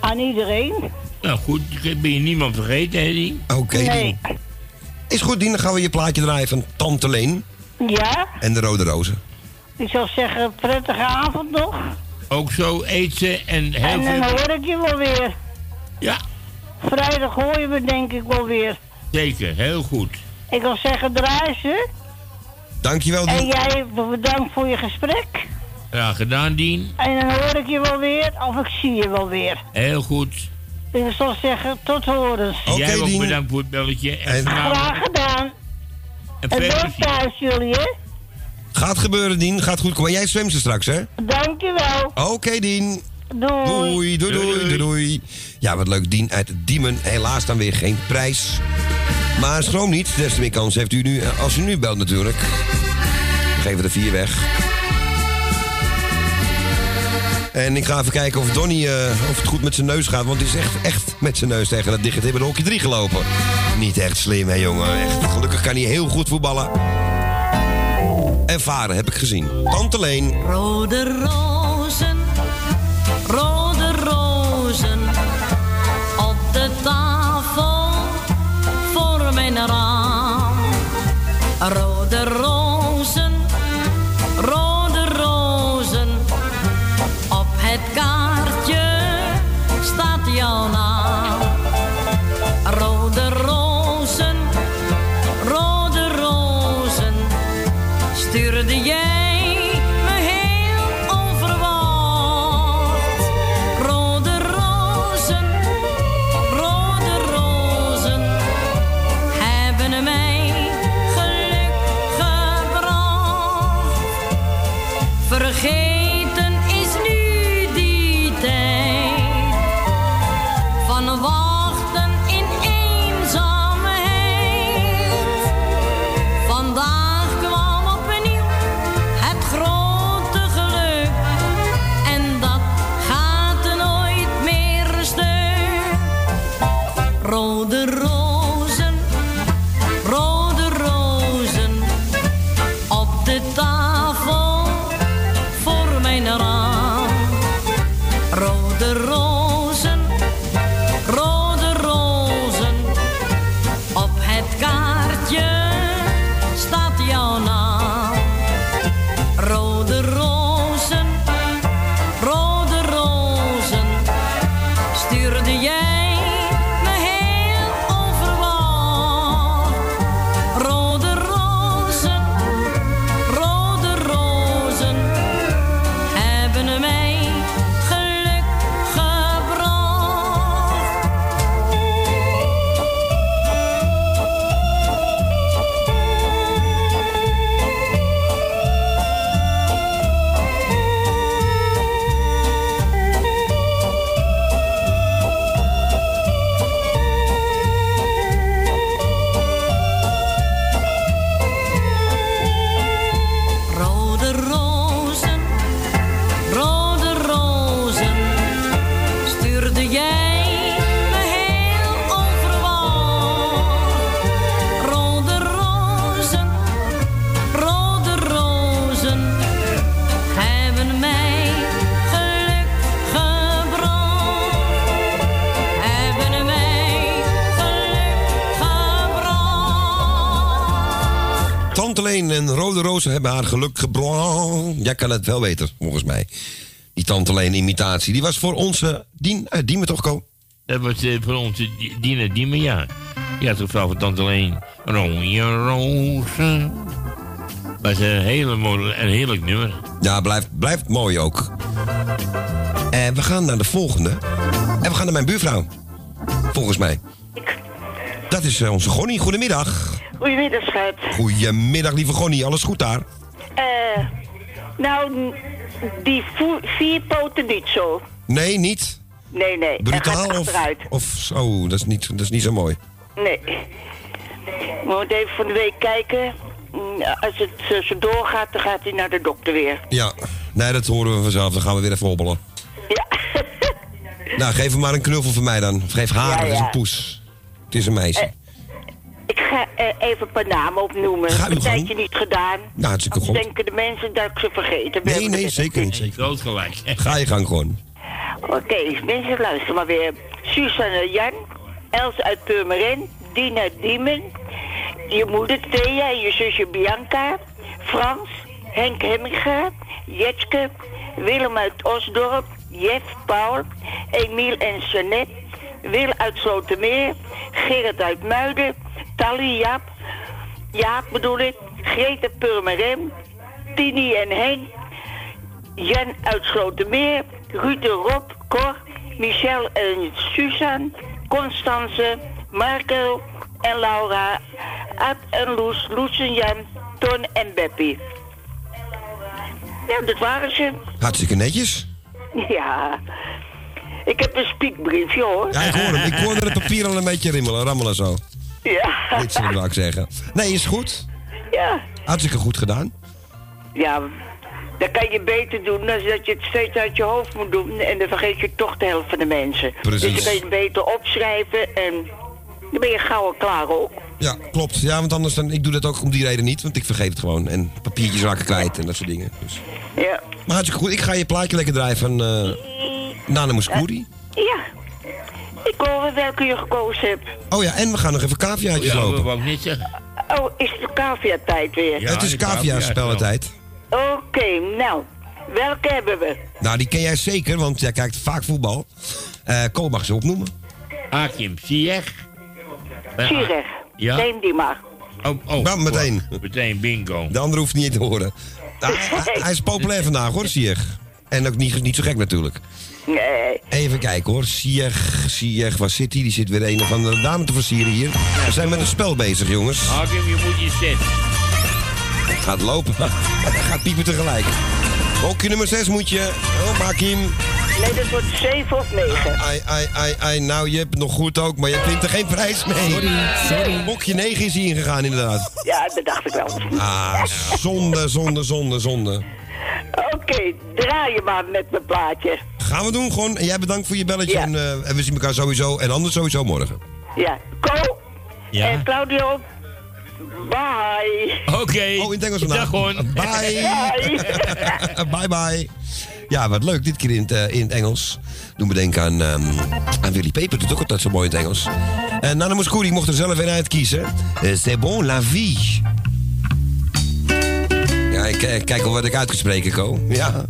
Aan iedereen. Nou goed, ik ben je niemand vergeten, hè, Dien? Oké, Nee. Dien. Is goed, Dien. Dan gaan we je plaatje draaien van Tante Leen Ja, en de Rode Rozen. ik zou zeggen, prettige avond nog. Ook zo eet ze en heel en dan veel... hoor ik je wel weer. Ja. Vrijdag hoor je me denk ik wel weer. Zeker, heel goed. Ik wil zeggen, draai ze. Dankjewel, En Dien. jij bedankt voor je gesprek. Ja, gedaan, Dien. En dan hoor ik je wel weer, of ik zie je wel weer. Heel goed. Ik zal zeggen, tot horens. En jij ook bedankt voor het belletje. En, vanavond- Graag gedaan. en En veel thuis jullie, hè? Gaat gebeuren, Dien. Gaat goed komen. Jij zwemt ze straks, hè? Dankjewel. Oké, Dien. Doei. Doei, doei, doei, doei, doei. Ja, wat leuk. Dien uit Diemen. Helaas dan weer geen prijs. Maar schroom niet. Des te meer kans heeft u nu, als u nu belt natuurlijk. We geven er vier weg. En ik ga even kijken of Donny, eh, of het goed met zijn neus gaat. Want hij is echt, echt met zijn neus tegen het dichte hebben hokje 3 gelopen. Niet echt slim, hè, jongen. Echt, gelukkig kan hij heel goed voetballen. En varen, heb ik gezien. Tante Leen. Rode rozen, Rozen hebben haar geluk gebracht. Jij kan het wel weten, volgens mij. Die Tante Leen imitatie. Die was voor onze Dien, uh, Diemen toch, Ko? Dat was eh, voor onze Di- Dina Diemen, ja. Ja, toch wel van Tante Leen. Rode rozen. Was een, hele mooie, een heerlijk nummer. Ja, blijft, blijft mooi ook. En we gaan naar de volgende. En we gaan naar mijn buurvrouw. Volgens mij. Dat is eh, onze Gonnie. Goedemiddag. Goedemiddag, schat. Goedemiddag, lieve Gonnie. Alles goed daar? Eh, nou, die vier poten niet zo. Nee, niet? Nee, nee. Brutaal gaat of, of zo? Dat is, niet, dat is niet zo mooi. Nee. We moeten even van de week kijken. Mm, Als het eh, zo doorgaat, dan gaat hij naar de dokter weer. Ja, nee, dat horen we vanzelf. Dan gaan we weer even hobbelen. Ja. nou, geef hem maar een knuffel van mij dan. Of geef haar, Ja, dat is een poes. Het is een meisje. Ik ga eh, even een paar namen opnoemen. Ga een gang. tijdje niet gedaan. nou, goed. denken de mensen dat ik ze vergeten ben. Nee, nee, zeker niet. Zeker. Groot gelijk. Ga je gang gewoon. Oké, mensen, luister maar weer. Susanne Jan, Els uit Purmerend, Dina Diemen, je moeder Thea en je zusje Bianca, Frans, Henk Hemminga, Jetske, Willem uit Osdorp, Jeff, Paul, Emiel en Jeannette, Wil uit Slotermeer, Gerrit uit Muiden, Tally, Jaap, Jaap bedoel ik, Greta Purmerend, Tini en Henk, Jan uit Slotermeer, Ruud Rob, Cor, Michel en Suzanne, Constance, Marco en Laura, Ad en Loes, Loes en Jan, Ton en Beppie. Ja, dat waren ze. Hartstikke netjes. Ja. Ik heb een spiekbriefje hoor. Ja, ik hoor hem. Ik hoorde het papier al een beetje rimmelen, rammelen zo. Ja. Dit zou ik zeggen. Nee, is goed. Ja. Hartstikke goed gedaan. Ja, dat kan je beter doen dan dat je het steeds uit je hoofd moet doen. En dan vergeet je toch de helft van de mensen. Precies. Dus je kan het beter opschrijven en dan ben je gauw al klaar ook. Ja, klopt. Ja, want anders dan, ik doe dat ook om die reden niet, want ik vergeet het gewoon. En papiertjes raken kwijt en dat soort dingen. Dus. Ja. Maar hartstikke goed. Ik ga je plaatje lekker draaien van eh Nana Mouskouri. Ja. Ik hoor welke je gekozen hebt. Oh ja, en we gaan nog even caviaatjes Ja, dat lopen. wou niet zeggen. Oh, is het cavia-tijd weer? het is cavia spelletijd. Oké, nou. Welke hebben we? Nou, die ken jij zeker, want jij kijkt vaak voetbal. Eh Ko mag ze opnoemen. Hakim Ziyech. Ziyech. Ja? Neem die maar. Oh, oh. Nou, meteen. Meteen, bingo. De andere hoeft niet te horen. Nou, hij, hij is populair vandaag hoor, Sieg. En ook niet, niet zo gek natuurlijk. Nee. Even kijken hoor. Sieg, Sieg, waar zit hij? Die zit weer een of andere dame te versieren hier. We zijn met een spel bezig, jongens. Hakim, je moet je zetten. Gaat lopen. Gaat piepen tegelijk. Hokje nummer 6 moet je. Oh, hem. Nee, dat wordt 7 of 9. Ai, ai, ai, ai. Nou, je hebt het nog goed ook, maar je wint er geen prijs mee. Sorry, sorry. Hokje 9 is hij ingegaan, inderdaad. Ja, dat dacht ik wel. Ah, zonde, zonde, zonde, zonde. Oké, draai je maar met mijn plaatje. Gaan we doen gewoon. En jij bedankt voor je belletje. En, eh, en we zien elkaar sowieso. En anders sowieso morgen. Ja, Ko Ja. en Claudio, bye. Oké. Oh, in het Engels vandaag. Dag gewoon. Bye. bye bye. Ja, wat leuk. Dit keer in het, eh, in het Engels. Doen we denken aan, ehm, aan Willy Peper. Doet ook altijd zo mooi in het Engels. En Nana Mouskouri mocht er zelf een uitkiezen. Eh, C'est bon la vie. Eh, kijk al wat ik uit kan spreken, Ko. Ja.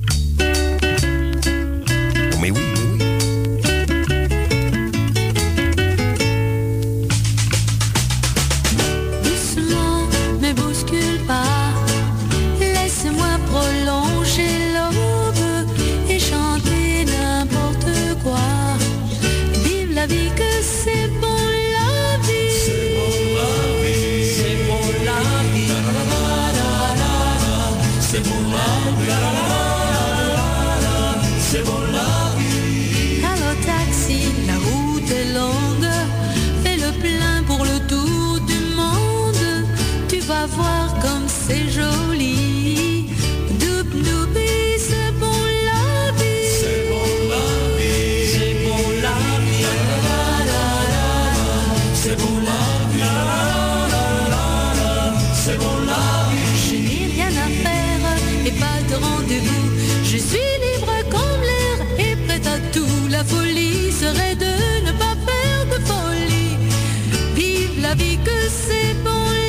Serait de ne pas faire de folie. Vive la vie que c'est bon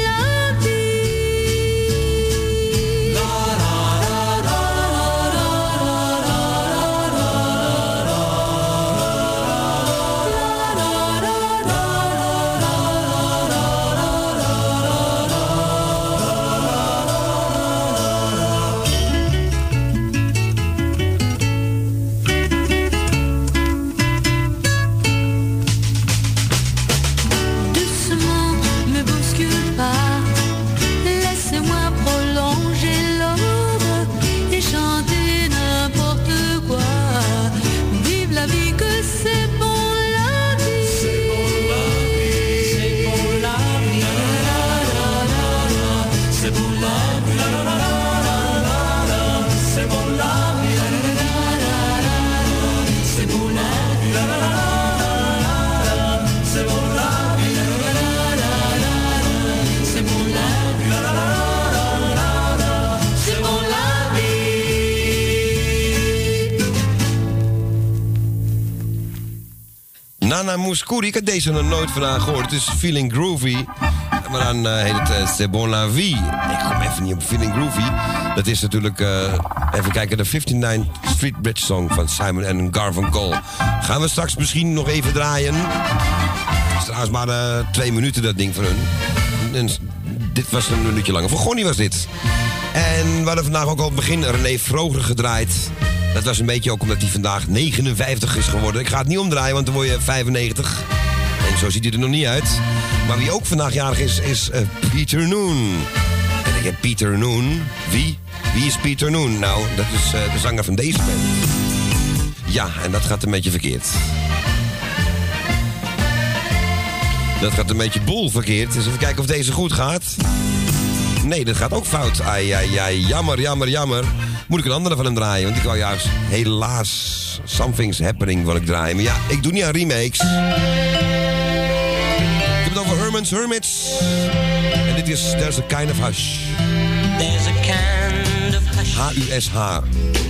Nana Mouskouri. Ik had deze nog nooit van haar gehoord. Het is Feeling Groovy. Maar dan eh, heet het uh, C'est bon la vie. Ik kom even niet op Feeling Groovy. Dat is natuurlijk, eh, even kijken, de 59 Street Bridge Song van Simon en Garfunkel. Gaan we straks misschien nog even draaien. Het is trouwens maar twee minuten dat ding van hun. En dit was een minuutje langer. Voor Gonnie was dit. En we hadden vandaag ook al het begin René Vroger gedraaid. Dat was een beetje ook omdat hij vandaag 59 is geworden. Ik ga het niet omdraaien, want dan word je 95. En zo ziet hij er nog niet uit. Maar wie ook vandaag jarig is, is eh, Pieter Noon. En ik heb Pieter Noon. Wie? Wie is Pieter Noon? Nou, dat is eh, de zanger van deze band. Ja, en dat gaat een beetje verkeerd. Dat gaat een beetje boel verkeerd. Dus even kijken of deze goed gaat. Nee, dat gaat ook fout. Ai, ai, ai. Jammer, jammer, jammer. Moet ik een andere van hem draaien? Want ik wou juist helaas Something's Happening wil ik draaien. Maar ja, ik doe niet aan remakes. Ik heb het over Herman's Hermits. En dit is There's a Kind of Hush. There's a kind of hush H-U-S-H. all over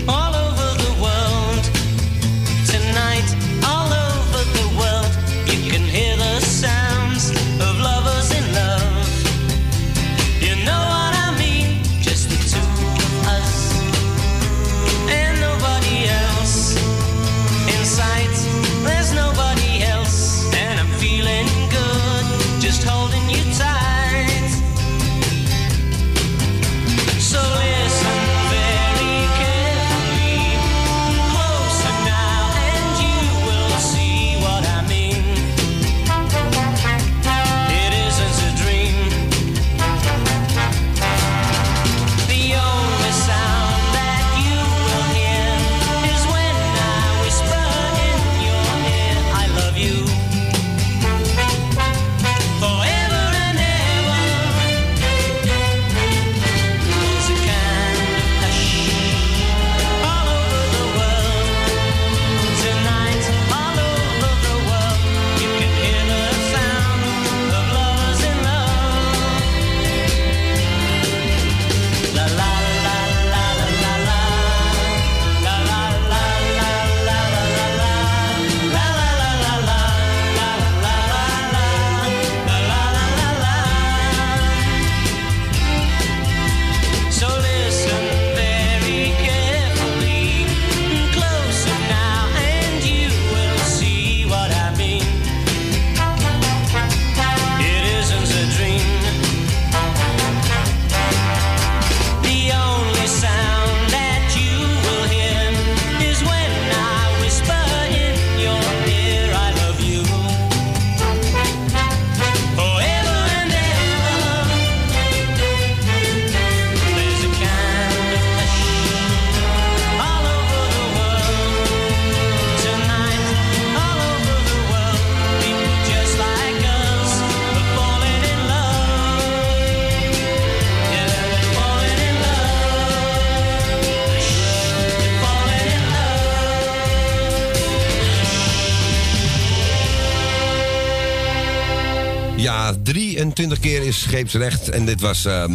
Ja, 23 keer is scheepsrecht. En dit was ehm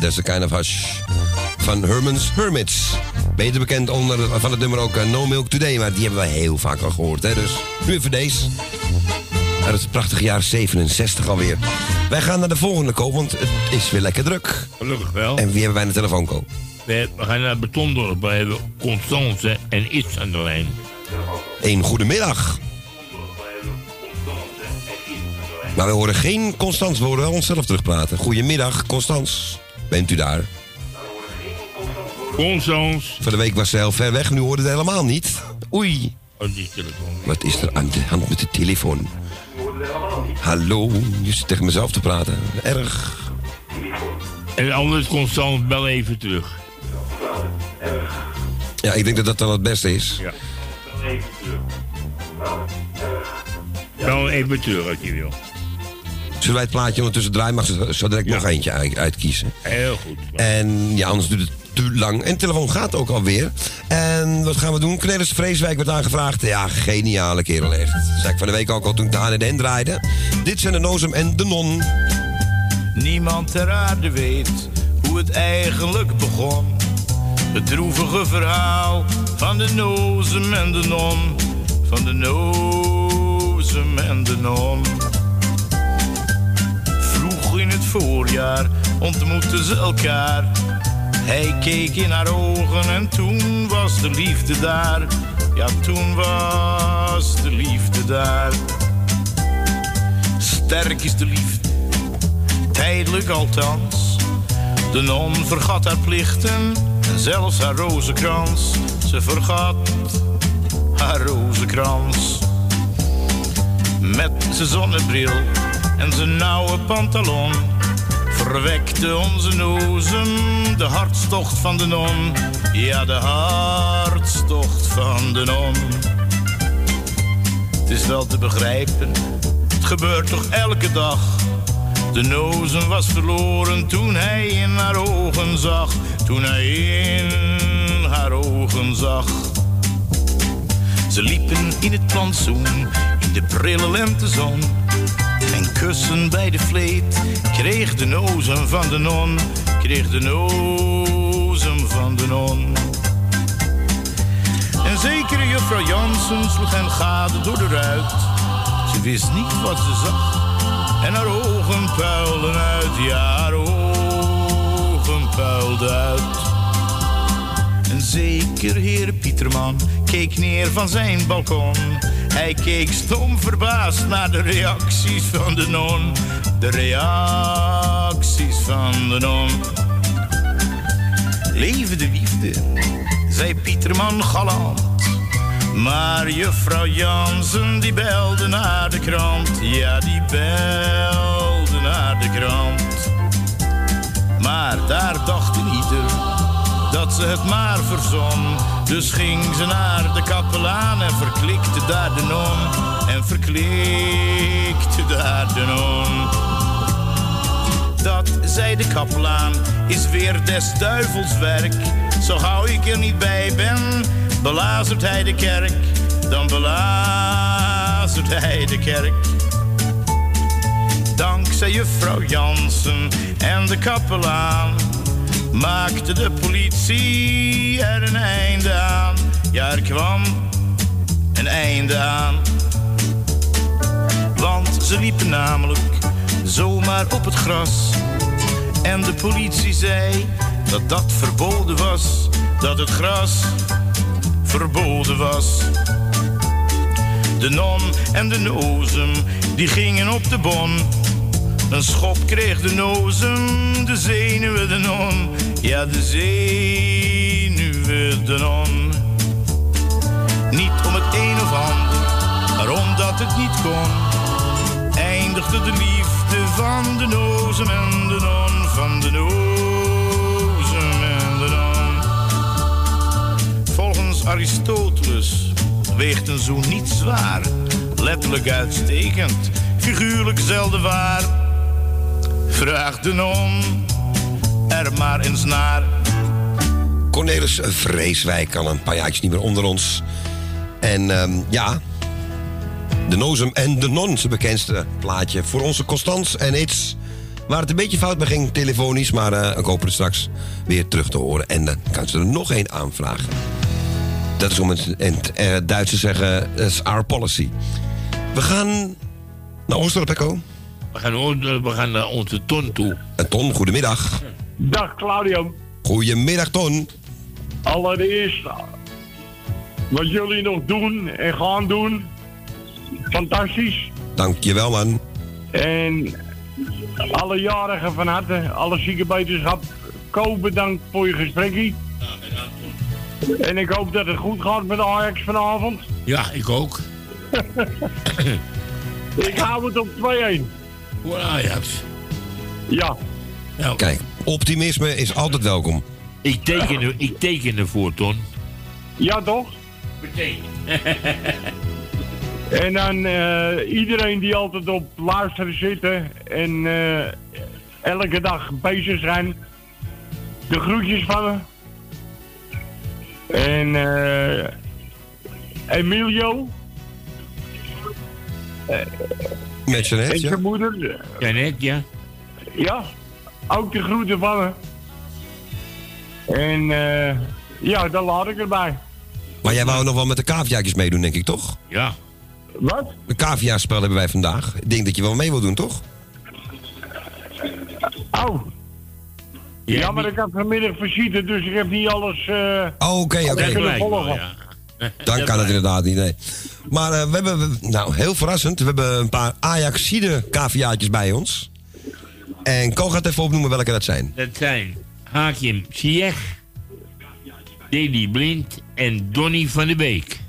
There's a Kind of Hush van Herman's Hermits. Beter bekend onder van het nummer ook eh, No Milk Today. Maar die hebben wij heel vaak al gehoord. Hè? Dus nu even deze. Uit het prachtige jaar 67 alweer. Wij gaan naar de volgende koop, want het is weer lekker druk. Gelukkig wel. En wie hebben wij aan de telefoon koop? We gaan naar Betondorp. We hebben Constance en Iets aan de lijn. Een goedemiddag. Maar we horen geen Constans, we horen wel onszelf terugpraten. Goedemiddag, Constans. Bent u daar? Constans. Van de week was ze heel ver weg, nu hoorde het helemaal niet. Oei. Oh, die telefoon. Wat is er aan de hand met de telefoon? Hallo, je zit tegen mezelf te praten. Erg. En anders, Constance, bel even terug. Ja, ik denk dat dat dan het beste is. Ja. Bel even terug als je wil. Zullen wij het plaatje ondertussen draaien? Mag ze zo direct nog eentje uit- uitkiezen? Heel goed. En ja, anders duurt het te lang. En de telefoon gaat ook alweer. En wat gaan we doen? Cornelis Vreeswijk werd aangevraagd. Ja, geniale kerel echt. Dat zei ik van de week ook al toen ik de HNN draaide. Dit zijn de Nozem en de Non. Niemand ter aarde weet hoe het eigenlijk begon. Het droevige verhaal van de nozem en de non. Van de nozem nozem en de non. Voorjaar ontmoetten ze elkaar. Hij keek in haar ogen en toen was de liefde daar. Ja, toen was de liefde daar. Sterk is de liefde, tijdelijk althans. De non vergat haar plichten en zelfs haar rozenkrans. Ze vergat haar rozenkrans. Met zijn zonnebril en zijn nauwe pantalon verwekte onze nozem de hartstocht van de non. Ja, de hartstocht van de non. Het is wel te begrijpen, het gebeurt toch elke dag. De nozem was verloren toen hij in haar ogen zag. Toen hij in haar ogen zag. Ze liepen in het plantsoen, in de prille lentezon. En kussen bij de vleet kreeg de nozem van de non. Kreeg de nozem van de non. En zekere juffrouw Jansen sloeg hem gade door de ruit. Ze wist niet wat ze zag. En haar ogen puilden uit, ja, haar ogen puilden uit. En zeker heer Pieterman keek neer van zijn balkon. Hij keek stom verbaasd naar de reacties van de non. De reacties van de non. Leven de liefde, zei Pieterman galant. Maar juffrouw Jansen die belde naar de krant. Ja, die belde naar de krant. Maar daar dacht ieder dat ze het maar verzon. Dus ging ze naar de kapelaan en verklikte daar de non. En verklikte daar de non. Dat, zei de kapelaan, is weer des duivels werk. Zo gauw ik er niet bij ben, belazert hij de kerk. Dan belazert hij de kerk. Dankzij juffrouw Jansen en de kapelaan maakte de politie er een einde aan. Ja, er kwam een einde aan. Want ze liepen namelijk zomaar op het gras. En de politie zei dat dat verboden was. Dat het gras verboden was. De non en de nozem, die gingen op de bon. Een schop kreeg de nozem, de zenuwen de non. Ja, de zenuwen non. Niet om het een of ander, maar omdat het niet kon. Eindigde de liefde van de nozem en de non. Van de nozem en de non. Volgens Aristoteles weegt een zoen niet zwaar. Letterlijk uitstekend, figuurlijk zelden waar. Vraag de non er maar eens naar. Cornelis Vreeswijk, al een paar jaartjes niet meer onder ons. En ehm, ja, de Nozem en de Non, zijn bekendste plaatje voor onze Constans en It's. Waar het een beetje fout mee ging, telefonisch, maar eh, ik hoop het straks weer terug te horen. En dan kan ze er nog één aanvragen. Dat is om het in het eh, Duits te zeggen, dat is our policy. We gaan naar Oosterop, Echo. We gaan, we gaan naar onze ton toe. En Ton, goedemiddag. Dag Claudio. Goedemiddag, Ton. Allereerst wat jullie nog doen en gaan doen. Fantastisch. Dankjewel, man. En alle jarigen van harte, alle ziekenbeterschap. Ko, bedankt voor je gesprekje. En ik hoop dat het goed gaat met Ajax vanavond. Ja, ik ook. Ik hou het op 2-1. Voor Ajax. Ja. Kijk, optimisme is altijd welkom. Ik teken, er, ik teken ervoor, Ton. Ja, toch? Meteen. En dan eh, iedereen die altijd op luisteren zitten en eh, elke dag bezig zijn. De groetjes van me. En eh Emilio. Eh, Met Jeanette, en ja. moeder. Janet, ja. Ja, ook de groeten van me. En eh, ja, dan laat ik erbij. Maar jij wou nog wel met de kaafjaartjes meedoen, denk ik, toch? Ja. Wat? Een cavia-spel hebben wij vandaag. Ik denk dat je wel mee wil doen, toch? Oh. Ja, maar ik had vanmiddag visite, dus ik heb niet alles... eh Oh, oké, oké. kunnen volgen. Dan kan het inderdaad niet, nee. Maar eh, we hebben, we- nou, heel verrassend, we hebben een paar Ajaxide caviaatjes bij ons. En Ko gaat even opnoemen welke dat zijn. Dat zijn Hakim Ziyech, Deli Blind en Donny van de Beek.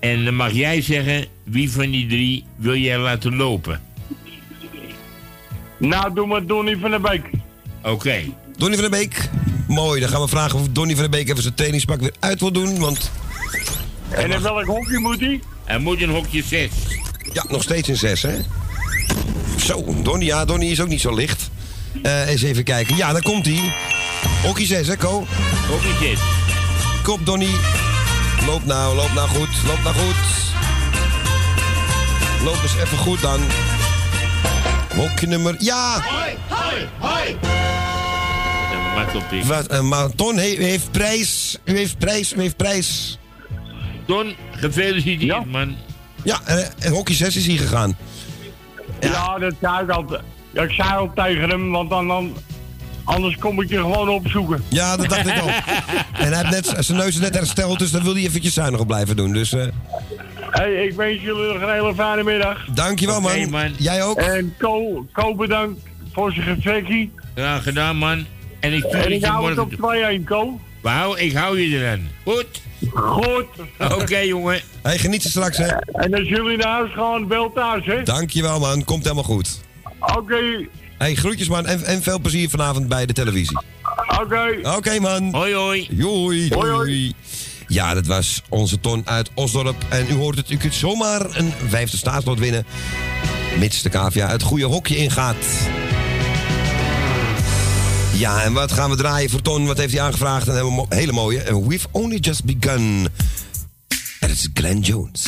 En dan mag jij zeggen wie van die drie wil jij laten lopen. Nou, doe maar Donny van der Beek. Oké. Donny van der Beek. Mooi, dan gaan we vragen of Donny van der Beek even zijn trainingspak weer uit wil doen. Want En in welk hokje moet hij? Hij moet een hokje 6. ja, nog steeds een 6, hè? Zo, Donny, ja, Donny is ook niet zo licht. Eh, eens even kijken. Ja, daar komt hij. Hockey 6, hè, Ko? Hokje 6. Kop, Donny. Loop nou, loop nou goed, loop nou goed. Loop eens even goed dan. Hokje nummer... Ja! Hoi, hoi, hoi. Wat. Wat, eh, maar Ton he- u heeft prijs. U heeft prijs, u heeft prijs. Don, gefeliciteerd man. Ja, eh, en hockey 6 is hier gegaan. Ja, dat zei ik al. Ja, ik zei al tegen hem, want dan, dan, anders kom ik je gewoon opzoeken. Ja, dat dacht ik al. En hij heeft net, zijn neus is net hersteld, dus dat wil hij eventjes zuinig op blijven doen. Dus eh, Hey, ik wens jullie nog een hele fijne middag. dankjewel man. Jij ook? En Ko, Ko bedankt voor zijn gevekkie. Graag gedaan man. En ik En het ik hou het op 2-1, Ko. Wauw, ik hou je eraan. Goed? Goed. Oké jongen. Hey, geniet ze straks hè. En als jullie naar huis gaan, bel thuis, hè? Dankjewel man, komt helemaal goed. Oké, Hey, groetjes man en, en veel plezier vanavond bij de televisie. oké. Oké man. Hoi hoi. Hoi, Hoi, hoi. Ja, dat was onze Ton uit Osdorp. En u hoort het, u kunt zomaar een vijfde staatslot winnen. Mits de cavia het goede hokje ingaat. Ja, en wat gaan we draaien voor Ton? Wat heeft hij aangevraagd? Een hele, mo- hele mooie. We've Only Just Begun. En het is Glenn Jones.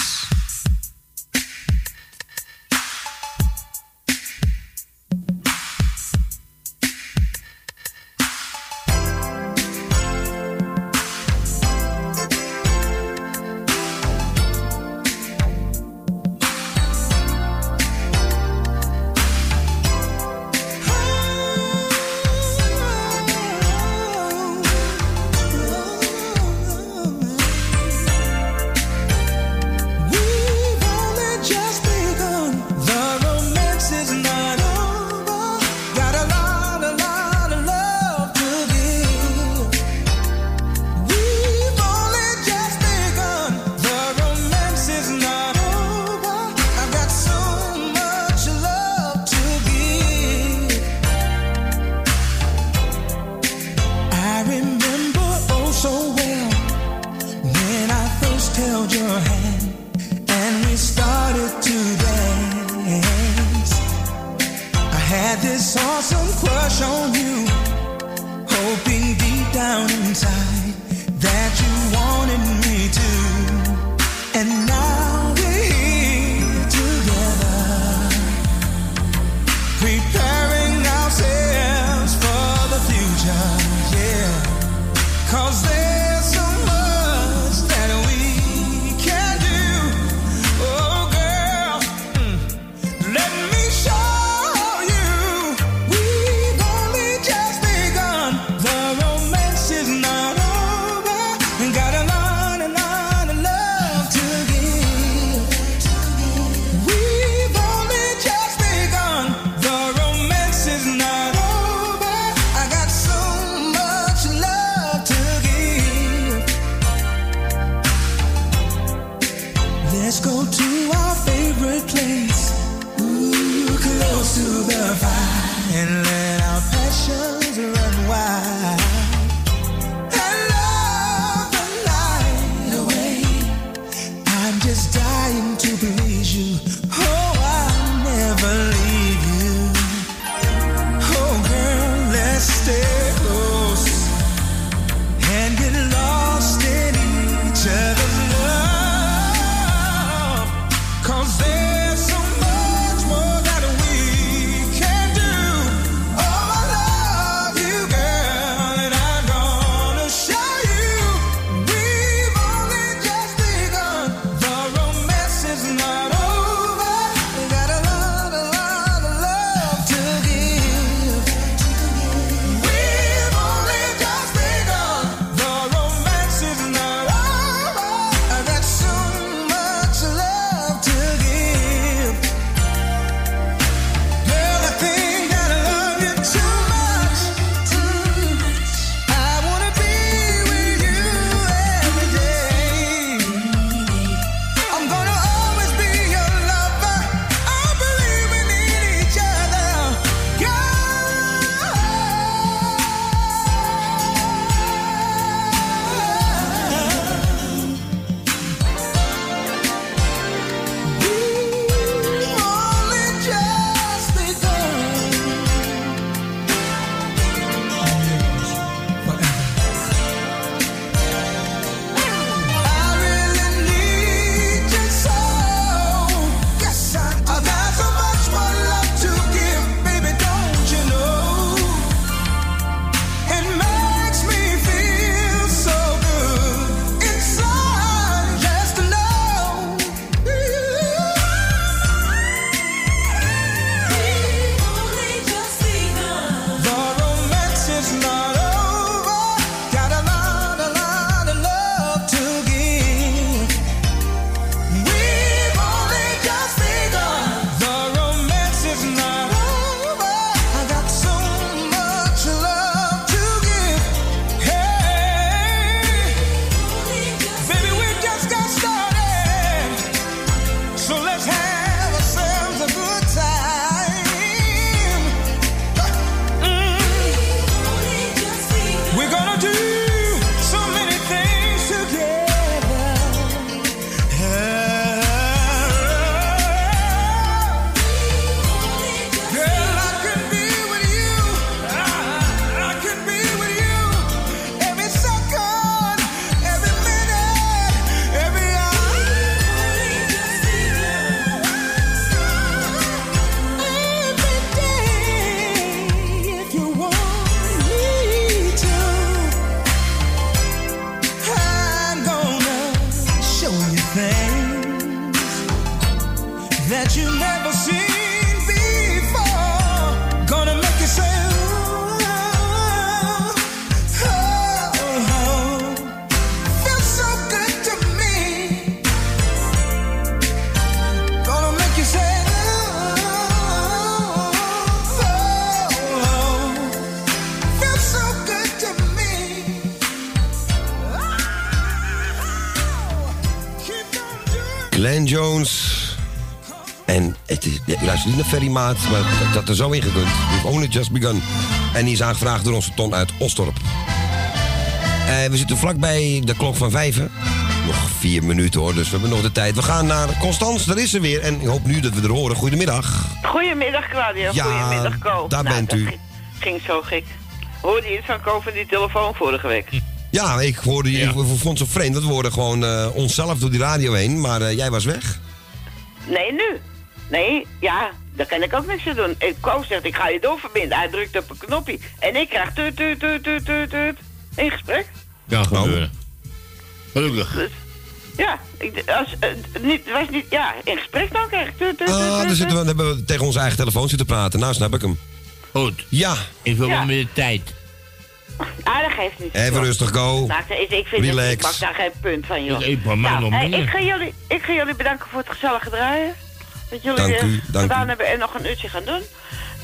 Niet naar Ferry Maat, maar dat, dat er zo ingekund. We've only just begun. En die is aangevraagd door onze ton uit Osdorp. Eh, we zitten vlakbij de klok van vijven. Nog vier minuten hoor, dus we hebben nog de tijd. We gaan naar Constans, daar is ze weer. En ik hoop nu dat we er horen. Goedemiddag. Goedemiddag Claudia, Ja, goedemiddag Co. daar Nou, bent dat u. Ging, ging zo gek. Hoorde je iets van Co van die telefoon vorige week? Ja, ik hoorde je, ik vond het zo vreemd. Dat we hoorden gewoon eh, onszelf door die radio heen. Maar eh, jij was weg. Nee, nu. Nee, ja, daar kan ik ook niks aan doen. En Co zegt, ik ga je doorverbinden. Hij drukt op een knopje. En ik krijg tut, tut, tut, tut, tut, tut. In gesprek. Kan gebeuren. Gelukkig. Dus, ja, ik, als, eh, niet, was niet, ja, in gesprek dan krijg ik tut, tut, tut, Ah, tut, dan tut. zitten we, dan hebben we tegen onze eigen telefoon zitten praten. Nou, snap ik hem. Goed. Ja. In verband Ja. met de tijd. Ah, dat geeft niet. Even rustig, Go. Nou, ik, ik vind Relax. Het, ik mag daar geen punt van, joh. Ik nog hey, meer. ik, ga jullie, ik ga jullie bedanken voor het gezellige draaien. Dat jullie Dank eh, u, dank gedaan u. hebben en nog een uurtje gaan doen.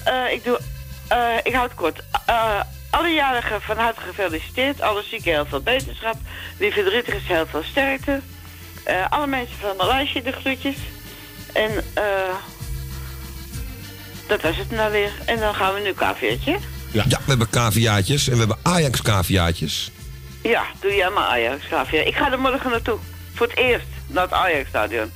Eh, ik, doe, eh, ik houd het kort. Eh, alle jarigen van harte gefeliciteerd. Alle zieken heel veel beterschap. Wie verdrietig is, heel veel sterkte. Eh, alle mensen van mijn lijstje de groetjes. En eh dat was het nou weer. En dan gaan we nu kaviaatje. Ja. we hebben caviaatjes en we hebben Ajax caviaatjes. Ja, doe jij maar Ajax, Gavia. Ik ga er morgen naartoe. Voor het eerst naar het Ajax-stadion.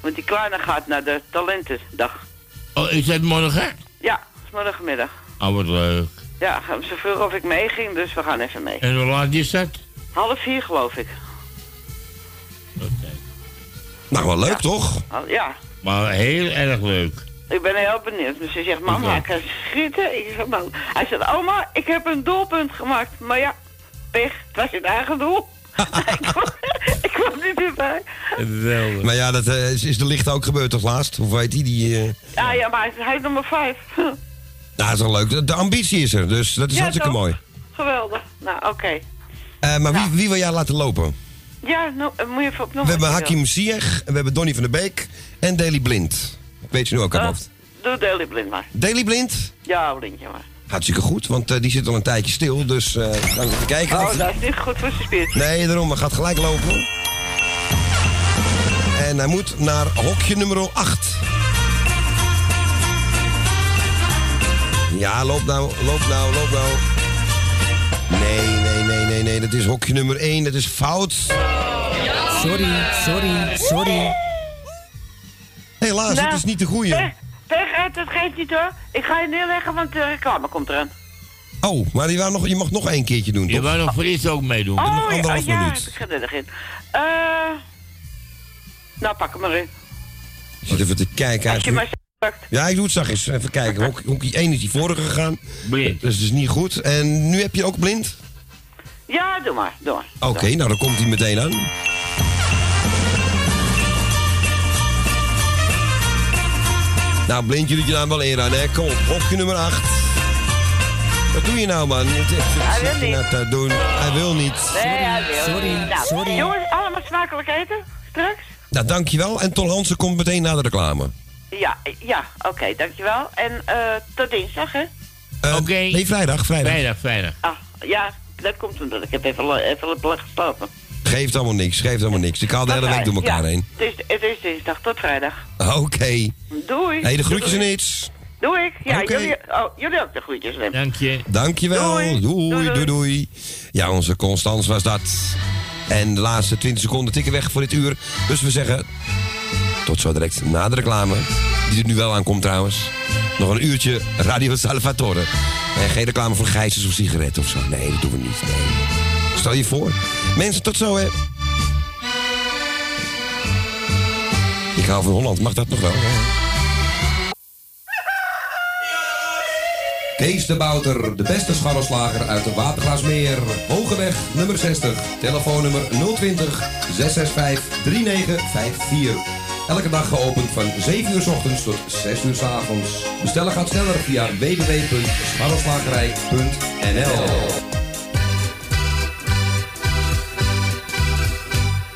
Want die kleine gaat naar de talentendag. Oh, is dat morgen? Ja, dat is morgenmiddag. Oh, wat leuk. Ja, ze vroeg of ik meeging, dus we gaan even mee. En hoe laat is dat? Half vier, geloof ik. Nou, wel leuk toch? Ja, Maar heel erg leuk. ik ben heel benieuwd. Dus ze zegt, mama, ik kan schieten. Ik zeg, "Man." Hij zegt, oma, ik heb een doelpunt gemaakt. Maar ja, pech, het was je eigen doel. ik, kwam, niet meer bij. Geweldig. Maar ja, dat eh, is, is de licht ook gebeurd toch laatst? Hoe weet hij die? eh, Ja, ja, maar hij is, hij is nummer vijf. Nou, dat is wel leuk. De, de ambitie is er, dus dat is Ja, hartstikke toch? mooi. Geweldig. Nou, oké. Eh, maar wie, wie wil jij laten lopen? Ja, nou, moet je even opnoemen. we hebben Hakim Ziyech, we hebben Donny van der Beek en Daily Blind. Ik weet je nu ook aan. Eh, Doe Daily Blind maar. Daily Blind? Ja, Blindje maar. Hartstikke goed, want eh, die zit al een tijdje stil. Dus eh even kijken. Oh, of- dat is niet goed voor zijn spiertjes. Nee, daarom, hij gaat gelijk lopen. En hij moet naar hokje nummer 8. Ja, loop nou, loop nou, loop nou. Nee, nee, nee, nee, nee, dat is hokje nummer 1, dat is fout. Sorry, sorry, sorry. Helaas, Nou, het is niet de goeie. Pech, pech uit, dat geeft niet hoor. Ik ga je neerleggen, want de reclame komt eraan. Oh, maar die wou nog, je mag nog één keertje doen, toch? Je wou nog voor iets ook meedoen. Oh, ja, anderhalf ja, minuut. ik ga er nog in. Eh, nou, pak hem maar in. Ik zit even te kijken. Als je Hij maar pakt. Ja, ik doe het zachtjes. Even kijken. Hok- Hokje 1 is die vorige gegaan. Blind. Dus dat is niet goed. En nu heb je ook blind? Ja, doe maar, doe maar. Oké, nou dan komt hij meteen aan. Nou, blind jullie je naam wel eer aan, hè? Kom op, hokje nummer 8. Wat doe je nou, man? Hij wil niet. nou doen? Hij wil niet. Nee, hij wil sorry, niet. Nou, sorry. Jongens, allemaal smakelijk eten, straks? Nou, dankjewel. En Ton Hansen komt meteen na de reclame. Ja, ja, oké, dankjewel. En eh tot dinsdag, hè? Eh, Oké. Nee, vrijdag, vrijdag. Vrijdag, vrijdag. Ah, ja, dat komt omdat ik heb even, even op lag geslapen. Geeft allemaal niks, geeft allemaal niks. Ik haal de hele week door elkaar ja, heen. Het is, het is dinsdag, tot vrijdag. Oké. Doei. Hey, de groetjes en Doei. iets. Doe ik. Ja, Oké. jullie, oh, jullie ook de groetjes, Lem. Dank je. Dankjewel. Doei. Doei, Doei, doei, doei. doei. Ja, onze Constans was dat. En de laatste 20 seconden tikken weg voor dit uur. Dus we zeggen tot zo direct na de reclame. Die er nu wel aankomt trouwens. Nog een uurtje Radio Salvatore. En geen reclame voor gijzers of sigaretten of zo. Nee, dat doen we niet. Nee. Stel je voor. Mensen, tot zo hè. Ik hou van Holland. Mag dat nog wel? Kees de Bouter, de beste scharrelslager uit de Watergraasmeer. Hogeweg, nummer 60. Telefoonnummer 020 665 3954. Elke dag geopend van 7 uur s ochtends tot 6 uur s avonds. Bestellen gaat sneller via www.scharrelslagerij.nl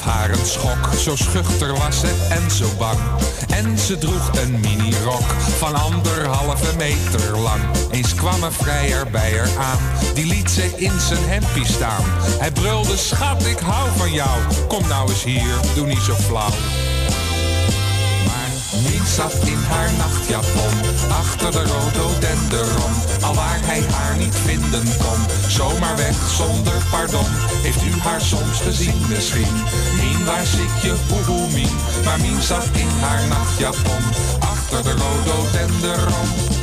Haar een schok, zo schuchter was ze en zo bang. En ze droeg een minirok van anderhalve meter lang. Eens kwam een vrijer bij haar aan, die liet ze in zijn hempie staan. Hij brulde, schat, ik hou van jou. Kom nou eens hier, doe niet zo flauw. Mien zat in haar nachtjapon, achter de rhododendron. Al waar hij haar niet vinden kon, zomaar weg zonder pardon. Heeft u haar soms gezien misschien? Mien, waar zit je, Mien? Maar Mien zat in haar nachtjapon, achter de rhododendron.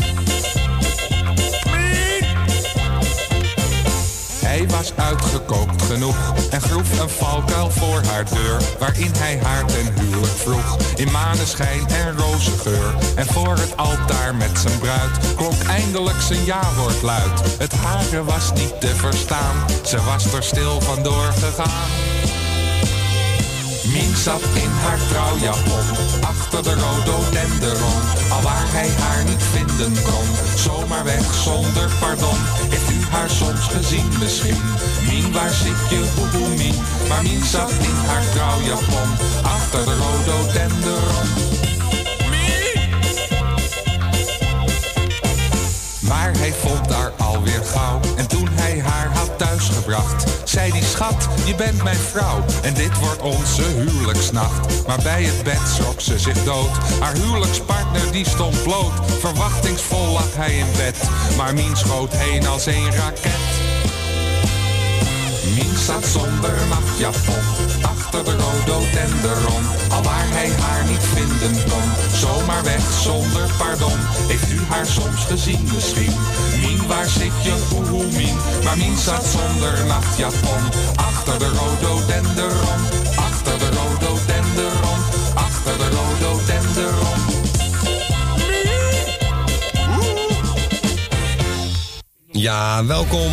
Hij was uitgekookt genoeg en groef een valkuil voor haar deur, waarin hij haar ten huwelijk vroeg. In maneschijn en rozengeur. En voor het altaar met zijn bruid klonk eindelijk zijn ja-woord luid. Het hare was niet te verstaan, ze was er stil vandoor gegaan. Mien zat in haar trouwjapon, achter de rhododendron. Al waar hij haar niet vinden kon, zomaar weg zonder pardon. Haar soms gezien misschien? Mien, waar zit je, hoe Mien? Maar Mien zat in haar trouwjapon, achter de rhododendron. Maar hij vond haar alweer gauw. En toen hij haar had thuisgebracht, zei die schat, je bent mijn vrouw. En dit wordt onze huwelijksnacht. Maar bij het bed schrok ze zich dood. Haar huwelijkspartner die stond bloot. Verwachtingsvol lag hij in bed. Maar Mien schoot heen als een raket. Mien zat zonder nachtjapon, achter de rhododendron. Al waar hij haar niet vinden kon, zomaar weg zonder pardon. Heeft u haar soms gezien misschien? Mien, waar zit je, hoe Mien? Maar Mien zat zonder nachtjapon, achter de rhododendron. Achter de rhododendron, achter de rhododendron. Ja, welkom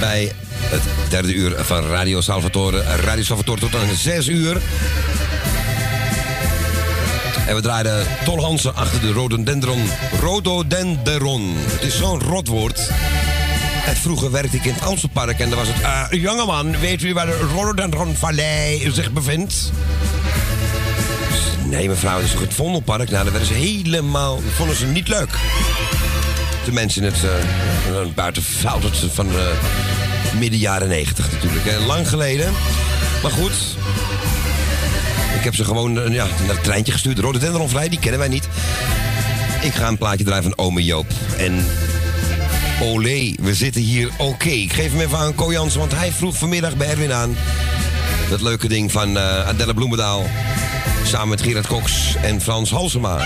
bij het derde uur van Radio Salvatore. Radio Salvatore tot aan 6 uur. En we draaiden Tol Hansen achter de rhododendron. Rhododendron. Het is zo'n rotwoord. Vroeger werkte ik in het Amstelpark en daar was het... eh jongeman, weet u waar de Rhododendron Vallei zich bevindt? Nee, mevrouw, het is toch het Vondelpark? Nou, daar werden ze helemaal... dat vonden ze niet leuk. De mensen in het uh, buitenveld van uh, midden jaren negentig natuurlijk. Lang geleden. Maar goed. Ik heb ze gewoon uh, ja, naar het treintje gestuurd. Rhododendron Vrij, die kennen wij niet. Ik ga een plaatje draaien van Ome Joop. En olé, we zitten hier oké. Ik geef hem even aan Ko Jansen, want hij vroeg vanmiddag bij Erwin aan... dat leuke ding van uh, Adelle Bloemendaal... samen met Gerard Cox en Frans Halsema.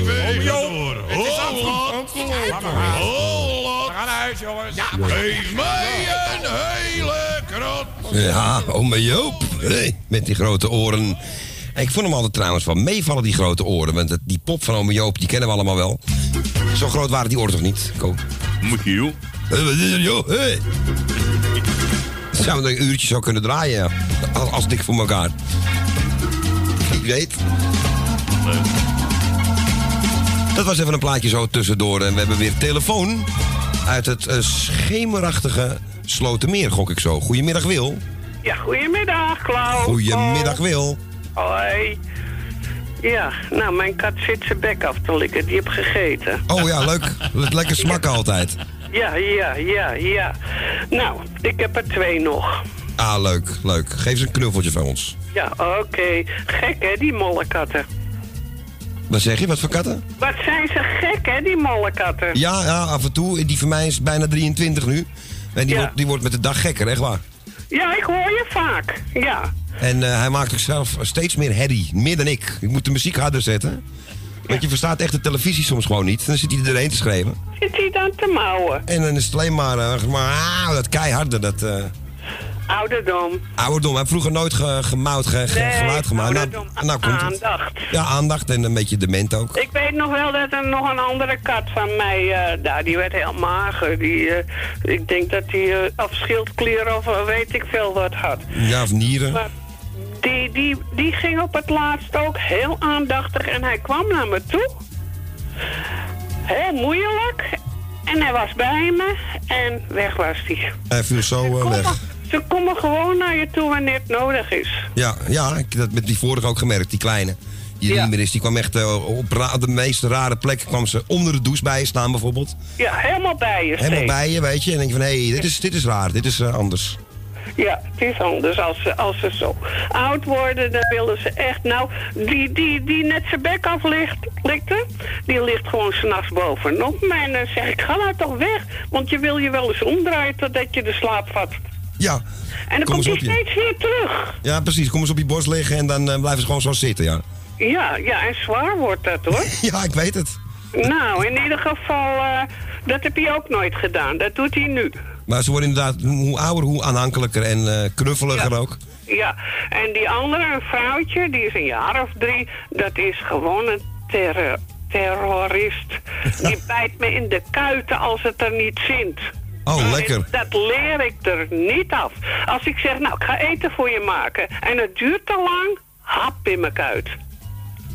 Ome Joop, het is Holland, gaan. Holland. We gaan naar huis, jongens. Geef mij een hele krot. Ja, ome Joop. Hey, met die grote oren. Ik vond hem altijd trouwens wel meevallen, die grote oren. Want die pop van ome Joop, die kennen we allemaal wel. Zo groot waren die oren toch niet, Ko? Moet je, joh. Hé, wat is er, joh? Hé. Zouden we een uurtje zo kunnen draaien, ja. Als, als dik voor elkaar. Wie weet. Dat was even een plaatje zo tussendoor. En we hebben weer telefoon uit het eh, schemerachtige Slotermeer, gok ik zo. Goedemiddag, Wil. Ja, goedemiddag, Klauw. Goedemiddag, Wil. Hoi. Ja, nou, mijn kat zit zijn bek af te likken. Die heb gegeten. Oh ja, leuk. Lekker smakken altijd. Ja, ja, ja, ja. Nou, ik heb er twee nog. Ah, leuk, leuk. Geef ze een knuffeltje van ons. Ja, oké. Gek, hè, die mollekatten. Wat zeg je? Wat voor katten? Wat zijn ze gek, hè, die mollekatten? Ja, ja, af en toe. Die van mij is bijna 23 nu. En die, Ja. wordt, die wordt met de dag gekker, echt waar. Ja, ik hoor je vaak. Ja. En eh, hij maakt ook zelf steeds meer herrie. Meer dan ik. Ik moet de muziek harder zetten. Want je verstaat echt de televisie soms gewoon niet. Dan zit hij erheen te schrijven. Zit hij dan te mouwen? En dan is het alleen maar, eh, maar ah, dat keiharde, dat eh Ouderdom. ouderdom. Hij vroeger nooit ge, gemouwd, ge, ge- Nee, geluid gemaakt. Nou, ouderdom. nou komt het. Aandacht. Ja, aandacht en een beetje dement ook. Ik weet nog wel dat er nog een andere kat van mij, nou, die werd heel mager. Die, eh, ik denk dat die afschildklier of eh, weet ik veel wat had. Ja, of nieren. Maar die, die, die ging op het laatst ook heel aandachtig en hij kwam naar me toe. Heel moeilijk. En hij was bij me en weg was hij. Hij viel zo weg. Ze komen gewoon naar je toe wanneer het nodig is. Ja, ja, ik heb dat met die vorige ook gemerkt, die kleine. Die niet meer is. Die kwam echt eh, op de meest rare plekken. kwam ze onder de douche bij je staan bijvoorbeeld. Ja, helemaal bij je Helemaal bij je, weet je. En dan denk je van, hé, hey, dit, is, dit is raar. Dit is eh, anders. Ja, het is anders als ze, als ze zo oud worden. Dan willen ze echt... Nou, die, die, die net zijn bek af ligt, likte... die ligt gewoon s'nachts bovenop. En dan zeg ik, ga nou toch weg. Want je wil je wel eens omdraaien totdat je de slaap vat. Ja. En dan Kom komt hij steeds weer terug. Ja, precies. Kom eens op je borst liggen en dan eh, blijven ze gewoon zo zitten, ja. Ja, ja, en zwaar wordt dat hoor. Ja, ik weet het. nou, in ieder geval, eh, dat heb hij ook nooit gedaan. Dat doet hij nu. Maar ze worden inderdaad hoe ouder, hoe aanhankelijker en eh, knuffeliger ook. Ja, en die andere, een vrouwtje, die is een jaar of drie, dat is gewoon een terror, terrorist. Die bijt me in de kuiten als het er niet zint. Oh, lekker. Dat leer ik er niet af. Als ik zeg, nou, ik ga eten voor je maken. En het duurt te lang, hap in mijn kuit.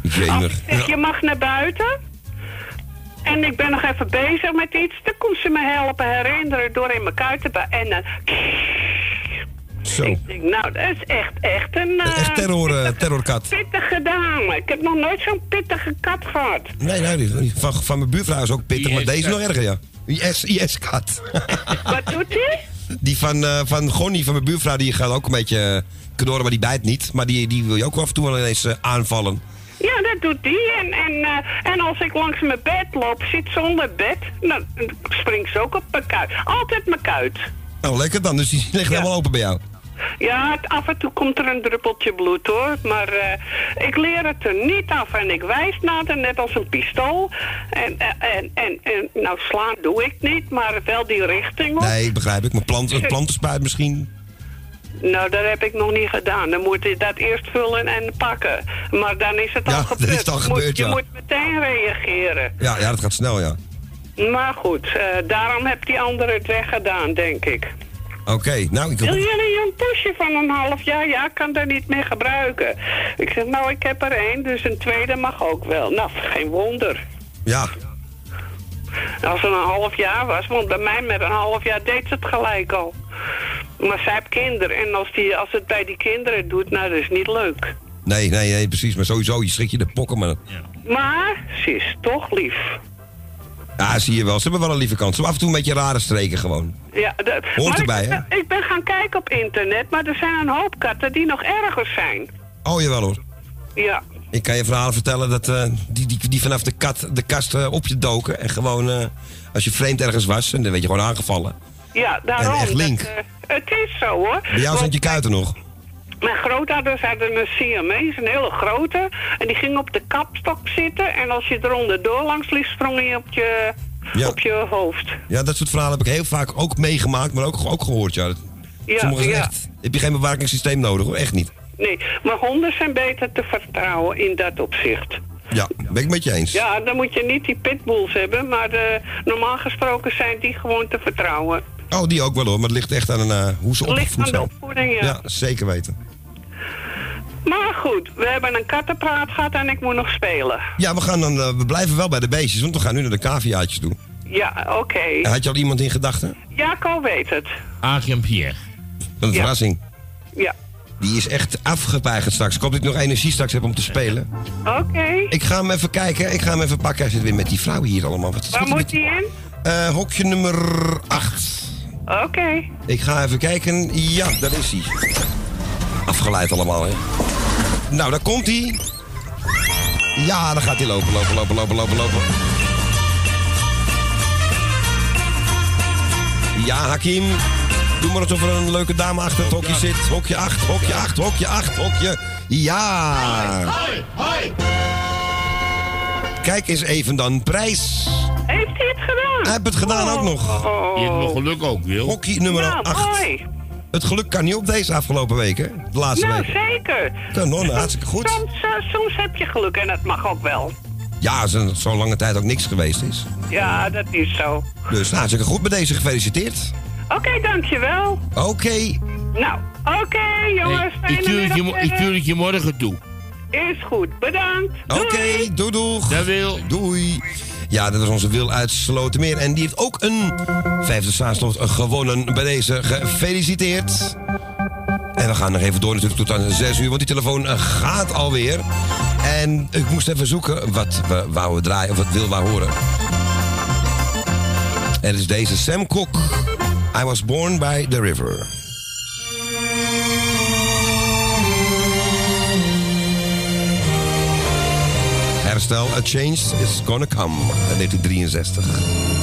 Jemig. Zeg, je mag naar buiten. En ik ben nog even bezig met iets. Dan komt ze me helpen herinneren door in mijn kuit te bij. En dan... Zo. Ik denk, nou, dat is echt, echt een... eh, Echt terror, eh, terrorkat. pittige dame. Ik heb nog nooit zo'n pittige kat gehad. Nee, nee, van, van mijn buurvrouw is ook pittig, maar deze is nog erger, ja. IS, IS-kat. Wat doet hij? Die van, eh van Gonnie, van mijn buurvrouw, die gaat ook een beetje eh, knorren, maar die bijt niet. Maar die, die wil je ook af en toe wel ineens eh, aanvallen. Ja, dat doet die. En, en, en als ik langs mijn bed loop, zit zonder bed, dan springt ze ook op mijn kuit. Altijd mijn kuit. Nou, lekker dan. Dus die ligt helemaal open bij jou. Ja, het- af en toe komt er een druppeltje bloed hoor. Maar eh, ik leer het er niet af en ik wijs naar het net als een pistool. En, eh, en, en, en nou, slaan doe ik niet, maar wel die richting op. Nee, begrijp ik. Mijn plant, een plantenspuit misschien. Nou, dat heb ik nog niet gedaan. Dan moet je dat eerst vullen en pakken. Maar dan is het Ja, al dat gebeurd. is het al Je gebeurd, moet, je ja. moet meteen reageren. Ja, ja, dat gaat snel, ja. Maar goed, eh, daarom heb die andere het weggedaan, denk ik. Oké, nou, ik Wil je een poesje van een half jaar? Ja, ik kan daar niet meer gebruiken. Ik zeg, nou, ik heb er één, dus een tweede mag ook wel. Nou, geen wonder. Ja, Als het een half jaar was, want bij mij met een half jaar deed ze het gelijk al. Maar zij heeft kinderen en als, die, als het bij die kinderen doet, nou, dat is niet leuk. nee, nee, nee, precies. Maar sowieso, je schrik je de pokken, maar... Maar ze is toch lief. Ja, zie je wel. Ze hebben wel een lieve kant. Ze hebben af en toe een beetje rare streken gewoon. Ja, dat, Hoort maar erbij, ik, hè? ik ben gaan kijken op internet, maar er zijn een hoop katten die nog erger zijn. Oh, jawel hoor. Ja. Ik kan je verhalen vertellen dat eh, die, die, die vanaf de, kat, de kast eh, op je doken. En gewoon, eh, als je vreemd ergens was, en dan werd je gewoon aangevallen. Ja, daarom. En echt dat, link. het is zo hoor. Bij jou zijn je kuiten nog. Mijn grootouders hadden een Siamese, een hele grote. En die ging op de kapstok zitten. En als je er onderdoor langs liep, sprong hij op je, Ja. op je hoofd. Ja, dat soort verhalen heb ik heel vaak ook meegemaakt, maar ook, ook gehoord. Ja. Ja, ja. echt. Heb je geen bewakingssysteem nodig hoor, echt niet. Nee, maar honden zijn beter te vertrouwen in dat opzicht. Ja, ben ik met je eens. Ja, dan moet je niet die pitbulls hebben. Maar eh, normaal gesproken zijn die gewoon te vertrouwen. Oh, die ook wel hoor, maar het ligt echt aan eh, hoe ze Het ligt opgevoed aan de zijn. opvoeding, ja. Ja, zeker weten. Maar goed, we hebben een kattenpraat gehad en ik moet nog spelen. Ja, we, gaan dan, eh, we blijven wel bij de beestjes, want we gaan nu naar de caviaatjes toe. Ja, oké. Had je al iemand in gedachten? Jaco weet het. Adrian Pierre. Wat een verrassing. Ja. Die is echt afgepeigerd straks. Ik hoop dat ik nog energie straks heb om te spelen. Oké. Ik ga hem even kijken. Ik ga hem even pakken. Hij zit weer met die vrouw hier allemaal. Wat Waar moet die- hij in? Eh, hokje nummer 8. Oké. Ik ga even kijken. Ja, daar is hij. Afgeleid allemaal, hè. Nou, daar komt hij. Ja, dan gaat hij lopen, lopen, lopen, lopen, lopen, lopen. Ja, Hakim. Doe maar alsof er een leuke dame achter het hokje zit. Hokje 8, hokje 8, hokje 8, hokje. Ja. Kijk eens even dan. Prijs. Heeft hij het gedaan? Hij heeft het gedaan ook nog. Je hebt nog geluk ook, Wil. Hokje nummer Nou, 8. mooi. Het geluk kan niet op deze afgelopen week, hè? De laatste Nou, week. zeker. Kanon, hartstikke goed. Soms, eh, soms heb je geluk en dat mag ook wel. Ja, als er zo'n lange tijd ook niks geweest is. Ja, dat is zo. Dus nou, hartstikke goed met deze. Gefeliciteerd. Oké, dankjewel. Oké. Nou, oké jongens. Hey, fijne ik, stuur het je, ik stuur het je morgen toe. Is goed, bedankt. Oké, doei doeg. Dat wil. Doei. Ja, dat was onze Wil uit Slotermeer. En die heeft ook een vijfde staatslot gewonnen. Bij deze gefeliciteerd. En we gaan nog even door natuurlijk tot aan 6 uur, want die telefoon eh, gaat alweer. En ik moest even zoeken wat we wouden draaien, of wat Wil wou horen. En het is deze Sam Cooke. I was born by the river. Herstel, a change is gonna come. 1963.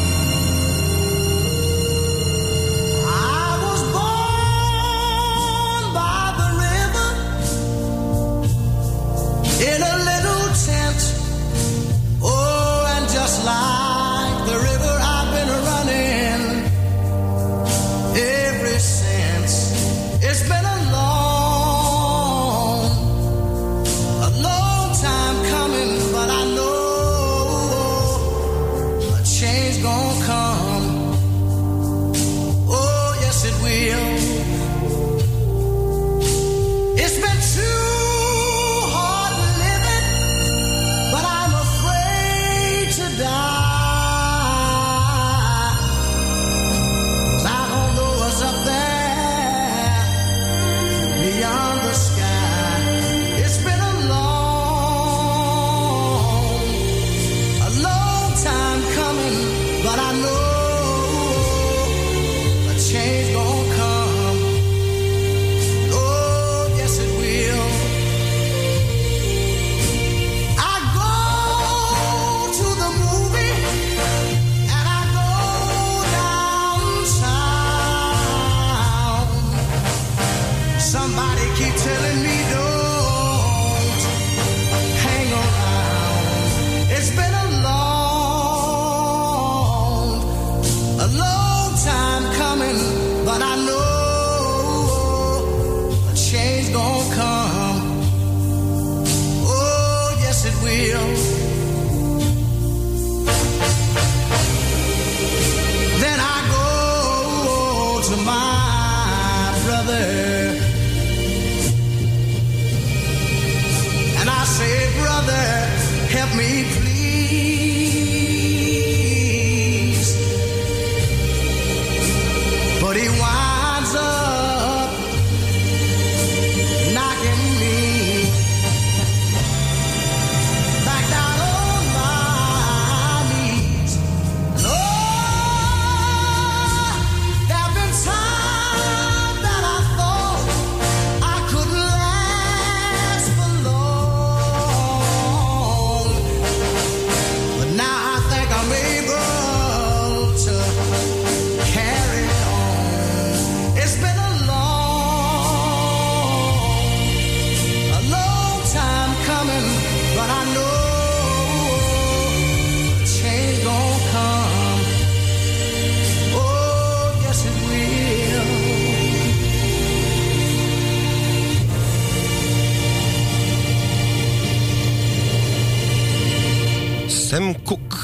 Sam Cooke.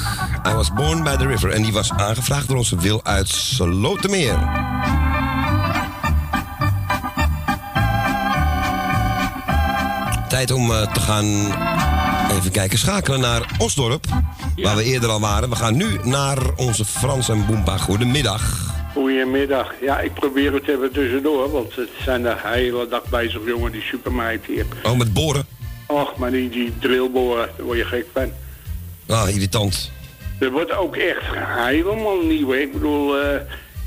I was born by the river. En die was aangevraagd door onze Wil uit Slotermeer. Tijd om eh, te gaan even kijken, schakelen naar Osdorp. Waar we eerder al waren. We gaan nu naar onze Frans en Boempa. Goedemiddag. Goedemiddag. Ja, ik probeer het even tussendoor, want het zijn de hele dag bezig, jongen, die supermeid hier. Oh, met boren? Och, maar die, die drillboren, daar word je gek van. Ah, irritant. Er wordt ook echt helemaal nieuw, hè. Ik bedoel, eh,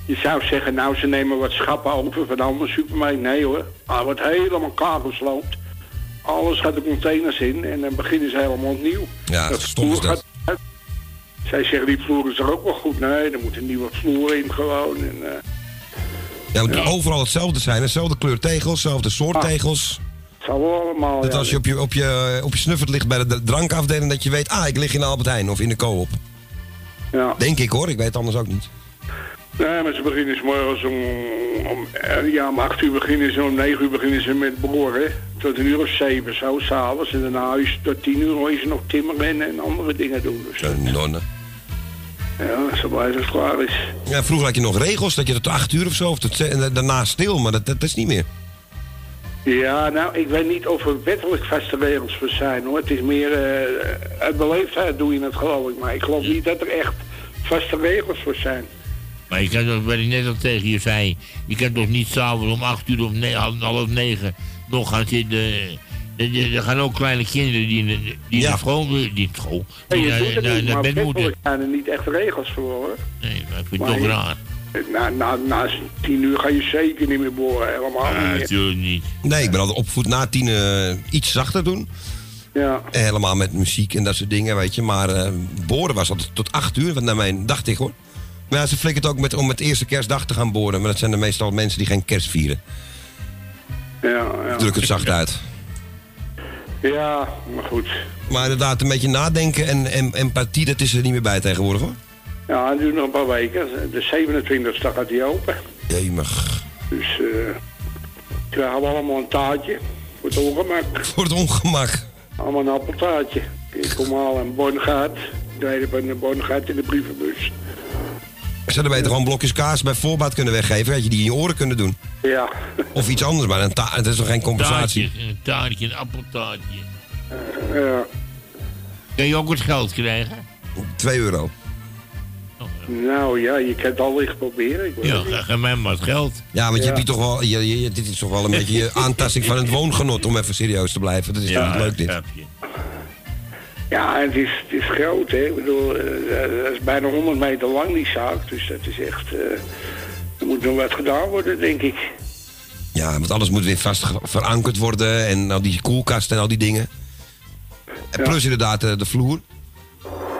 je zou zeggen, nou, ze nemen wat schappen over van de andere supermeid. Nee hoor, hij wordt helemaal klaargesloopt. Alles gaat de containers in en dan beginnen ze helemaal opnieuw. Ja, dat stom dat. uit. Zij zeggen, die vloer is er ook wel goed. Nee, er moet een nieuwe vloer in gewoon. En, eh, Ja, het moet overal hetzelfde zijn. Dezelfde kleur tegels, dezelfde soort tegels. Allemaal... Dat ja, als je op je, op, je, op je snuffert ligt bij de drankafdeling... dat je weet, ah, ik lig in Albert Heijn of in de Coop. Ja. Denk ik hoor, ik weet het anders ook niet. Nee, maar ze beginnen 's morgens om, om, eh, ja, om 8 uur beginnen ze, om 9 uur beginnen ze met boren. Tot een uur of 7 zo, s'avonds. En daarna is tot 10 uur is ze nog timmeren en, andere dingen doen. Dus, nonne. ja, zo blij dat het klaar is. Ja, vroeger had je nog regels, dat je tot 8 uur of zo, of tot, ze- en da- daarna stil, maar dat, dat, dat is niet meer. Ja, nou, ik weet niet of er wettelijk vaste regels voor zijn, hoor. Het is meer, eh uit beleefdheid doe je het, geloof ik. Maar ik geloof niet dat er echt vaste regels voor zijn. Maar je kan toch, wat ik net al tegen je zei, je kan toch niet s'avonds om 8 uur of half negen nog gaan zitten. Er, er- er gaan ook kleine kinderen die, die naar school, die naar school, Nee, die je doet naar, het naar, niet, naar maar bed moeten. wettelijk zijn er niet echt regels voor, hoor. Nee, maar ik vind Maar het toch je- raar. Na, na, na tien uur ga je zeker niet meer boren, helemaal Ja, niet natuurlijk niet. Nee, ik ben altijd opvoed na tien eh, iets zachter doen. Ja. En helemaal met muziek en dat soort dingen, weet je. Maar eh, boren was altijd tot 8 uur, wat naar mijn, dacht ik hoor. Maar ja, ze flikkert ook met, om met eerste kerstdag te gaan boren. Maar dat zijn er meestal mensen die geen kerst vieren. Ja, ja. Druk het zacht uit. Ja, maar goed. Maar inderdaad, een beetje nadenken en, en empathie, dat is er niet meer bij tegenwoordig hoor. Ja, het duurt nog een paar weken. De 27e gaat die open. Jemig. Dus eh krijgen we allemaal een taartje. Voor het ongemak. Voor het ongemak. Allemaal een appeltaartje. Ik kom al een bongaat. Ik rijd op een bongaat in de brievenbus. Ze hadden beter gewoon blokjes kaas bij voorbaat kunnen weggeven. Had je die in je oren kunnen doen. Ja. Of iets anders, maar een dat is toch geen compensatie? Taartje, een taartje, een appeltaartje. Ja. Kun je ook het geld krijgen? 2 euro. Nou ja, je kan het allicht proberen. Ja, geef mij maar het geld. Ja, want je hebt hier toch wel, je, je- dit is toch wel een beetje je aantasting van het woongenot om even serieus te blijven. Dat is toch niet leuk dit? Ja, en het is, het is groot, hè. Ik bedoel, eh, dat is bijna 100 meter lang, die zaak. Dus dat is echt... eh, er moet nog wat gedaan worden, denk ik. Ja, want alles moet weer vast verankerd worden en al die koelkasten en al die dingen. En plus inderdaad de, de vloer.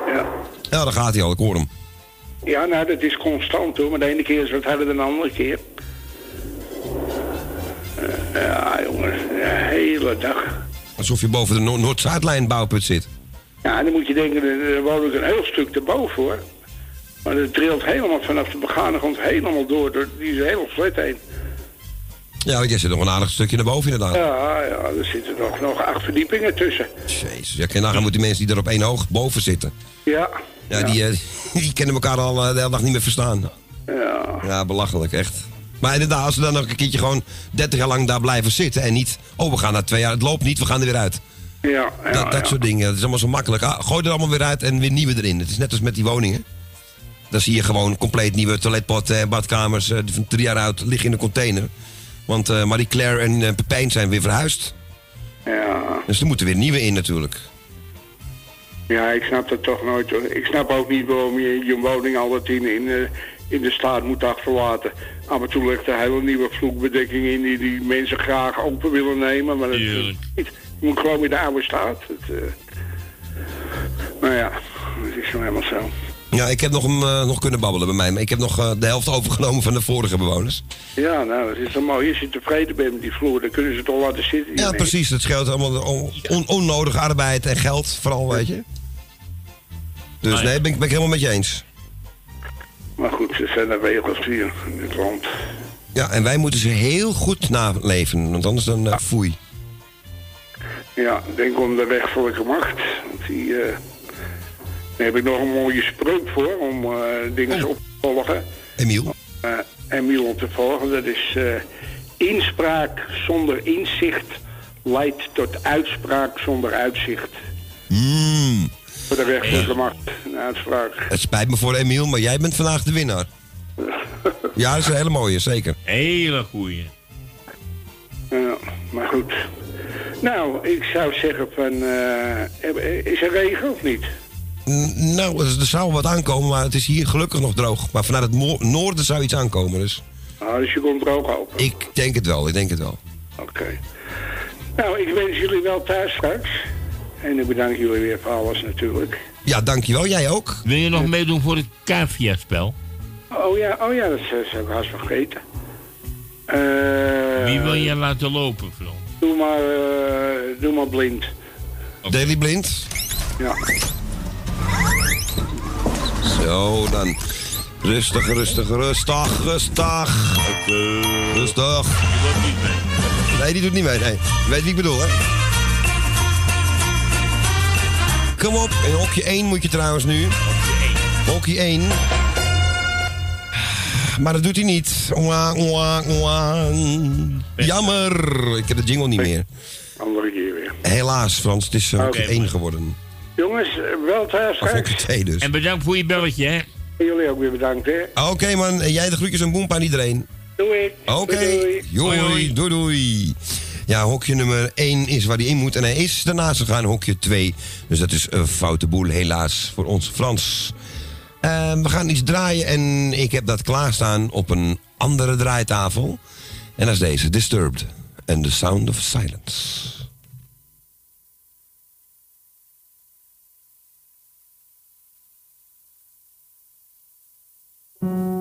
Ja. Ja, daar gaat hij al, ik hoor hem. Ja, nou, dat is constant, hoor. Maar de ene keer is wat harder dan de andere keer. Eh, ja, jongens, de hele dag. Alsof je boven de Noord- Noord-Zuidlijn bouwput zit. Ja, dan moet je denken, er woon ik een heel stuk erboven, hoor. Maar het trilt helemaal vanaf de begane grond helemaal door, door die hele flat heen. Ja, want jij zit nog een aardig stukje naar boven inderdaad. Ja, ja, er zitten nog, nog acht verdiepingen tussen. Jezus, ja, kan je nagaan moet die mensen die er op één hoog boven zitten. Ja. Ja, Die, eh, die kennen elkaar al eh, de hele dag niet meer verstaan. Ja. Ja, belachelijk, echt. Maar inderdaad, als ze dan nog een keertje gewoon 30 jaar lang daar blijven zitten en niet... Oh, we gaan na twee jaar, het loopt niet, we gaan er weer uit. Ja, ja, dat dat ja. soort dingen, dat is allemaal zo makkelijk. Ah, gooi er allemaal weer uit en weer nieuwe erin. Het is net als met die woningen. Dan zie je gewoon compleet nieuwe toiletpotten en badkamers... eh, die van drie jaar oud liggen in de container. Want eh Marie Claire en Pepijn zijn weer verhuisd. Ja. Dus er moeten weer nieuwe in natuurlijk. Ja, ik snap dat toch nooit hoor. Ik snap ook niet waarom je je woning altijd in, in, eh, in de staat moet achterlaten. Af en toe ligt er hele nieuwe vloekbedekking in die, die mensen graag open willen nemen. Maar dat is niet. Je moet gewoon in de oude staat. Het, eh, nou ja, het is nou helemaal zo. Ja, ik heb nog, hem, eh, nog kunnen babbelen bij mij. Maar ik heb nog eh, de helft overgenomen van de vorige bewoners. Ja, nou, dat is mooi. Als je tevreden bent met die vloer, dan kunnen ze het toch laten zitten. Ja, precies. Het scheelt allemaal de on- on- onnodige arbeid en geld, vooral, weet je. Dus nee, ben ik, ben ik helemaal met je eens. Maar goed, er zijn er regels hier in dit land. Ja, en wij moeten ze heel goed naleven, want anders dan eh, foei. Ja, denk om de rechtelijke macht. Want die, eh, daar heb ik nog een mooie spreuk voor om eh, dingen op te volgen. Emiel? Eh, Emiel op te volgen. Dat is eh, inspraak zonder inzicht leidt tot uitspraak zonder uitzicht. Mm, Voor de rechtelijke macht, een uitspraak. het spijt me voor Emiel, maar jij bent vandaag de winnaar. Ja, dat is een hele mooie, zeker. Hele goeie. Ja, maar goed. Nou, ik zou zeggen van... eh, is er regen of niet? Nou, er zou wat aankomen, maar het is hier gelukkig nog droog. Maar vanuit het noorden zou iets aankomen, dus... Nou, dus je komt droog open. Ik denk het wel, ik denk het wel. Oké. Nou, ik wens jullie wel thuis straks. En ik bedank jullie weer voor alles natuurlijk. Ja, dankjewel. Jij ook. Wil je nog meedoen voor het Cavia-spel? Oh ja, oh ja dat is- zou ik haast vergeten. Eh, Wie wil je laten lopen, Frans? Doe maar, eh, doe maar blind. Daily Blind? Ja. Zo, dan. Rustig, rustig, rustig, rustig. Rustig. Nee, die doet niet mee, nee. Je weet wie ik bedoel, hè? Kom op, in hokje 1 moet je trouwens nu. Hokje 1. Maar dat doet hij niet. Jammer. Ik heb de jingle niet meer. Andere keer weer. Helaas, Frans. Het is eh, hokje Oké, 1 geworden. Jongens, wel thuis Of straks. hokje 2 dus. En bedankt voor je belletje, hè? En jullie ook weer bedankt, hè. Oké man, jij de groetjes en boempa aan iedereen. Doei. Oké, Doei, doei. doei, doei, doei. Ja, hokje nummer 1 is waar hij in moet en hij is daarnaast gegaan, hokje 2. Dus dat is een foute boel, helaas, voor ons Frans. Eh, we gaan iets draaien en ik heb dat klaarstaan op een andere draaitafel. En dat is deze, Disturbed. And the Sound of Silence. Mm-hmm.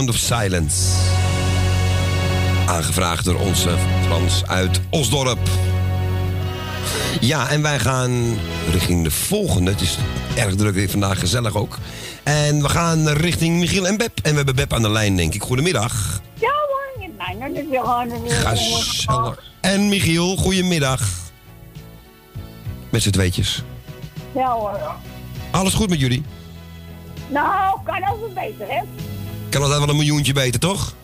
Sound of Silence. Aangevraagd door onze Frans uit Osdorp. Ja, en wij gaan richting de volgende. Het is erg druk weer vandaag, gezellig ook. En we gaan richting Michiel en Beb. En we hebben Beb aan de lijn, denk ik. Goedemiddag. Ja hoor, je mij dat wil gewoon... Gezellig. En Michiel, goedemiddag. Met z'n tweetjes. Ja hoor. Alles goed met jullie? Nou, kan altijd beter, hè? Kan altijd wel een miljoentje beter, toch?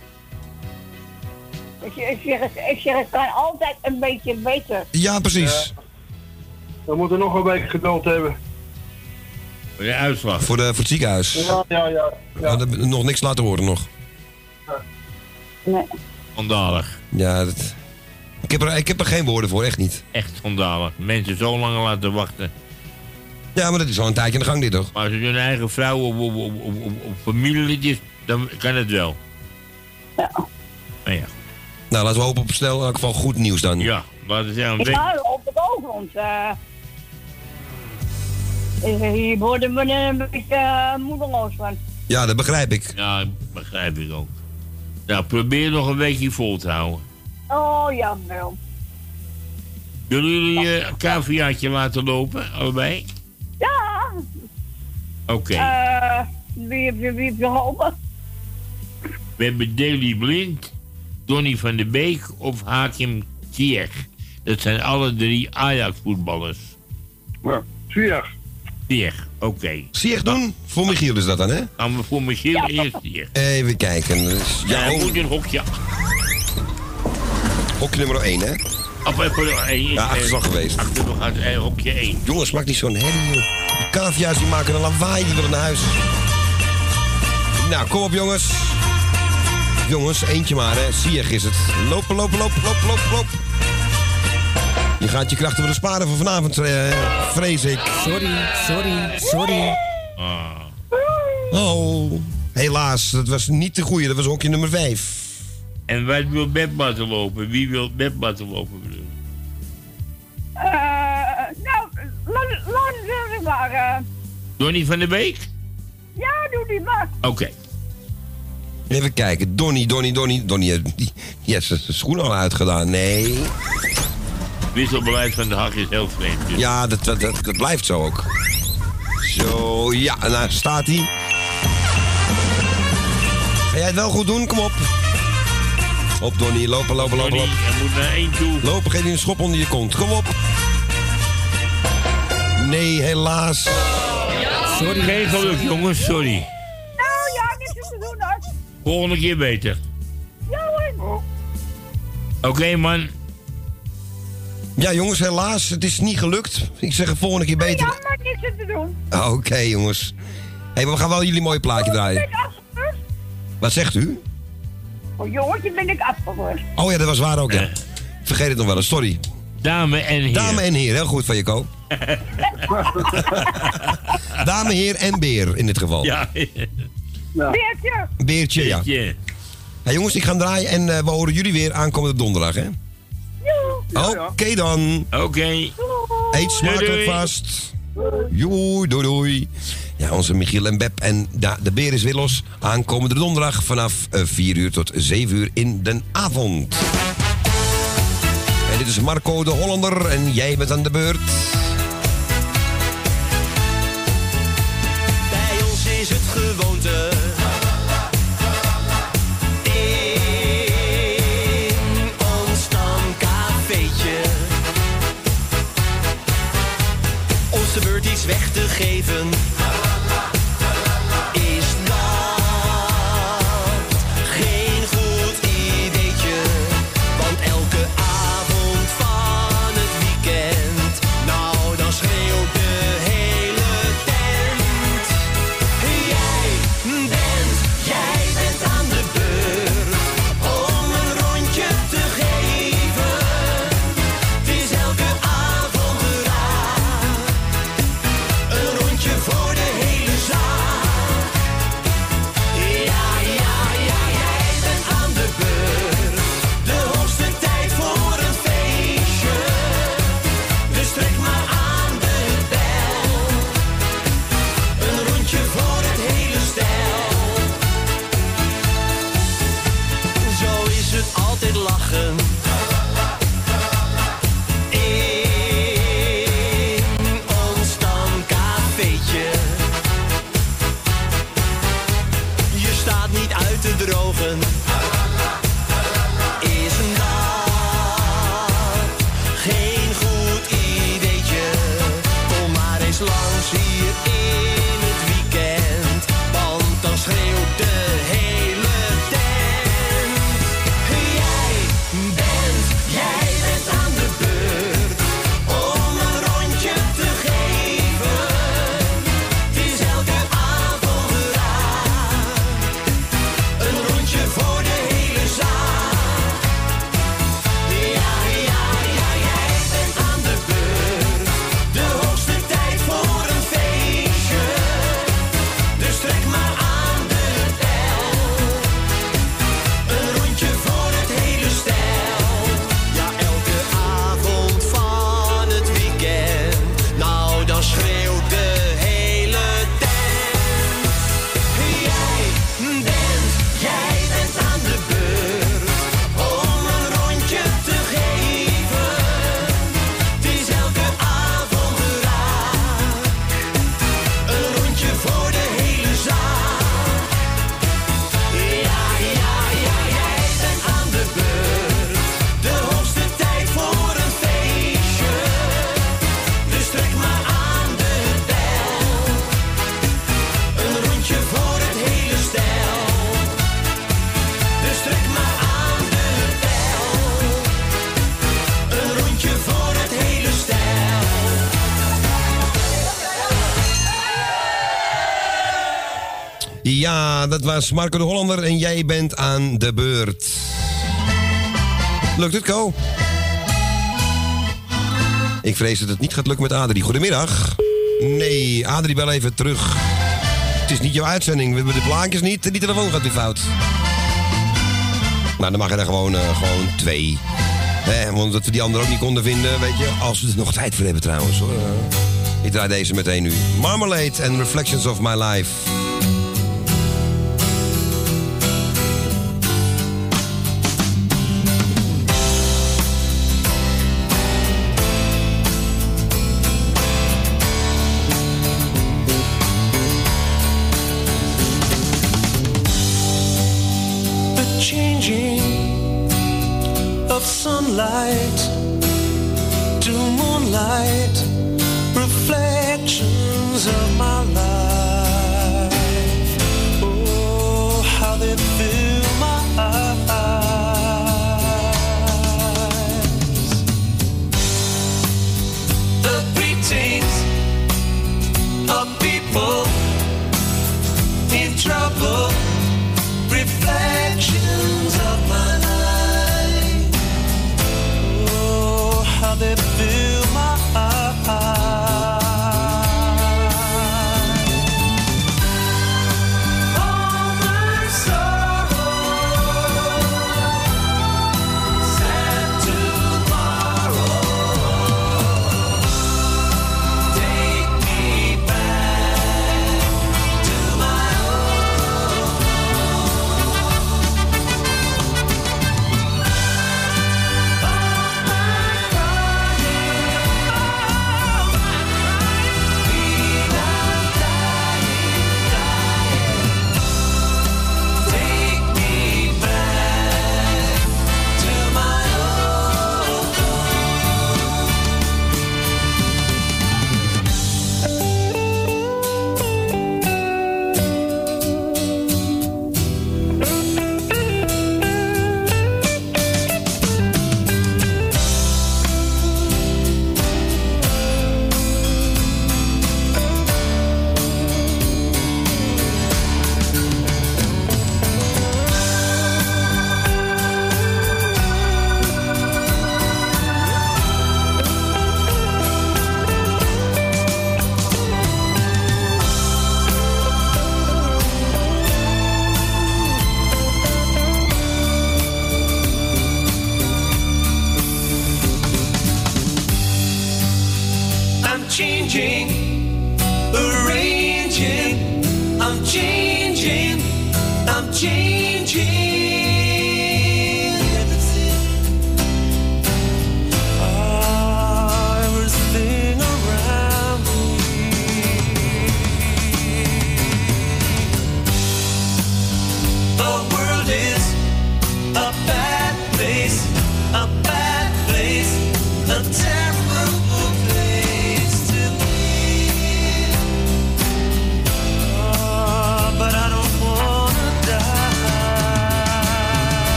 Ik, ik, zeg, het- ik zeg, het kan altijd een beetje beter. Ja, precies. We moeten nog een week geduld hebben. Voor de uitslag. Voor, de, voor het ziekenhuis. Ja, ja, ja. Hadden nog niks laten horen nog. Nee. Schandalig. Ja, dat... ik, heb er, ik heb er geen woorden voor, echt niet. Echt schandalig. Mensen zo lang laten wachten. Ja, maar dat is al een tijdje aan de gang dit, toch? Maar als het hun eigen vrouw of, of, of, of, of- of familielid dan kan het wel. Ja. Nou ja. Nou, laten we hopen op snel in elk geval goed nieuws dan. Ja, maar het is een Ik week. ga op het over ons. eh. Eh, Hier worden we een beetje eh, moedeloos van. Ja, dat begrijp ik. Ja, begrijp ik ook. Nou, probeer nog een weekje vol te houden. Oh ja, wel. Willen jullie je caviaatje laten lopen, allebei? Ja. Oké. eh wie heb je wie heb je geholpen? We hebben Daley Blind, Donny van der Beek of Hakim Ziyech. Dat zijn alle drie Ajax-voetballers. Ja, Ziyech. Ziyech, oké. Ziyech doen? Voor Michiel is dat dan, hè? Gaan we voor Michiel eerst Ziyech. Even kijken. Dus, Ja, ja, hij oh, moet in hokje. hokje nummer 1, hè? Of even één. Ja, achter is al geweest. Achter uit eh, hokje 1. Jongens, maak niet zo'n herrie, joh. Die cavia's die maken een lawaai, die willen naar huis. Nou, kom op, jongens. Jongens, eentje maar, hè. Ziyech is het. Lopen, lopen, lopen, lopen, lopen, lopen. Je gaat je krachten willen sparen voor vanavond, eh, vrees ik. Sorry, sorry, sorry. Oh, helaas. Dat was niet de goede. Dat was hokje nummer 5. En wij wil Beb laten lopen. Wie wil Beb laten lopen? Eh, nou, laat het maar. eh. Donny van der Beek? ja, doe die maar. Oké. Even kijken. Donny, Donny, Donny. Donny heeft die, die heeft zijn schoen al uitgedaan. Nee. Wisselbeleid van de hak is heel vreemd. dus. Ja, dat, dat, dat, dat blijft zo ook. Zo, ja, en daar staat hij. Ga jij het wel goed doen? Kom op. Op, Donny. Lopen, lopen, lopen, lopen. hij moet naar één toe. Lopen, geef je een schop onder je kont. Kom op. Nee, helaas. Sorry. Geen geluk, jongens. Sorry. Nou ja, niks te doen hoor. Volgende keer beter. Ja hoor. Oké, man. Ja, jongens, helaas. Het is niet gelukt. Ik zeg het volgende keer beter. Ja, maar niks te doen. Ah, Oké, jongens. Hé, maar we gaan wel jullie mooie plaatje draaien. Ben ik afgeweerd? Wat zegt u? Oh jongetje, ben ik afgeweerd. Oh ja, dat was waar ook, ja. Vergeet het nog wel eens, sorry. Dame en heer. Dame en heer, heel goed van je, Ko. Dame, heer en beer in dit geval. Ja. Beertje. Beertje, ja. Beertje. Hey, jongens, ik ga draaien en eh, we horen jullie weer aankomende donderdag, hè? Oké dan. Oké. Eet smakelijk Doei, doei. vast. Joei, doei, doei. Ja, onze Michiel en Beb en da- de beer is weer los. Aankomende donderdag vanaf eh, 4 uur tot 7 uur in de avond. En dit is Marco de Hollander en jij bent aan de beurt. Geven. Nou, dat was Marco de Hollander en jij bent aan de beurt. Lukt het, co? Ik vrees dat het niet gaat lukken met Adri. Goedemiddag. Nee, Adri bel even terug. Het is niet jouw uitzending. We hebben de plaatjes niet die telefoon gaat weer fout. Nou, dan mag je er gewoon, eh, gewoon twee. Omdat want dat we die andere ook niet konden vinden, weet je. Als we er nog tijd voor hebben trouwens, hoor. Ik draai deze meteen nu. Marmalade and Reflections of My Life. light.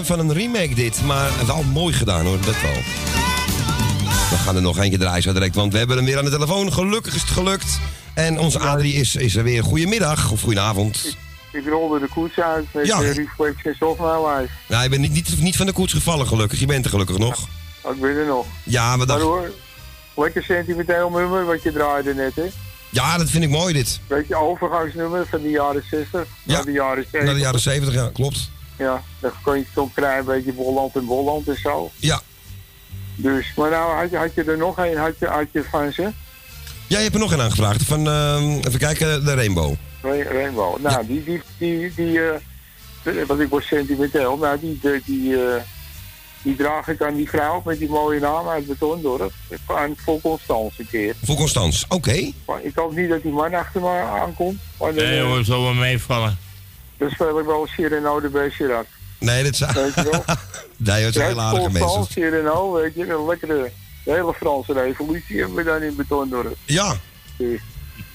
Van een remake dit, maar wel mooi gedaan hoor, dat wel. We gaan er nog eentje draaien zo direct, want we hebben hem weer aan de telefoon. Gelukkig is het gelukt. En onze Adrie is, is er weer. Goedemiddag of goedenavond. Ik rolde de koets uit met Ja. reflex of mijn lijf. Nou, je bent niet, niet, niet van de koets gevallen gelukkig. Je bent er gelukkig nog. Ik ben er nog. Ja, maar Maar dat, hoor, lekker sentimenteel nummer wat je draaide net, hè? ja, dat vind ik mooi dit. Beetje overgangsnummer van de jaren 60 Ja, naar de jaren 70. Naar de jaren 70, ja, klopt. Ja, dan kon je krijgen een beetje Bolland en Bolland en zo. Ja. Dus, maar nou had je, had je er nog een, had je, had je van ze? Jij hebt er nog een aangevraagd van, ehm, even kijken, de Rainbow. Ra- Rainbow. Nou, die, die, die, die eh, want ik word sentimenteel, nou, die, die, die, eh, die draag ik aan die vrouw met die mooie naam uit Betondorp. Aan voor Constance een keer. Voor Constans, oké. Maar ik hoop niet dat die man achter me aankomt. Maar Nee eh, hoor, zal wel meevallen. Dan speel ik wel Cyrano de Bergerac. Nee, dat is... Weet je wel? nee, het zijn hele aardige mensen. Cyrano, weet je, een lekkere, de hele Franse revolutie hebben we dan in Betondorp. Ja. Dus,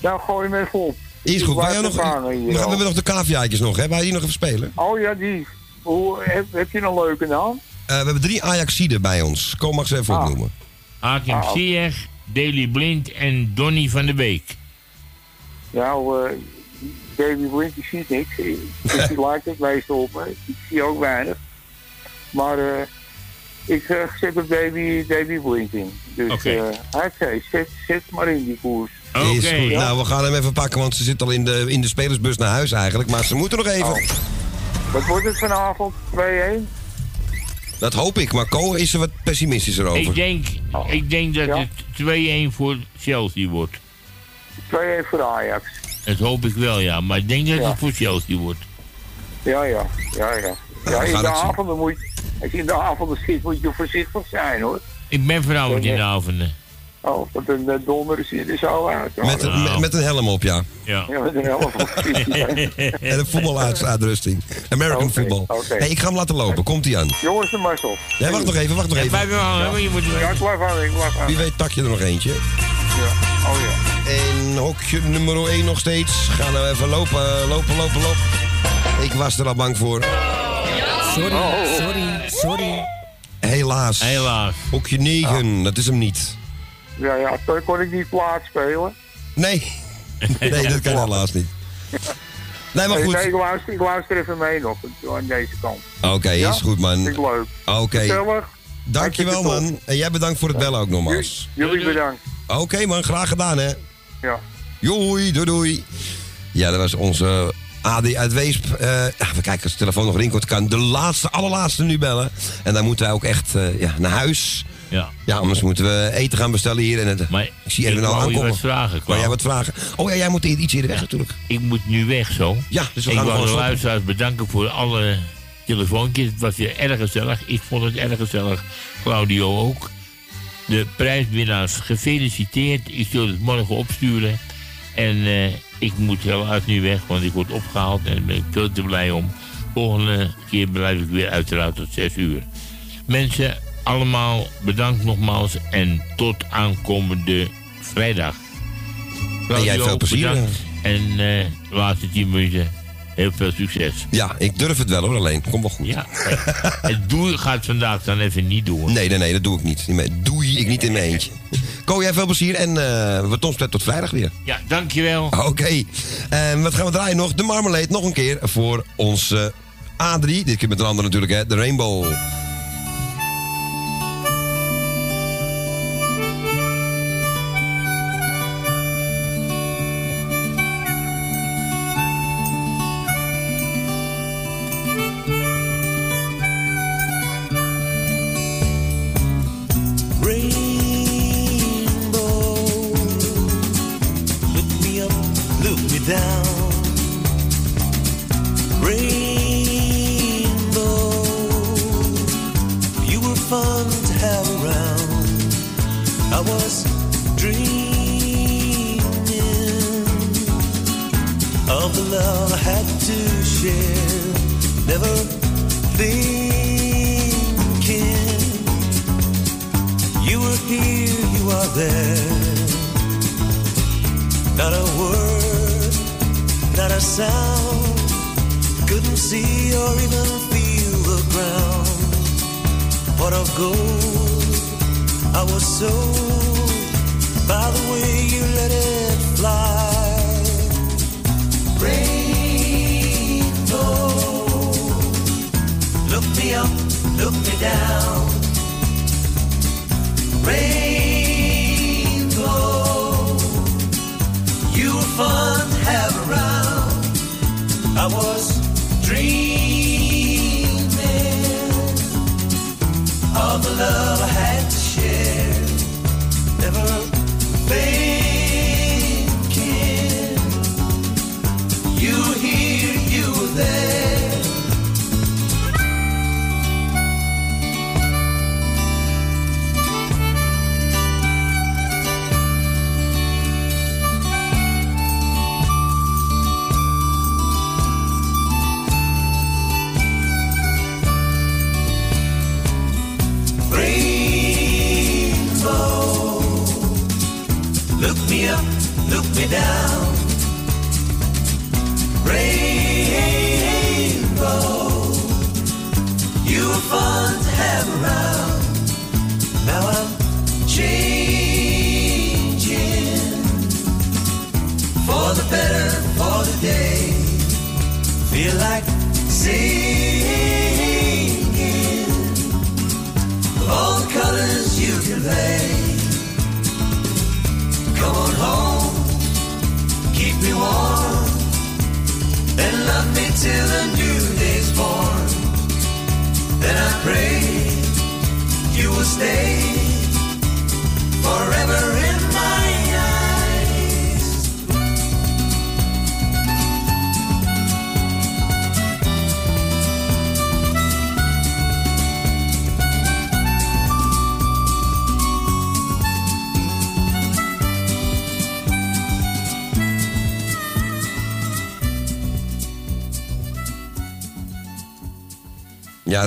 nou, gooi hem even op. Is goed. Blijf nog, hier we hebben nog de caviaatjes nog, hè? Wij die nog even spelen? Oh ja, die. Hoe, heb, heb je een leuke naam? Eh, we hebben drie Ajaxiden bij ons. Kom mag ze even Ah. opnoemen. Hakim Ah. Ziyech, Daley Blind en Donny van der Beek. Nou, eh Davy Blind, die ziet niks. Dus die lijkt het meestal op me. Ik zie ook weinig. Maar eh, ik eh, zet Davy Blind in. Dus Oké. eh hij zei, zet, zet maar in die koers. Is goed. Nou, we gaan hem even pakken, want ze zit al in de, in de spelersbus naar huis eigenlijk. Maar ze moeten nog even. Oh. Wat wordt het vanavond? 2-1? Dat hoop ik, maar Ko is er wat pessimistischer over. Ik denk, ik denk dat het 2-1 voor Chelsea wordt. 2-1 voor Ajax. Dat hoop ik wel, ja. Maar ik denk dat Ja. het voor Chelsea wordt. Ja, ja, ja, ja. Ja, in de avonden moet je, als je in de avonden zit, moet je voorzichtig zijn, hoor. Ik ben vanavond in de avonden. Oh, want een uh, donder ziet er zo uit. Met, met, met een helm op, ja. Ja. Ja, met een helm op. En een voetbaluitrusting. American Oké, football. oké. Hey, ik ga hem laten lopen. Komt hij aan? Jongens, de mars op. Nee, wacht nog even, wacht nog Ja, even. blijf wel hangen, je moet Ja, ik blijf hangen, ik blijf hangen. Wie weet tak je er nog eentje. Ja, oh ja. En hokje nummer 1 nog steeds. Gaan we even lopen, lopen, lopen, lopen. Ik was er al bang voor. Sorry, sorry, sorry. Helaas. Helaas. Hokje 9, dat is hem niet. Ja, ja, toen kon ik niet plaats spelen. Nee. Nee, dat kan helaas niet. Nee, maar goed. nee, ik, luister, ik luister even mee nog aan deze kant. Oké, Ja? is goed, man. Vind ik leuk. Oké. Gezellig. Dankjewel, man. En jij bedankt voor het bellen ook nogmaals. Jullie bedankt. Oké, man. Graag gedaan, hè. Ja. Doei, doei, doei. Ja, dat was onze AD uit Weesp. Eh, ja, we kijken als de telefoon nog rinkelt. Kan de laatste, allerlaatste nu bellen. En dan moeten wij ook echt eh, ja, naar huis. Ja. Ja, anders moeten we eten gaan bestellen hier. En het, Maar ik zie Erwin al aankomen. wat vragen, jij wat vragen? Oh ja, jij moet iets eerder weg natuurlijk. Ik moet nu weg zo. Ja, dus we ik gaan wil gewoon de luisteraars bedanken voor alle telefoontjes. Het was weer erg gezellig. Ik vond het erg gezellig. Claudio ook. De prijswinnaars gefeliciteerd. Ik zul het morgen opsturen. En eh, ik moet helaas nu weg, want ik word opgehaald en daar ben ik veel te blij om. Volgende keer blijf ik weer uiteraard tot 6 uur. Mensen, allemaal bedankt nogmaals en tot aankomende vrijdag. En jij veel plezier, bedankt. En eh, de laatste 10 minuten heel veel succes. Ja, ik durf het wel hoor, alleen. Komt wel goed. Ja, het doel gaat vandaag dan even niet door. Nee, nee, nee, dat doe ik niet. Doei, ik niet in mijn eentje. Ko, jij veel plezier en uh, we tot, tot vrijdag weer. Ja, dankjewel. Oké. En wat gaan we draaien nog? De Marmalade nog een keer voor onze A3. Dit keer met een ander natuurlijk, hè. De Rainbow. Was dreaming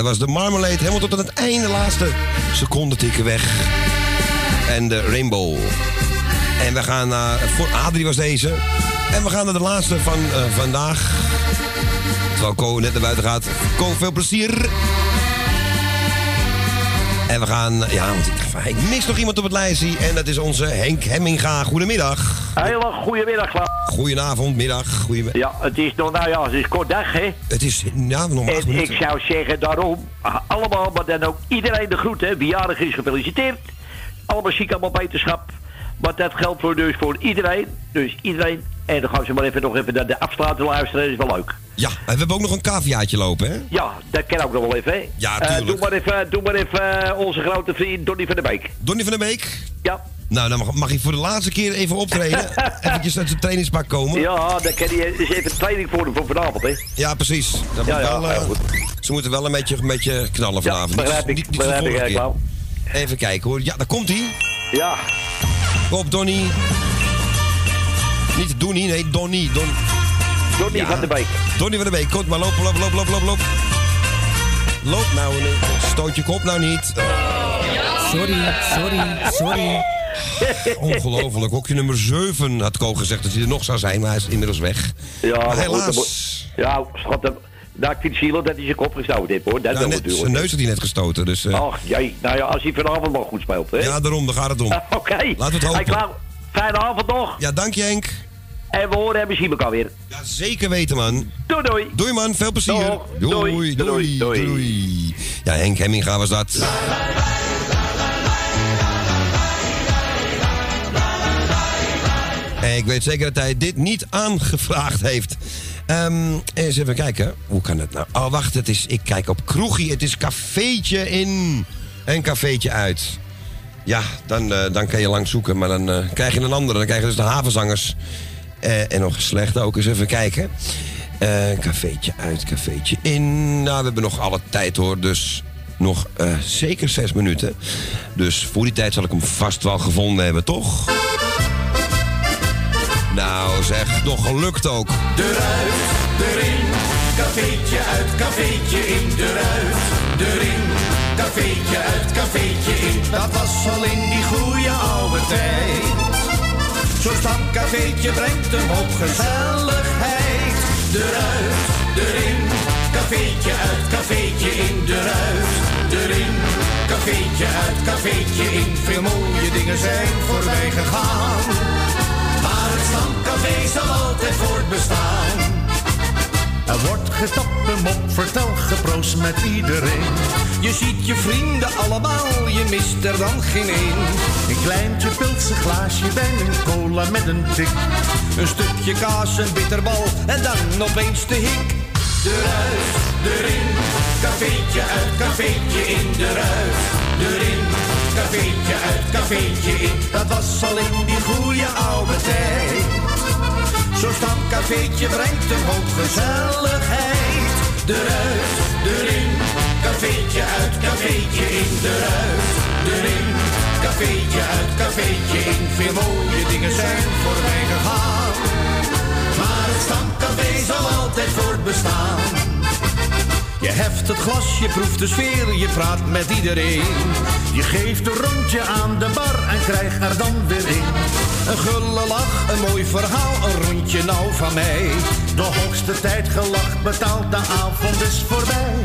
dat was de Marmalade. Helemaal tot aan het einde, laatste seconde tikken weg. En de Rainbow. En we gaan naar... Voor Adrie was deze. En we gaan naar de laatste van eh, vandaag. Terwijl Ko net naar buiten gaat. Ko, veel plezier. En we gaan... Ja, want ik, ik mis nog iemand op het lijstje. En dat is onze Henk Hemminga. Goedemiddag. Hele goedemiddag. Goedenavond, middag. Ja, het is nog, nou ja, het is kort dag, hè? Het is, ja, nog En ik zou zeggen daarom, ah, allemaal, maar dan ook iedereen de groeten. Wie jarig is, gefeliciteerd. Allemaal ziek, allemaal wetenschap. Maar dat geldt voor, dus voor iedereen. Dus iedereen. En dan gaan ze maar even nog even naar de afsluiten luisteren. Dat is wel leuk. Ja, en we hebben ook nog een caviaatje lopen, hè? Ja, dat kan ook nog wel even, hè? Ja, Eh, tuurlijk. doe maar even, doe maar even eh, onze grote vriend Donny van der Beek. Donny van der Beek? Ja. Nou, dan mag, mag hij voor de laatste keer even optreden. Eventjes uit zijn trainingspak komen. Ja, dan kan hij dus even training voor hem voor vanavond, hè? Ja, precies. Dat Ja, moet ja, wel, eh, ze moeten wel een beetje, een beetje knallen vanavond. begrijp Niet- ik, niet- begrijp ik, ja, keer. Even kijken hoor. Ja, daar komt hij. Ja. Op Donny. Niet Donny, nee, Donny. Don... Donny van der Beek. Donny van der Beek. Kom maar, loop, loop, loop, loop, loop, loop. Loop nou, stoot je kop nou niet. Sorry, sorry, sorry. Ongelooflijk. Hokje nummer 7 had Ko gezegd dat hij er nog zou zijn, maar hij is inmiddels weg. Ja, maar maar goed, helaas. Ja, schat, nou, ik vind het zielig dat hij zijn kop gestoten heeft, hoor. Dat net, natuurlijk. zijn neus had hij net gestoten, dus... eh, Ach, jee. Nou ja, als hij vanavond wel goed speelt, hè? Ja, daarom, daar gaat het om. Oké. Laten we het hopen. Fijne avond nog. Ja, dank je Henk. En we horen en we zien elkaar weer. Ja, zeker weten man. Doei doei. Doei man, veel plezier. Dag. Doei, Doei. doei, doei, doei. Ja, Henk Hemminga was dat. Ik weet zeker dat hij dit niet aangevraagd heeft. Ehm, eens even kijken. Hoe kan het nou? Oh, wacht. Het is, ik kijk op kroegie. Het is cafeetje in en cafeetje uit. Ja, dan, eh, dan kan je lang zoeken. Maar dan eh, krijg je een andere. Dan krijg je dus de havenzangers. Eh, en nog slechte ook eens even kijken. Cafeetje uit, cafeetje in. Nou, we hebben nog alle tijd hoor. Dus nog zeker zes minuten. Dus voor die tijd zal ik hem vast wel gevonden hebben, toch? Nou zeg, nog gelukt ook. Eruit, erin, cafeetje uit, cafeetje in. Eruit, erin, cafeetje uit, cafeetje in. Dat was al in die goede oude tijd. Zo'n stamcafeetje brengt hem op gezelligheid. Eruit, erin, cafeetje uit, cafeetje in de ruit. Erin, cafeetje uit, cafeetje in. Veel mooie dingen zijn voorbij gegaan. Stamcafé zal altijd voortbestaan. Er wordt gestapt, een mop, vertel, geproost met iedereen. Je ziet je vrienden allemaal, je mist er dan geen één. Een kleintje pilse glaasje wijn, een cola met een tik. Een stukje kaas, een bitterbal en dan opeens de hik. Eruit, erin, cafeetje uit, cafeetje in de ruit. Erin, cafeetje uit, cafeetje in. Dat was al in die goede oude tijd. Zo'n stamcafeetje brengt een hoop gezelligheid. Eruit, erin, cafeetje uit, cafeetje in de ruit. Erin, cafeetje uit, cafeetje in. Veel mooie dingen zijn voorbij gegaan. Maar het stamcafé zal altijd voortbestaan. Heft het glas, je proeft de sfeer, je praat met iedereen. Je geeft een rondje aan de bar en krijgt er dan weer in. Een gulle lach, een mooi verhaal, een rondje nou van mij. De hoogste tijd gelacht, betaald, de avond is voorbij.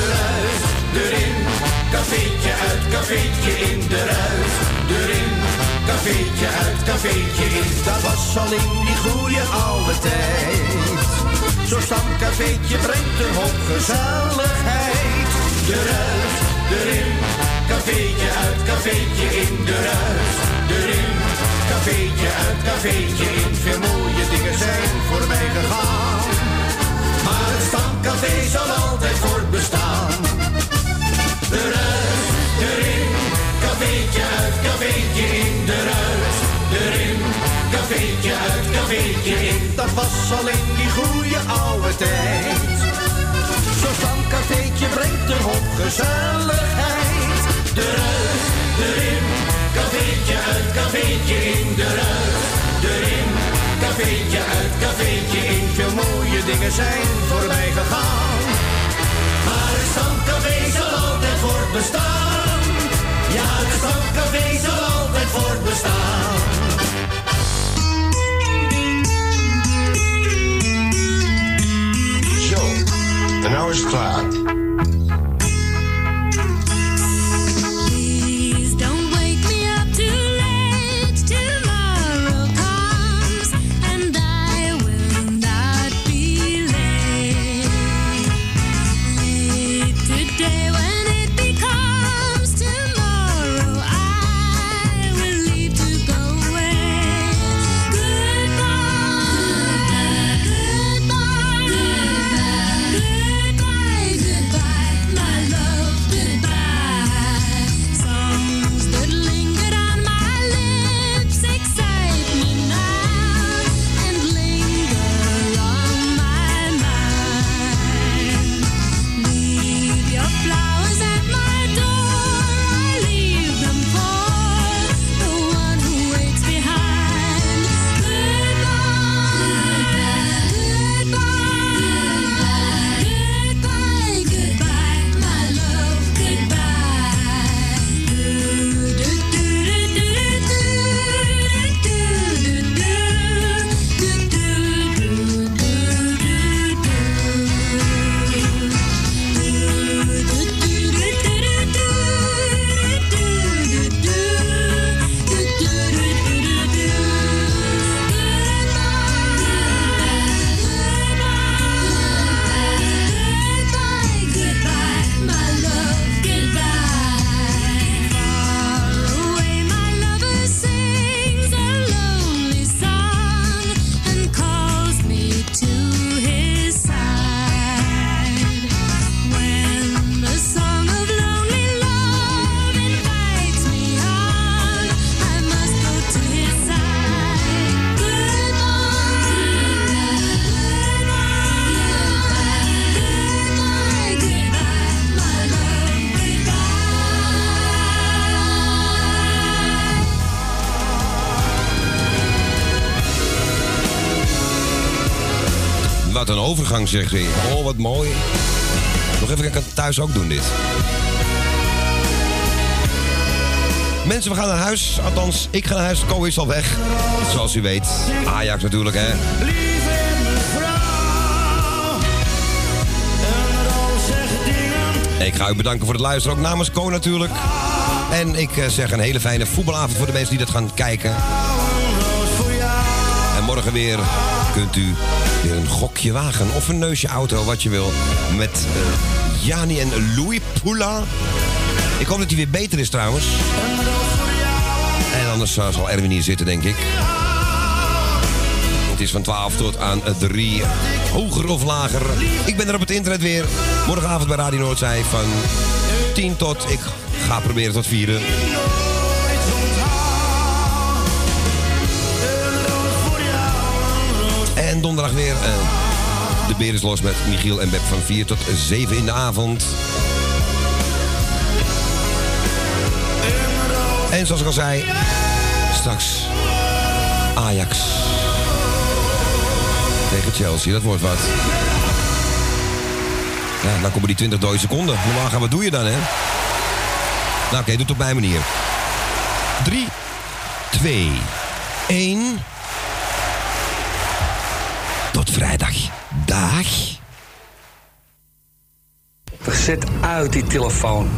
Eruit, erin, cafeetje uit, cafeetje in de ruit. Erin, cafeetje uit, cafeetje in. Dat was al in die goede oude tijd. Zo'n stamcafeetje brengt een hoop gezelligheid. Eruit, erin, cafeetje uit, cafeetje in de ruit. Erin, cafeetje uit, cafeetje in. Veel mooie dingen zijn voorbij gegaan. Maar het stamcafé zal altijd voortbestaan. Eruit, erin, cafeetje uit, cafeetje in de cafeetje uit, cafeetje in. Dat was al in die goede oude tijd. Zo'n stamcafeetje brengt een hoop gezelligheid. Eruit, erin, cafeetje uit, cafeetje in de ruit. Erin, cafeetje uit, cafeetje in. Veel mooie dingen zijn voorbij gegaan. Maar het stamcafé zal altijd voortbestaan. Ja, het stamcafé zal altijd voortbestaan. En nou is zegt. Oh, wat mooi. Nog even, ik kan het thuis ook doen, dit. Mensen, we gaan naar huis. Althans, ik ga naar huis. Ko is al weg. Zoals u weet. Ajax natuurlijk, hè. Ik ga u bedanken voor het luisteren, ook namens Ko natuurlijk. En ik eh, zeg een hele fijne voetbalavond voor de mensen die dat gaan kijken. En morgen weer kunt u weer een gokje wagen of een neusje auto, wat je wil. Met eh, Jani en Louis Poula. Ik hoop dat hij weer beter is trouwens. En anders eh, zal Erwin hier zitten, denk ik. Het is van 12 tot aan 3. Hoger of lager. Ik ben er op het internet weer. Morgenavond bij Radio Noordzij van 10 tot. Ik ga proberen tot 4. En donderdag weer. eh, de beer is los met Michiel en Beb van 4 tot 7 in de avond. En zoals ik al zei, straks Ajax tegen Chelsea. Dat wordt wat. Ja, dan komen die 20 dode seconden. Normaal gaan, wat doe je dan, hè? Nou, oké, doe het op mijn manier. 3, 2, 1. Tot vrijdag. Dag. Zet uit die telefoon.